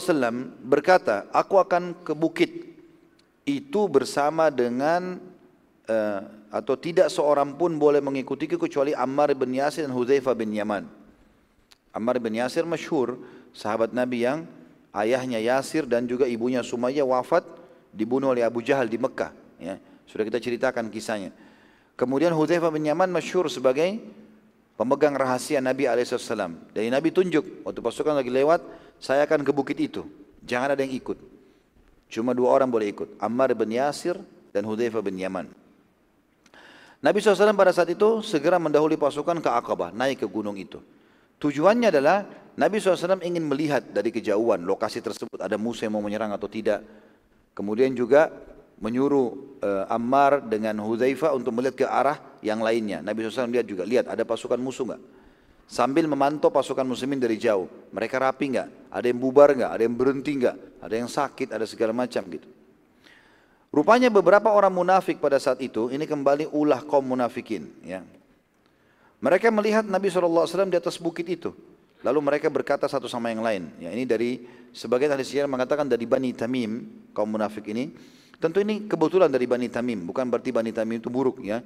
berkata, aku akan ke bukit itu bersama dengan uh, atau tidak seorang pun boleh mengikuti kecuali Ammar bin Yasir dan Hudzaifah bin Yaman. Ammar bin Yasir masyhur sahabat Nabi yang ayahnya Yasir dan juga ibunya Sumayyah wafat dibunuh oleh Abu Jahal di Mekah. Ya. Sudah kita ceritakan kisahnya. Kemudian Hudzaifah bin Yaman masyhur sebagai pemegang rahasia Nabi SAW. Dari Nabi tunjuk, waktu pasukan lagi lewat, saya akan ke bukit itu. Jangan ada yang ikut. Cuma dua orang boleh ikut. Ammar bin Yasir dan Hudzaifah bin Yaman. Nabi SAW pada saat itu segera mendahului pasukan ke Aqabah, naik ke gunung itu. Tujuannya adalah Nabi SAW ingin melihat dari kejauhan lokasi tersebut ada musuh yang mau menyerang atau tidak. Kemudian juga menyuruh uh, Ammar dengan Hudzaifah untuk melihat ke arah yang lainnya. Nabi SAW lihat juga, lihat ada pasukan musuh enggak? Sambil memantau pasukan muslimin dari jauh. Mereka rapi enggak? Ada yang bubar enggak? Ada yang berhenti enggak? Ada yang sakit, ada segala macam gitu. Rupanya beberapa orang munafik pada saat itu, ini kembali ulah kaum munafikin. Ya. Mereka melihat Nabi SAW di atas bukit itu. Lalu mereka berkata satu sama yang lain. Ya, ini dari sebagian ahli sejarah mengatakan dari Bani Tamim, kaum munafik ini. Tentu ini kebetulan dari Bani Tamim, bukan berarti Bani Tamim itu buruk ya.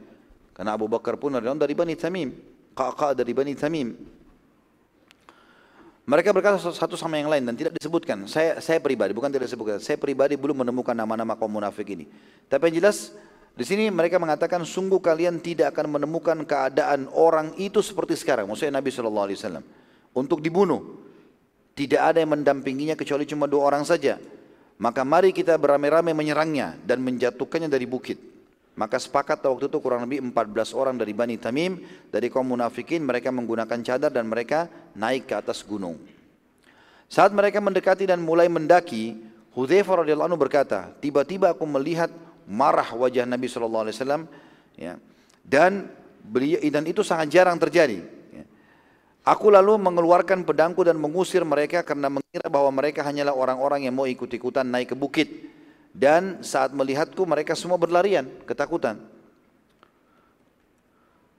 Karena Abu Bakar pun adalah dari Bani Tamim, kakak dari Bani Tamim. Mereka berkata satu sama yang lain dan tidak disebutkan. Saya saya pribadi bukan tidak disebutkan. Saya pribadi belum menemukan nama-nama kaum munafik ini. Tapi yang jelas Di sini mereka mengatakan sungguh kalian tidak akan menemukan keadaan orang itu seperti sekarang. Maksudnya Nabi Shallallahu Alaihi Wasallam untuk dibunuh. Tidak ada yang mendampinginya kecuali cuma dua orang saja. Maka mari kita beramai-ramai menyerangnya dan menjatuhkannya dari bukit. Maka sepakat waktu itu kurang lebih 14 orang dari Bani Tamim, dari kaum munafikin, mereka menggunakan cadar dan mereka naik ke atas gunung. Saat mereka mendekati dan mulai mendaki, Hudzaifah radhiyallahu anhu berkata, tiba-tiba aku melihat marah wajah Nabi Wasallam, ya, dan beliau dan itu sangat jarang terjadi. Aku lalu mengeluarkan pedangku dan mengusir mereka karena mengira bahwa mereka hanyalah orang-orang yang mau ikut-ikutan naik ke bukit. Dan saat melihatku mereka semua berlarian, ketakutan.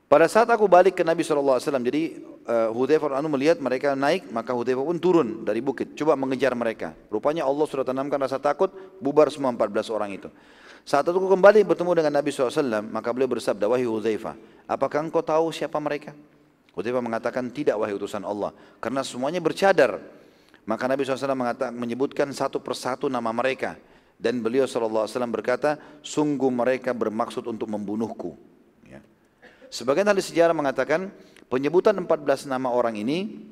Pada saat aku balik ke Nabi SAW, jadi uh, Hudhaifah anu melihat mereka naik, maka Hudhaifah pun turun dari bukit, coba mengejar mereka. Rupanya Allah sudah tanamkan rasa takut, bubar semua 14 orang itu. Saat itu kembali bertemu dengan Nabi SAW, maka beliau bersabda, wahai Hudzaifah, apakah engkau tahu siapa mereka? Hudzaifah mengatakan, tidak wahai utusan Allah, karena semuanya bercadar. Maka Nabi SAW mengatakan, menyebutkan satu persatu nama mereka. Dan beliau SAW berkata, sungguh mereka bermaksud untuk membunuhku. Ya. Sebagian ahli sejarah mengatakan, penyebutan 14 nama orang ini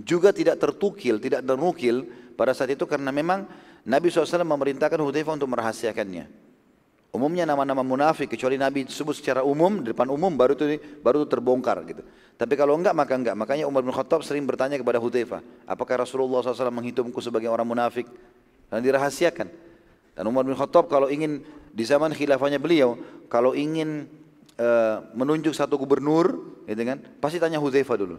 juga tidak tertukil, tidak ternukil pada saat itu karena memang Nabi SAW memerintahkan Hudzaifah untuk merahasiakannya. Umumnya nama-nama munafik kecuali Nabi sebut secara umum di depan umum baru itu baru itu terbongkar gitu. Tapi kalau enggak maka enggak. Makanya Umar bin Khattab sering bertanya kepada Hudzaifah, apakah Rasulullah SAW menghitungku sebagai orang munafik? Dan dirahasiakan. Dan Umar bin Khattab kalau ingin di zaman khilafahnya beliau, kalau ingin uh, menunjuk satu gubernur, gitu kan, pasti tanya Hudzaifah dulu.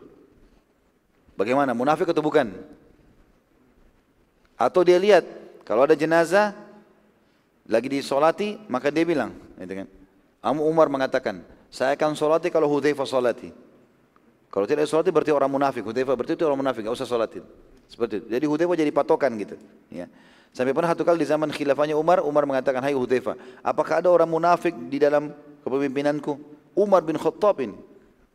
Bagaimana munafik atau bukan? Atau dia lihat kalau ada jenazah lagi disolati, maka dia bilang, gitu kan. Amu Umar mengatakan, saya akan solati kalau Hudzaifah solati. Kalau tidak solati berarti orang munafik. Hudzaifah berarti itu orang munafik, nggak usah solatin. Seperti itu. Jadi Hudzaifah jadi patokan gitu. Ya. Sampai pernah satu kali di zaman khilafahnya Umar, Umar mengatakan, Hai Hudzaifah, apakah ada orang munafik di dalam kepemimpinanku? Umar bin Khattab ini.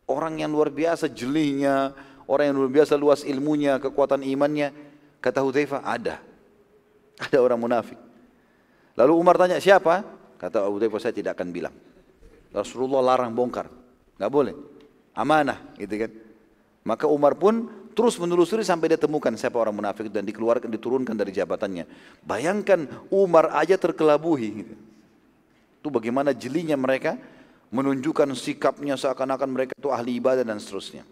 Orang yang luar biasa jelihnya, orang yang luar biasa luas ilmunya, kekuatan imannya. Kata Hudzaifah, ada. Ada orang munafik. Lalu Umar tanya siapa? Kata Abu Dhaifah saya tidak akan bilang. Rasulullah larang bongkar. Nggak boleh. Amanah gitu kan. Maka Umar pun terus menelusuri sampai dia temukan siapa orang munafik dan dikeluarkan diturunkan dari jabatannya. Bayangkan Umar aja terkelabuhi gitu. Itu bagaimana jelinya mereka menunjukkan sikapnya seakan-akan mereka itu ahli ibadah dan seterusnya.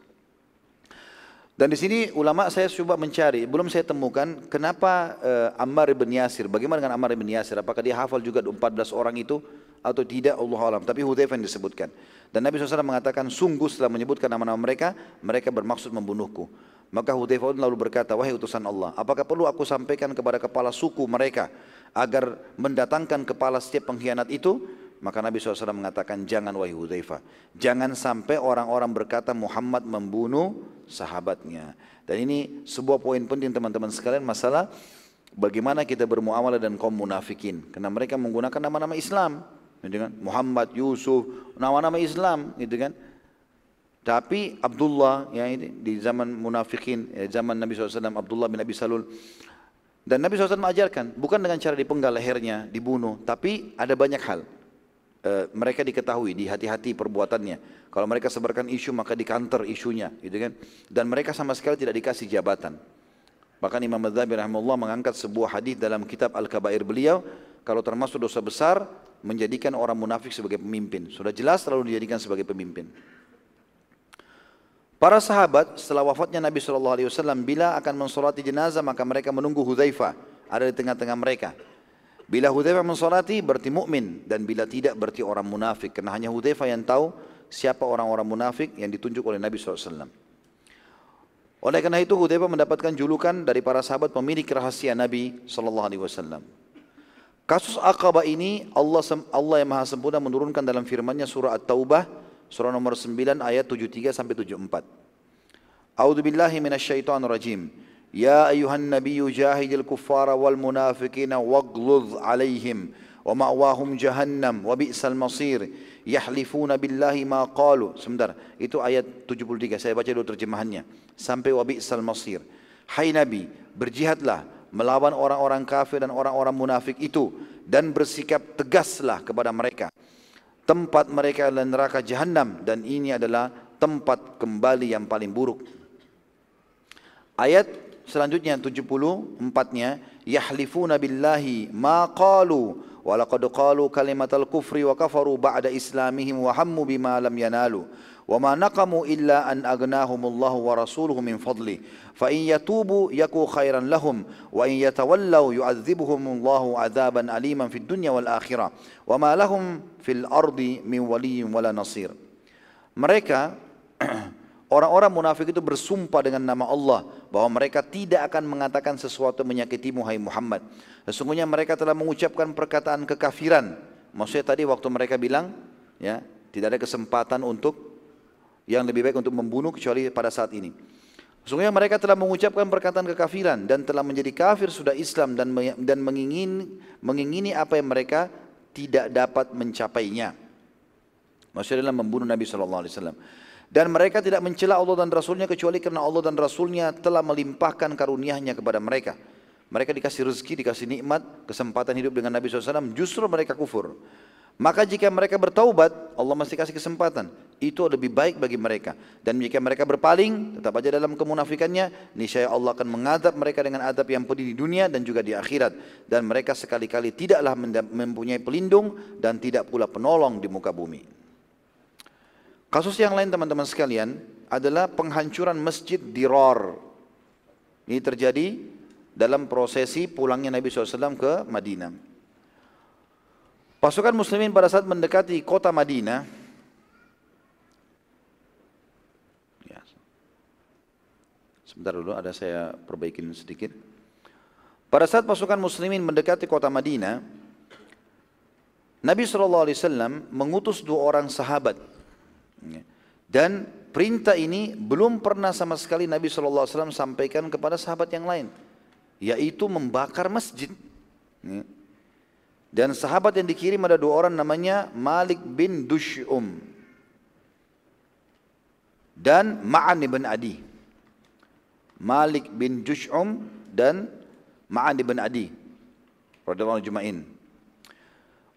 Dan di sini ulama saya coba mencari, belum saya temukan kenapa uh, Ammar bin Yasir, bagaimana dengan Ammar bin Yasir, apakah dia hafal juga 14 orang itu atau tidak Allah alam, tapi Hudzaifah yang disebutkan. Dan Nabi SAW mengatakan sungguh setelah menyebutkan nama-nama mereka, mereka bermaksud membunuhku. Maka Hudzaifah lalu berkata, wahai utusan Allah, apakah perlu aku sampaikan kepada kepala suku mereka agar mendatangkan kepala setiap pengkhianat itu? Maka Nabi SAW mengatakan jangan wahai Hudzaifah. Jangan sampai orang-orang berkata Muhammad membunuh sahabatnya. Dan ini sebuah poin penting teman-teman sekalian masalah bagaimana kita bermuamalah dan kaum munafikin. Karena mereka menggunakan nama-nama Islam. Gitu kan? Muhammad, Yusuf, nama-nama Islam. Gitu kan? Tapi Abdullah ya ini di zaman munafikin, ya, zaman Nabi SAW Abdullah bin Abi Salul dan Nabi SAW mengajarkan bukan dengan cara dipenggal lehernya, dibunuh, tapi ada banyak hal. Eh, mereka diketahui, di hati-hati perbuatannya. Kalau mereka sebarkan isu maka di counter isunya, gitu kan? Dan mereka sama sekali tidak dikasih jabatan. Bahkan Imam Madzhabi rahimahullah mengangkat sebuah hadis dalam kitab Al-Kabair beliau, kalau termasuk dosa besar menjadikan orang munafik sebagai pemimpin. Sudah jelas terlalu dijadikan sebagai pemimpin. Para sahabat setelah wafatnya Nabi SAW bila akan mensolati jenazah maka mereka menunggu Hudzaifah ada di tengah-tengah mereka. Bila Hudzaifah mensolati berarti mukmin dan bila tidak berarti orang munafik. Karena hanya Hudzaifah yang tahu siapa orang-orang munafik yang ditunjuk oleh Nabi SAW. Oleh karena itu Hudzaifah mendapatkan julukan dari para sahabat pemilik rahasia Nabi SAW. Kasus Aqabah ini Allah Allah yang Maha Sempurna menurunkan dalam firman-Nya surah At-Taubah surah nomor 9 ayat 73 sampai 74. A'udzu billahi minasyaitonir rajim. يا أيها النبي جاهد الكفار والمنافقين واغلظ عليهم ومأواهم جهنم وبئس المصير يحلفون بالله ما قالوا sebentar itu ayat 73 saya baca dulu terjemahannya sampai wabi'sal masir hai nabi berjihadlah melawan orang-orang kafir dan orang-orang munafik itu dan bersikap tegaslah kepada mereka. Tempat mereka adalah neraka jahanam dan ini adalah tempat kembali yang paling buruk. Ayat selanjutnya 74-nya yahlifuna billahi ma qalu wa laqad qalu kalimatal kufri wa kafaru ba'da islamihim wa hammu bima lam yanalu وما نقموا إلا أن أغناهم الله ورسوله من فضله فإن يتوبوا يكو خيرا لهم وإن يتولوا يعذبهم الله عذابا أليما في الدنيا والآخرة وما لهم في الأرض من ولي ولا نصير mereka Orang-orang munafik itu bersumpah dengan nama Allah bahwa mereka tidak akan mengatakan sesuatu menyakiti Muhammad Muhammad. Sesungguhnya mereka telah mengucapkan perkataan kekafiran. Maksudnya tadi waktu mereka bilang, ya, tidak ada kesempatan untuk yang lebih baik untuk membunuh kecuali pada saat ini. Sesungguhnya mereka telah mengucapkan perkataan kekafiran dan telah menjadi kafir sudah Islam dan dan mengingini mengingini apa yang mereka tidak dapat mencapainya. Maksudnya adalah membunuh Nabi Shallallahu Alaihi Wasallam. Dan mereka tidak mencela Allah dan Rasulnya kecuali karena Allah dan Rasulnya telah melimpahkan karunia-Nya kepada mereka. Mereka dikasih rezeki, dikasih nikmat, kesempatan hidup dengan Nabi SAW, justru mereka kufur. Maka jika mereka bertaubat, Allah masih kasih kesempatan. Itu lebih baik bagi mereka. Dan jika mereka berpaling, tetap aja dalam kemunafikannya, niscaya Allah akan mengadab mereka dengan adab yang pedih di dunia dan juga di akhirat. Dan mereka sekali-kali tidaklah mempunyai pelindung dan tidak pula penolong di muka bumi. Kasus yang lain teman-teman sekalian adalah penghancuran masjid di Ror. Ini terjadi dalam prosesi pulangnya Nabi SAW ke Madinah. Pasukan muslimin pada saat mendekati kota Madinah ya. Sebentar dulu ada saya perbaikin sedikit. Pada saat pasukan muslimin mendekati kota Madinah, Nabi SAW mengutus dua orang sahabat. Ya. Dan perintah ini belum pernah sama sekali Nabi SAW sampaikan kepada sahabat yang lain. Yaitu membakar masjid. Ya. Dan sahabat yang dikirim ada dua orang namanya Malik bin Dush'um dan Ma'an bin Adi. Malik bin Dush'um dan Ma'an bin Adi. Radhiyallahu Jumain.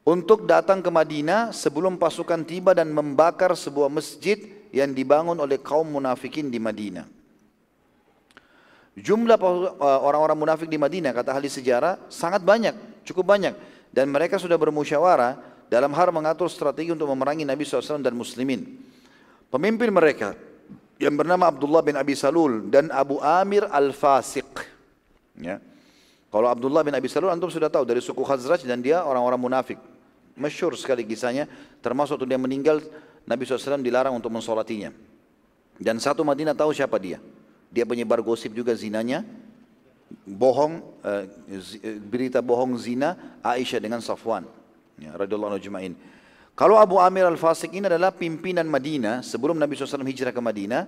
Untuk datang ke Madinah sebelum pasukan tiba dan membakar sebuah masjid yang dibangun oleh kaum munafikin di Madinah. Jumlah orang-orang munafik di Madinah kata ahli sejarah sangat banyak, cukup banyak dan mereka sudah bermusyawarah dalam hal mengatur strategi untuk memerangi Nabi SAW dan muslimin. Pemimpin mereka yang bernama Abdullah bin Abi Salul dan Abu Amir Al-Fasiq. Ya. Kalau Abdullah bin Abi Salul antum sudah tahu dari suku Khazraj dan dia orang-orang munafik. Masyur sekali kisahnya, termasuk waktu dia meninggal Nabi SAW dilarang untuk mensolatinya. Dan satu Madinah tahu siapa dia. Dia penyebar gosip juga zinanya, bohong uh, berita bohong zina Aisyah dengan Safwan ya, radhiyallahu anhu Kalau Abu Amir Al-Fasik ini adalah pimpinan Madinah sebelum Nabi SAW hijrah ke Madinah.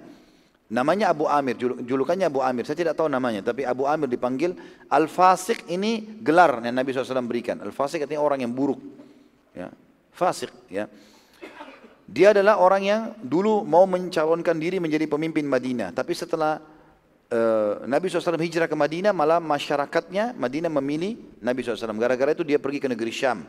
Namanya Abu Amir, julukannya Abu Amir. Saya tidak tahu namanya, tapi Abu Amir dipanggil Al-Fasik ini gelar yang Nabi SAW berikan. Al-Fasik artinya orang yang buruk. Ya. Fasik. Ya. Dia adalah orang yang dulu mau mencalonkan diri menjadi pemimpin Madinah. Tapi setelah uh, Nabi SAW hijrah ke Madinah, malah masyarakatnya Madinah memilih Nabi SAW. Gara-gara itu dia pergi ke negeri Syam.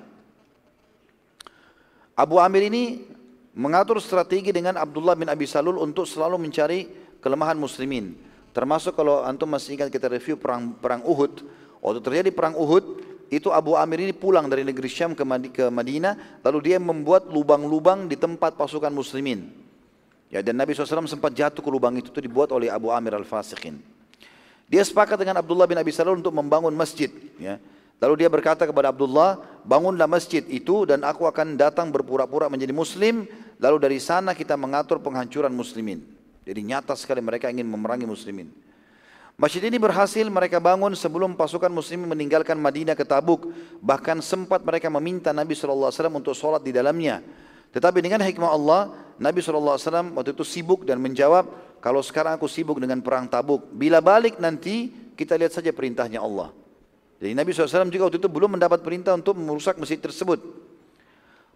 Abu Amir ini mengatur strategi dengan Abdullah bin Abi Salul untuk selalu mencari kelemahan muslimin. Termasuk kalau antum masih ingat kita review perang perang Uhud. Waktu terjadi perang Uhud, itu Abu Amir ini pulang dari negeri Syam ke Madinah, lalu dia membuat lubang-lubang di tempat pasukan muslimin. Ya, dan Nabi SAW sempat jatuh ke lubang itu, itu dibuat oleh Abu Amir al-Fasiqin. Dia sepakat dengan Abdullah bin Abi Salul untuk membangun masjid. Ya. Lalu dia berkata kepada Abdullah, bangunlah masjid itu dan aku akan datang berpura-pura menjadi muslim. Lalu dari sana kita mengatur penghancuran muslimin. Jadi nyata sekali mereka ingin memerangi muslimin. Masjid ini berhasil mereka bangun sebelum pasukan muslimin meninggalkan Madinah ke Tabuk. Bahkan sempat mereka meminta Nabi SAW untuk sholat di dalamnya. Tetapi dengan hikmah Allah, Nabi SAW waktu itu sibuk dan menjawab, kalau sekarang aku sibuk dengan perang tabuk, bila balik nanti kita lihat saja perintahnya Allah. Jadi Nabi SAW juga waktu itu belum mendapat perintah untuk merusak masjid tersebut.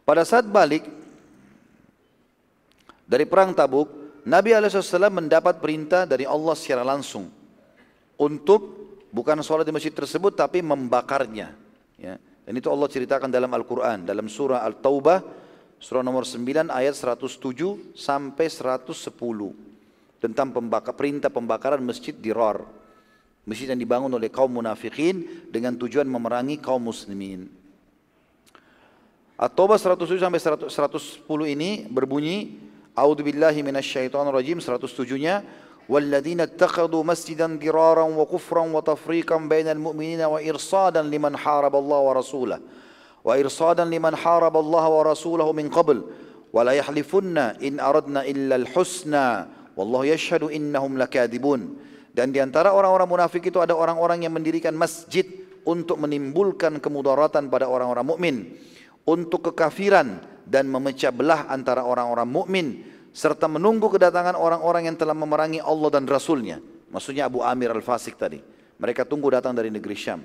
Pada saat balik dari perang tabuk, Nabi SAW mendapat perintah dari Allah secara langsung untuk bukan sholat di masjid tersebut tapi membakarnya. Ya. Dan itu Allah ceritakan dalam Al-Quran, dalam surah Al-Taubah, surah nomor 9 ayat 107 sampai 110 tentang pembakar, perintah pembakaran masjid Dirar. Masjid yang dibangun oleh kaum munafikin dengan tujuan memerangi kaum muslimin. At-Taubah 107 sampai 110 ini berbunyi A'udzu billahi minasyaitonir rajim 107-nya والذين اتخذوا مسجدا ضرارا وكفرا وتفريقا بين المؤمنين وإرصادا لمن حارب الله ورسوله وإرصادا لمن حارب الله ورسوله من قبل ولا يحلفن إن أردنا إلا الحسنى والله يشهد إنهم لكاذبون dan di antara orang-orang munafik itu ada orang-orang yang mendirikan masjid untuk menimbulkan kemudaratan pada orang-orang mukmin, untuk kekafiran dan memecah belah antara orang-orang mukmin serta menunggu kedatangan orang-orang yang telah memerangi Allah dan Rasulnya. Maksudnya Abu Amir al-Fasik tadi. Mereka tunggu datang dari negeri Syam.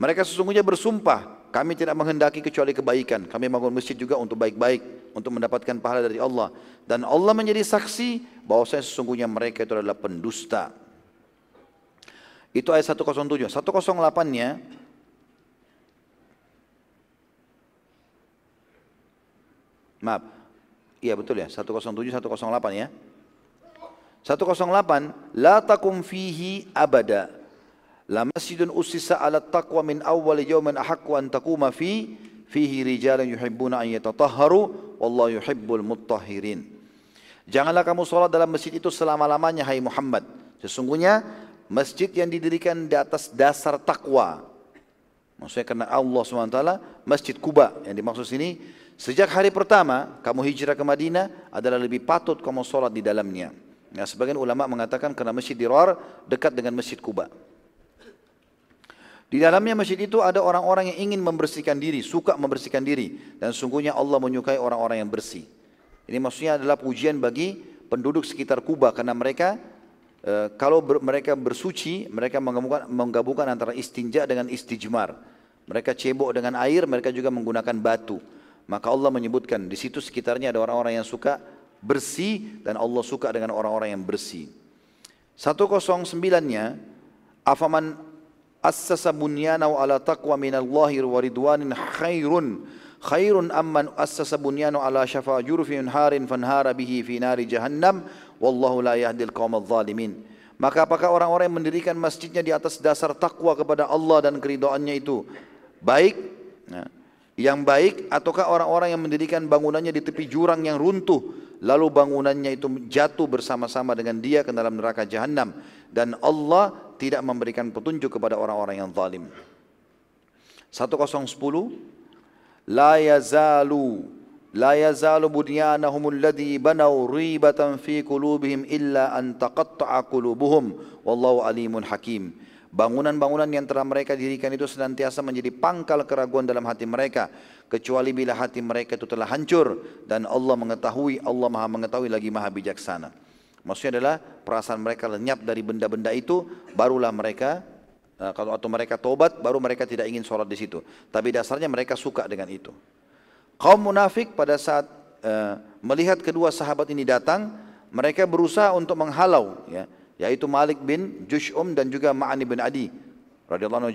Mereka sesungguhnya bersumpah, kami tidak menghendaki kecuali kebaikan. Kami bangun masjid juga untuk baik-baik, untuk mendapatkan pahala dari Allah. Dan Allah menjadi saksi bahwa saya sesungguhnya mereka itu adalah pendusta. Itu ayat 107. 108-nya Maaf, Iya betul ya, 107 108 ya. 108 la takum fihi abada. La masjidun usisa ala taqwa min awwal yawmin ahaqqu an taquma fi fihi rijalan yuhibbuna an yatatahharu wallahu yuhibbul mutahhirin. Janganlah kamu sholat dalam masjid itu selama-lamanya hai Muhammad. Sesungguhnya masjid yang didirikan di atas dasar takwa. Maksudnya karena Allah SWT, Masjid Kuba yang dimaksud sini Sejak hari pertama kamu hijrah ke Madinah adalah lebih patut kamu sholat di dalamnya. Ya, sebagian ulama mengatakan karena Masjid Dirar dekat dengan Masjid Kuba. Di dalamnya masjid itu ada orang-orang yang ingin membersihkan diri, suka membersihkan diri. Dan sungguhnya Allah menyukai orang-orang yang bersih. Ini maksudnya adalah pujian bagi penduduk sekitar Kuba karena mereka e, kalau ber, mereka bersuci, mereka menggabungkan, menggabungkan antara istinja dengan istijmar. Mereka cebok dengan air, mereka juga menggunakan batu. Maka Allah menyebutkan di situ sekitarnya ada orang-orang yang suka bersih dan Allah suka dengan orang-orang yang bersih. 109-nya afaman assasa bunyanahu ala taqwa minallahi wa ridwanin khairun khairun amman assasa bunyanahu ala syafa jurfin harin fanhara bihi fi nari jahannam wallahu la yahdil qaumadh zalimin. Maka apakah orang-orang yang mendirikan masjidnya di atas dasar takwa kepada Allah dan keridoannya itu baik? Nah, yang baik ataukah orang-orang yang mendirikan bangunannya di tepi jurang yang runtuh lalu bangunannya itu jatuh bersama-sama dengan dia ke dalam neraka jahanam dan Allah tidak memberikan petunjuk kepada orang-orang yang zalim. 1010 la yazalu la yazalu bunyanahum alladhi banaw ribatan fi qulubihim illa an taqatta'a qulubuhum. Wallahu alimun hakim Bangunan-bangunan yang telah mereka dirikan itu senantiasa menjadi pangkal keraguan dalam hati mereka. Kecuali bila hati mereka itu telah hancur. Dan Allah mengetahui, Allah maha mengetahui lagi maha bijaksana. Maksudnya adalah perasaan mereka lenyap dari benda-benda itu. Barulah mereka, eh, kalau atau mereka tobat, baru mereka tidak ingin sholat di situ. Tapi dasarnya mereka suka dengan itu. Kaum munafik pada saat uh, melihat kedua sahabat ini datang, mereka berusaha untuk menghalau. Ya yaitu Malik bin Jush'um dan juga Ma'ani bin Adi radhiyallahu anhu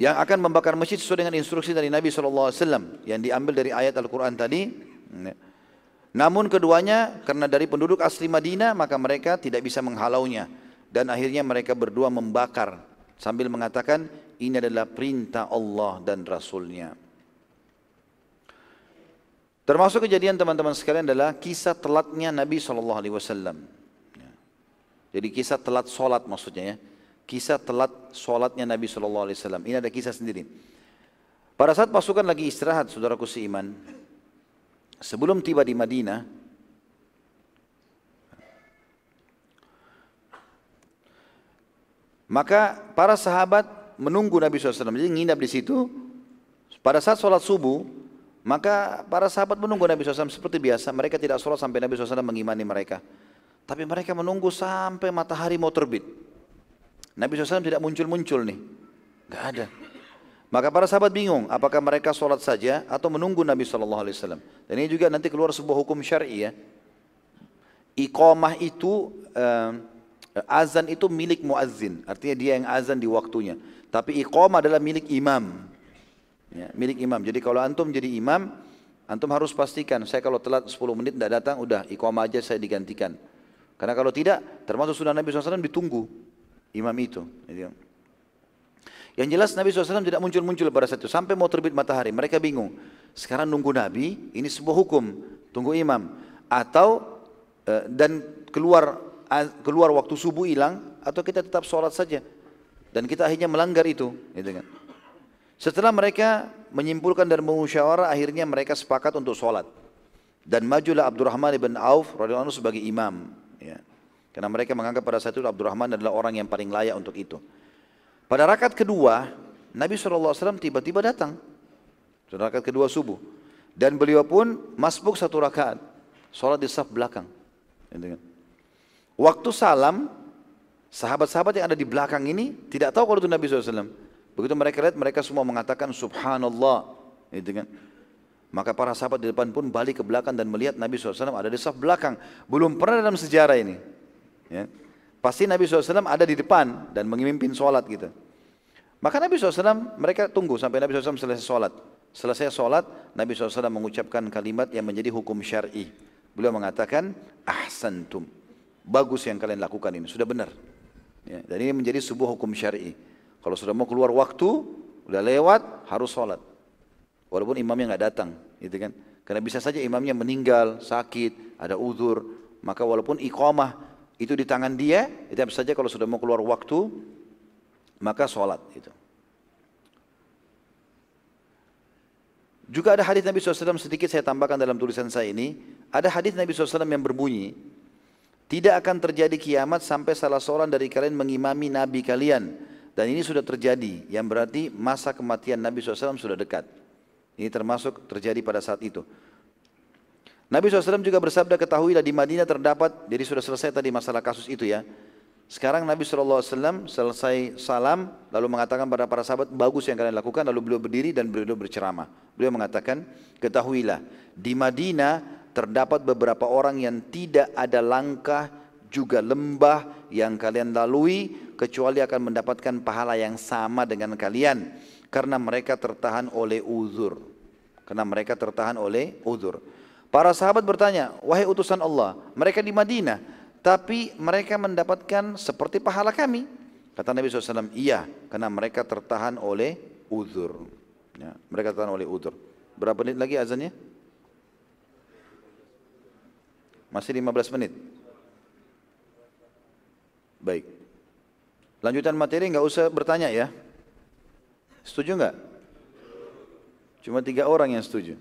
yang akan membakar masjid sesuai dengan instruksi dari Nabi SAW yang diambil dari ayat Al-Quran tadi. Namun keduanya karena dari penduduk asli Madinah maka mereka tidak bisa menghalaunya dan akhirnya mereka berdua membakar sambil mengatakan ini adalah perintah Allah dan Rasulnya. Termasuk kejadian teman-teman sekalian adalah kisah telatnya Nabi Wasallam. Ya. Jadi kisah telat solat maksudnya ya. Kisah telat solatnya Nabi Wasallam. Ini ada kisah sendiri. Pada saat pasukan lagi istirahat, saudaraku seiman, sebelum tiba di Madinah, maka para sahabat menunggu Nabi SAW. Jadi nginap di situ. Pada saat sholat subuh, maka para sahabat menunggu Nabi SAW seperti biasa. Mereka tidak sholat sampai Nabi SAW mengimani mereka. Tapi mereka menunggu sampai matahari mau terbit. Nabi SAW tidak muncul-muncul nih. Gak ada. Maka para sahabat bingung, apakah mereka sholat saja atau menunggu Nabi SAW. Dan ini juga nanti keluar sebuah hukum syari ya. Iqamah itu, uh, Azan itu milik muazzin, artinya dia yang azan di waktunya. Tapi iqamah adalah milik imam. Ya, milik imam. Jadi kalau antum jadi imam, antum harus pastikan saya kalau telat 10 menit tidak datang, udah iqamah aja saya digantikan. Karena kalau tidak, termasuk sunnah Nabi SAW ditunggu imam itu. Yang jelas Nabi SAW tidak muncul-muncul pada saat itu. Sampai mau terbit matahari, mereka bingung. Sekarang nunggu Nabi, ini sebuah hukum. Tunggu imam. Atau, eh, dan keluar keluar waktu subuh hilang, atau kita tetap sholat saja. Dan kita akhirnya melanggar itu. Gitu kan. Setelah mereka menyimpulkan dan mengusyawara, akhirnya mereka sepakat untuk sholat. Dan majulah Abdurrahman ibn Auf radhiyallahu anhu sebagai imam. Ya. Karena mereka menganggap pada saat itu Abdurrahman adalah orang yang paling layak untuk itu. Pada rakaat kedua, Nabi SAW tiba-tiba datang. Pada rakaat kedua subuh. Dan beliau pun masbuk satu rakaat. Sholat di saf belakang. Gitu kan. Waktu salam, sahabat-sahabat yang ada di belakang ini tidak tahu kalau itu Nabi SAW. Begitu mereka lihat, mereka semua mengatakan Subhanallah. Kan. Maka para sahabat di depan pun balik ke belakang dan melihat Nabi SAW ada di saf belakang. Belum pernah dalam sejarah ini. Ya. Pasti Nabi SAW ada di depan dan memimpin sholat gitu. Maka Nabi SAW mereka tunggu sampai Nabi SAW selesai sholat. Selesai sholat, Nabi SAW mengucapkan kalimat yang menjadi hukum syar'i. Beliau mengatakan, ahsantum. Bagus yang kalian lakukan ini, sudah benar. Ya, dan ini menjadi sebuah hukum syar'i. Kalau sudah mau keluar waktu, udah lewat, harus sholat. Walaupun imamnya nggak datang, gitu kan? Karena bisa saja imamnya meninggal, sakit, ada uzur, maka walaupun iqamah itu di tangan dia, itu saja kalau sudah mau keluar waktu, maka sholat itu. Juga ada hadis Nabi SAW sedikit saya tambahkan dalam tulisan saya ini. Ada hadis Nabi SAW yang berbunyi, tidak akan terjadi kiamat sampai salah seorang dari kalian mengimami Nabi kalian. Dan ini sudah terjadi, yang berarti masa kematian Nabi SAW sudah dekat. Ini termasuk terjadi pada saat itu. Nabi SAW juga bersabda, ketahuilah di Madinah terdapat, jadi sudah selesai tadi masalah kasus itu ya. Sekarang Nabi SAW selesai salam, lalu mengatakan pada para sahabat, bagus yang kalian lakukan, lalu beliau berdiri dan beliau berceramah. Beliau mengatakan, ketahuilah, di Madinah terdapat beberapa orang yang tidak ada langkah, juga lembah yang kalian lalui, kecuali akan mendapatkan pahala yang sama dengan kalian karena mereka tertahan oleh uzur. Karena mereka tertahan oleh uzur. Para sahabat bertanya, wahai utusan Allah, mereka di Madinah, tapi mereka mendapatkan seperti pahala kami. Kata Nabi SAW, iya, karena mereka tertahan oleh uzur. Ya, mereka tertahan oleh uzur. Berapa menit lagi azannya? Masih 15 menit. Baik. Lanjutan materi nggak usah bertanya ya. Setuju nggak? Cuma tiga orang yang setuju.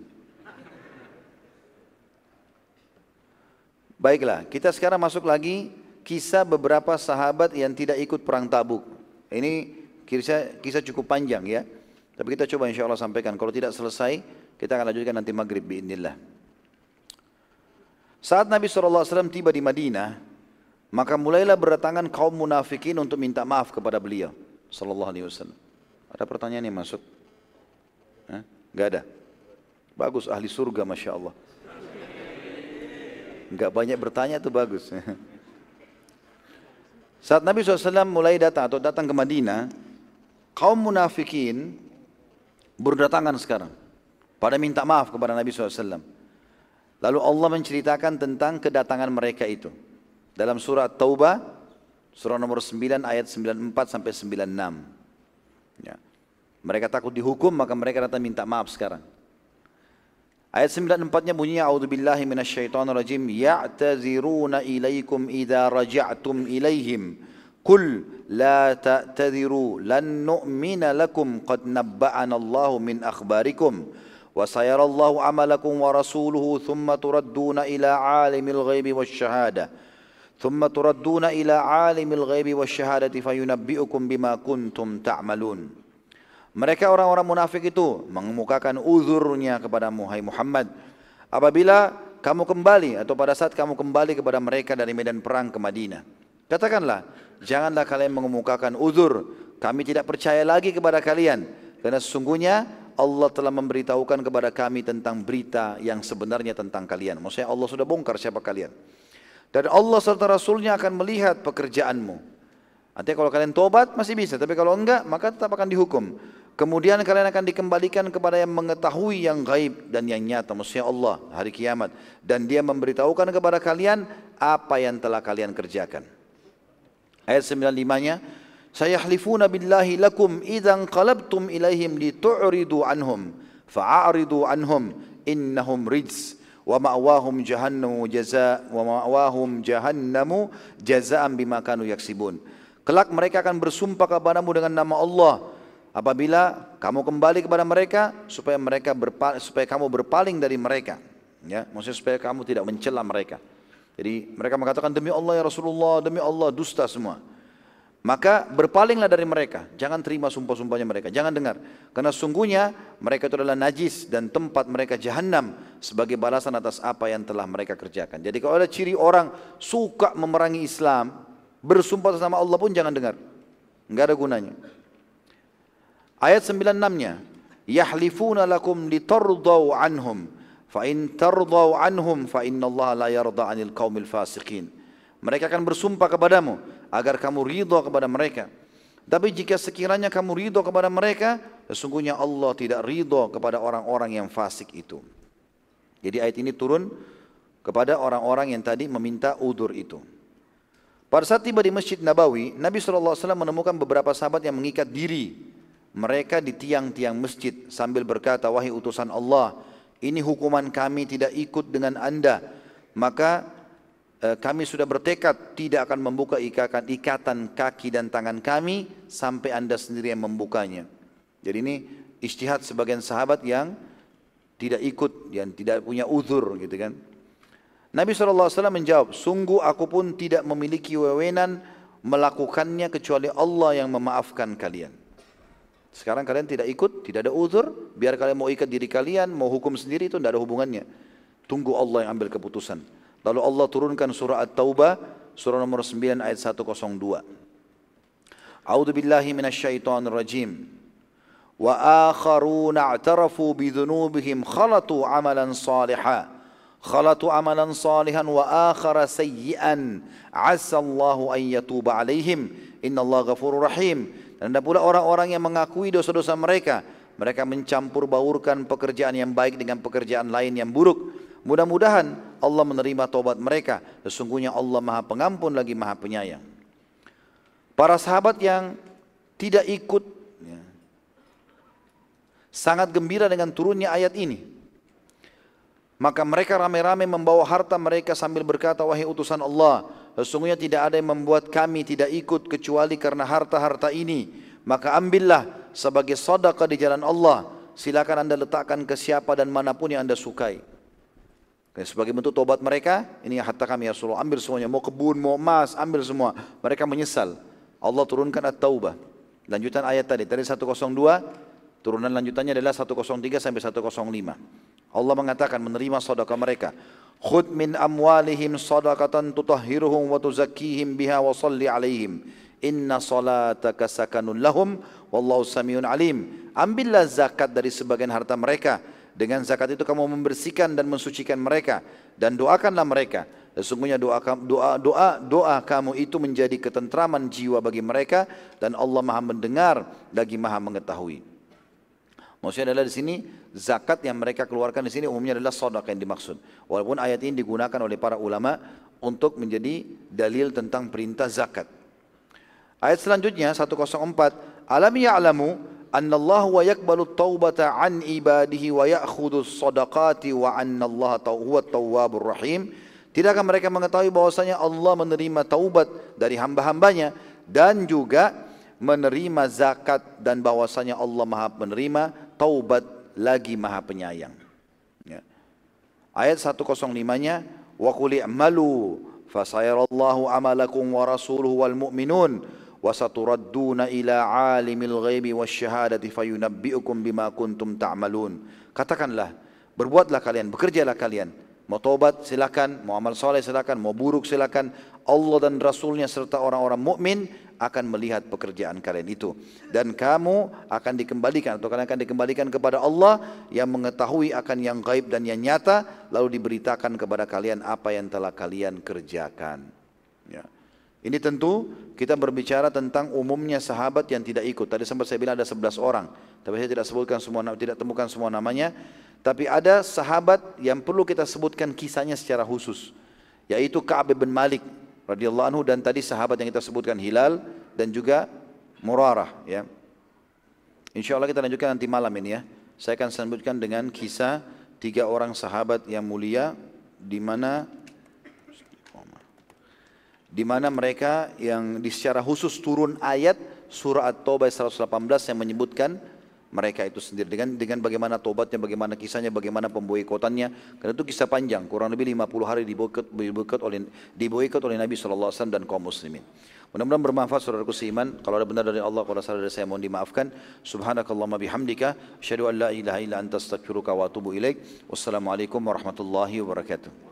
Baiklah, kita sekarang masuk lagi kisah beberapa sahabat yang tidak ikut perang tabuk. Ini kisah, kisah cukup panjang ya. Tapi kita coba insya Allah sampaikan. Kalau tidak selesai, kita akan lanjutkan nanti maghrib biinillah. Saat Nabi SAW tiba di Madinah, maka mulailah berdatangan kaum munafikin untuk minta maaf kepada beliau. Sallallahu alaihi wasallam. Ada pertanyaan yang masuk? Hah? Gak ada? Bagus, ahli surga Masya Allah. Gak banyak bertanya itu bagus. (laughs) Saat Nabi SAW mulai datang atau datang ke Madinah, kaum munafikin berdatangan sekarang. Pada minta maaf kepada Nabi SAW. Lalu Allah menceritakan tentang kedatangan mereka itu. Dalam surat Taubah, surah nomor 9 ayat 94 sampai 96. Ya. Mereka takut dihukum maka mereka datang minta maaf sekarang. Ayat 94-nya bunyinya A'udzubillahi minasyaitonirrajim ya'taziruna ilaikum idza raja'tum ilaihim Qul la ta'tadiru lan nu'mina lakum qad nabba'ana Allahu min akhbarikum sayarallahu amalakum wa rasuluhu thumma turadduna ila alimil ghaibi wasyahada ثم تردون إلى عالم الغيب والشهادة فينبئكم بما كنتم تعملون Mereka orang-orang munafik itu mengemukakan uzurnya kepada Muhammad Muhammad. Apabila kamu kembali atau pada saat kamu kembali kepada mereka dari medan perang ke Madinah. Katakanlah, janganlah kalian mengemukakan uzur. Kami tidak percaya lagi kepada kalian. Karena sesungguhnya Allah telah memberitahukan kepada kami tentang berita yang sebenarnya tentang kalian. Maksudnya Allah sudah bongkar siapa kalian. Dan Allah serta Rasulnya akan melihat pekerjaanmu. Artinya kalau kalian tobat masih bisa, tapi kalau enggak maka tetap akan dihukum. Kemudian kalian akan dikembalikan kepada yang mengetahui yang gaib dan yang nyata, maksudnya Allah, hari kiamat. Dan dia memberitahukan kepada kalian apa yang telah kalian kerjakan. Ayat 95-nya, Sayahlifuna billahi lakum idzan qalabtum ilaihim litu'ridu anhum fa'aridu anhum innahum rijs wa ma'wahum jahannamu jazaa wa ma'wahum jahannamu jazaa'an bima kanu yaksibun. Kelak mereka akan bersumpah kepadamu dengan nama Allah. Apabila kamu kembali kepada mereka supaya mereka supaya kamu berpaling dari mereka. Ya maksudnya supaya kamu tidak mencela mereka. Jadi mereka mengatakan demi Allah ya Rasulullah demi Allah dusta semua maka berpalinglah dari mereka. Jangan terima sumpah-sumpahnya mereka. Jangan dengar. Karena sungguhnya mereka itu adalah najis dan tempat mereka jahanam sebagai balasan atas apa yang telah mereka kerjakan. Jadi kalau ada ciri orang suka memerangi Islam bersumpah atas nama Allah pun jangan dengar. Enggak ada gunanya. Ayat 96-nya, yahlifuna lakum litardau anhum. Fa in tardau anhum fa innallaha la yarda 'anil qaumil fasiqin. Mereka akan bersumpah kepadamu agar kamu ridha kepada mereka. Tapi jika sekiranya kamu ridha kepada mereka, sesungguhnya Allah tidak ridha kepada orang-orang yang fasik itu. Jadi ayat ini turun kepada orang-orang yang tadi meminta udur itu. Pada saat tiba di Masjid Nabawi, Nabi SAW menemukan beberapa sahabat yang mengikat diri mereka di tiang-tiang masjid sambil berkata, wahai utusan Allah, ini hukuman kami tidak ikut dengan anda. Maka kami sudah bertekad tidak akan membuka ikatan, ikatan kaki dan tangan kami sampai anda sendiri yang membukanya. Jadi ini istihad sebagian sahabat yang tidak ikut, yang tidak punya uzur gitu kan. Nabi SAW menjawab, sungguh aku pun tidak memiliki wewenang melakukannya kecuali Allah yang memaafkan kalian. Sekarang kalian tidak ikut, tidak ada uzur, biar kalian mau ikat diri kalian, mau hukum sendiri itu tidak ada hubungannya. Tunggu Allah yang ambil keputusan. Lalu Allah turunkan surah At-Taubah, surah nomor 9 ayat 102. A'udzu billahi minasyaitonir rajim. Wa akharuna i'tarafu bi dhunubihim khalatu amalan salihan. Khalatu amalan salihan wa akhara sayyi'an. Asa Allahu an yatuba alaihim. Inna Allah ghafurur rahim. Dan ada pula orang-orang yang mengakui dosa-dosa mereka. Mereka mencampur baurkan pekerjaan yang baik dengan pekerjaan lain yang buruk. Mudah-mudahan Allah menerima tobat mereka. Sesungguhnya Allah maha pengampun lagi maha penyayang. Para sahabat yang tidak ikut ya, sangat gembira dengan turunnya ayat ini. Maka mereka ramai-ramai membawa harta mereka sambil berkata, wahai utusan Allah, sesungguhnya tidak ada yang membuat kami tidak ikut kecuali karena harta-harta ini. Maka ambillah sebagai sadaqah di jalan Allah. Silakan anda letakkan ke siapa dan mana pun yang anda sukai. Sebagai bentuk tobat mereka, ini harta kami ya Rasulullah, ambil semuanya, mau kebun, mau emas, ambil semua. Mereka menyesal. Allah turunkan at-taubah. Lanjutan ayat tadi, tadi 102, turunan lanjutannya adalah 103 sampai 105. Allah mengatakan menerima sedekah mereka. Khud min amwalihim sadaqatan tutahhiruhum wa tuzakkihim biha wa salli alaihim. Inna salataka sakanun lahum wallahu samiun alim. Ambillah zakat dari sebagian harta mereka. Dengan zakat itu kamu membersihkan dan mensucikan mereka dan doakanlah mereka. Sesungguhnya doa, doa doa doa kamu itu menjadi ketentraman jiwa bagi mereka dan Allah Maha mendengar lagi Maha mengetahui. Maksudnya adalah di sini zakat yang mereka keluarkan di sini umumnya adalah sedekah yang dimaksud. Walaupun ayat ini digunakan oleh para ulama untuk menjadi dalil tentang perintah zakat. Ayat selanjutnya 104, alam ya'lamu anna Allah wa yaqbalu taubata an ibadihi wa ya'khudhu sadaqati wa anna Allah huwa tawwabur rahim. Tidakkah mereka mengetahui bahwasanya Allah menerima taubat dari hamba-hambanya dan juga menerima zakat dan bahwasanya Allah Maha menerima taubat lagi maha penyayang. Ya. Ayat 105-nya, wa qul i'malu fasayarallahu amalakum wa rasuluhu wal mu'minun saturadduna ila alimil ghaibi wasyahadati fayunabbi'ukum bima kuntum ta'malun. Katakanlah, berbuatlah kalian, bekerjalah kalian. Mau taubat silakan, mau amal soleh silakan, mau buruk silakan. Allah dan Rasulnya serta orang-orang mukmin akan melihat pekerjaan kalian itu dan kamu akan dikembalikan atau kalian akan dikembalikan kepada Allah yang mengetahui akan yang gaib dan yang nyata lalu diberitakan kepada kalian apa yang telah kalian kerjakan. Ini tentu kita berbicara tentang umumnya sahabat yang tidak ikut. Tadi sempat saya bilang ada 11 orang, tapi saya tidak sebutkan semua tidak temukan semua namanya. Tapi ada sahabat yang perlu kita sebutkan kisahnya secara khusus, yaitu Ka'ab bin Malik radhiyallahu anhu dan tadi sahabat yang kita sebutkan Hilal dan juga Murarah ya. Insya Allah kita lanjutkan nanti malam ini ya. Saya akan sebutkan dengan kisah tiga orang sahabat yang mulia di mana di mana mereka yang di secara khusus turun ayat surah At-Taubah 118 yang menyebutkan mereka itu sendiri dengan dengan bagaimana tobatnya, bagaimana kisahnya, bagaimana pemboikotannya. Karena itu kisah panjang, kurang lebih 50 hari diboikot, diboikot oleh diboikot oleh Nabi SAW dan kaum muslimin. Mudah-mudahan bermanfaat saudaraku seiman. Kalau ada benar dari Allah, kalau salah dari saya mohon dimaafkan. Subhanakallahumma bihamdika. Asyhadu an la ilaha illa anta astaghfiruka wa atubu ilaik. Wassalamualaikum warahmatullahi wabarakatuh.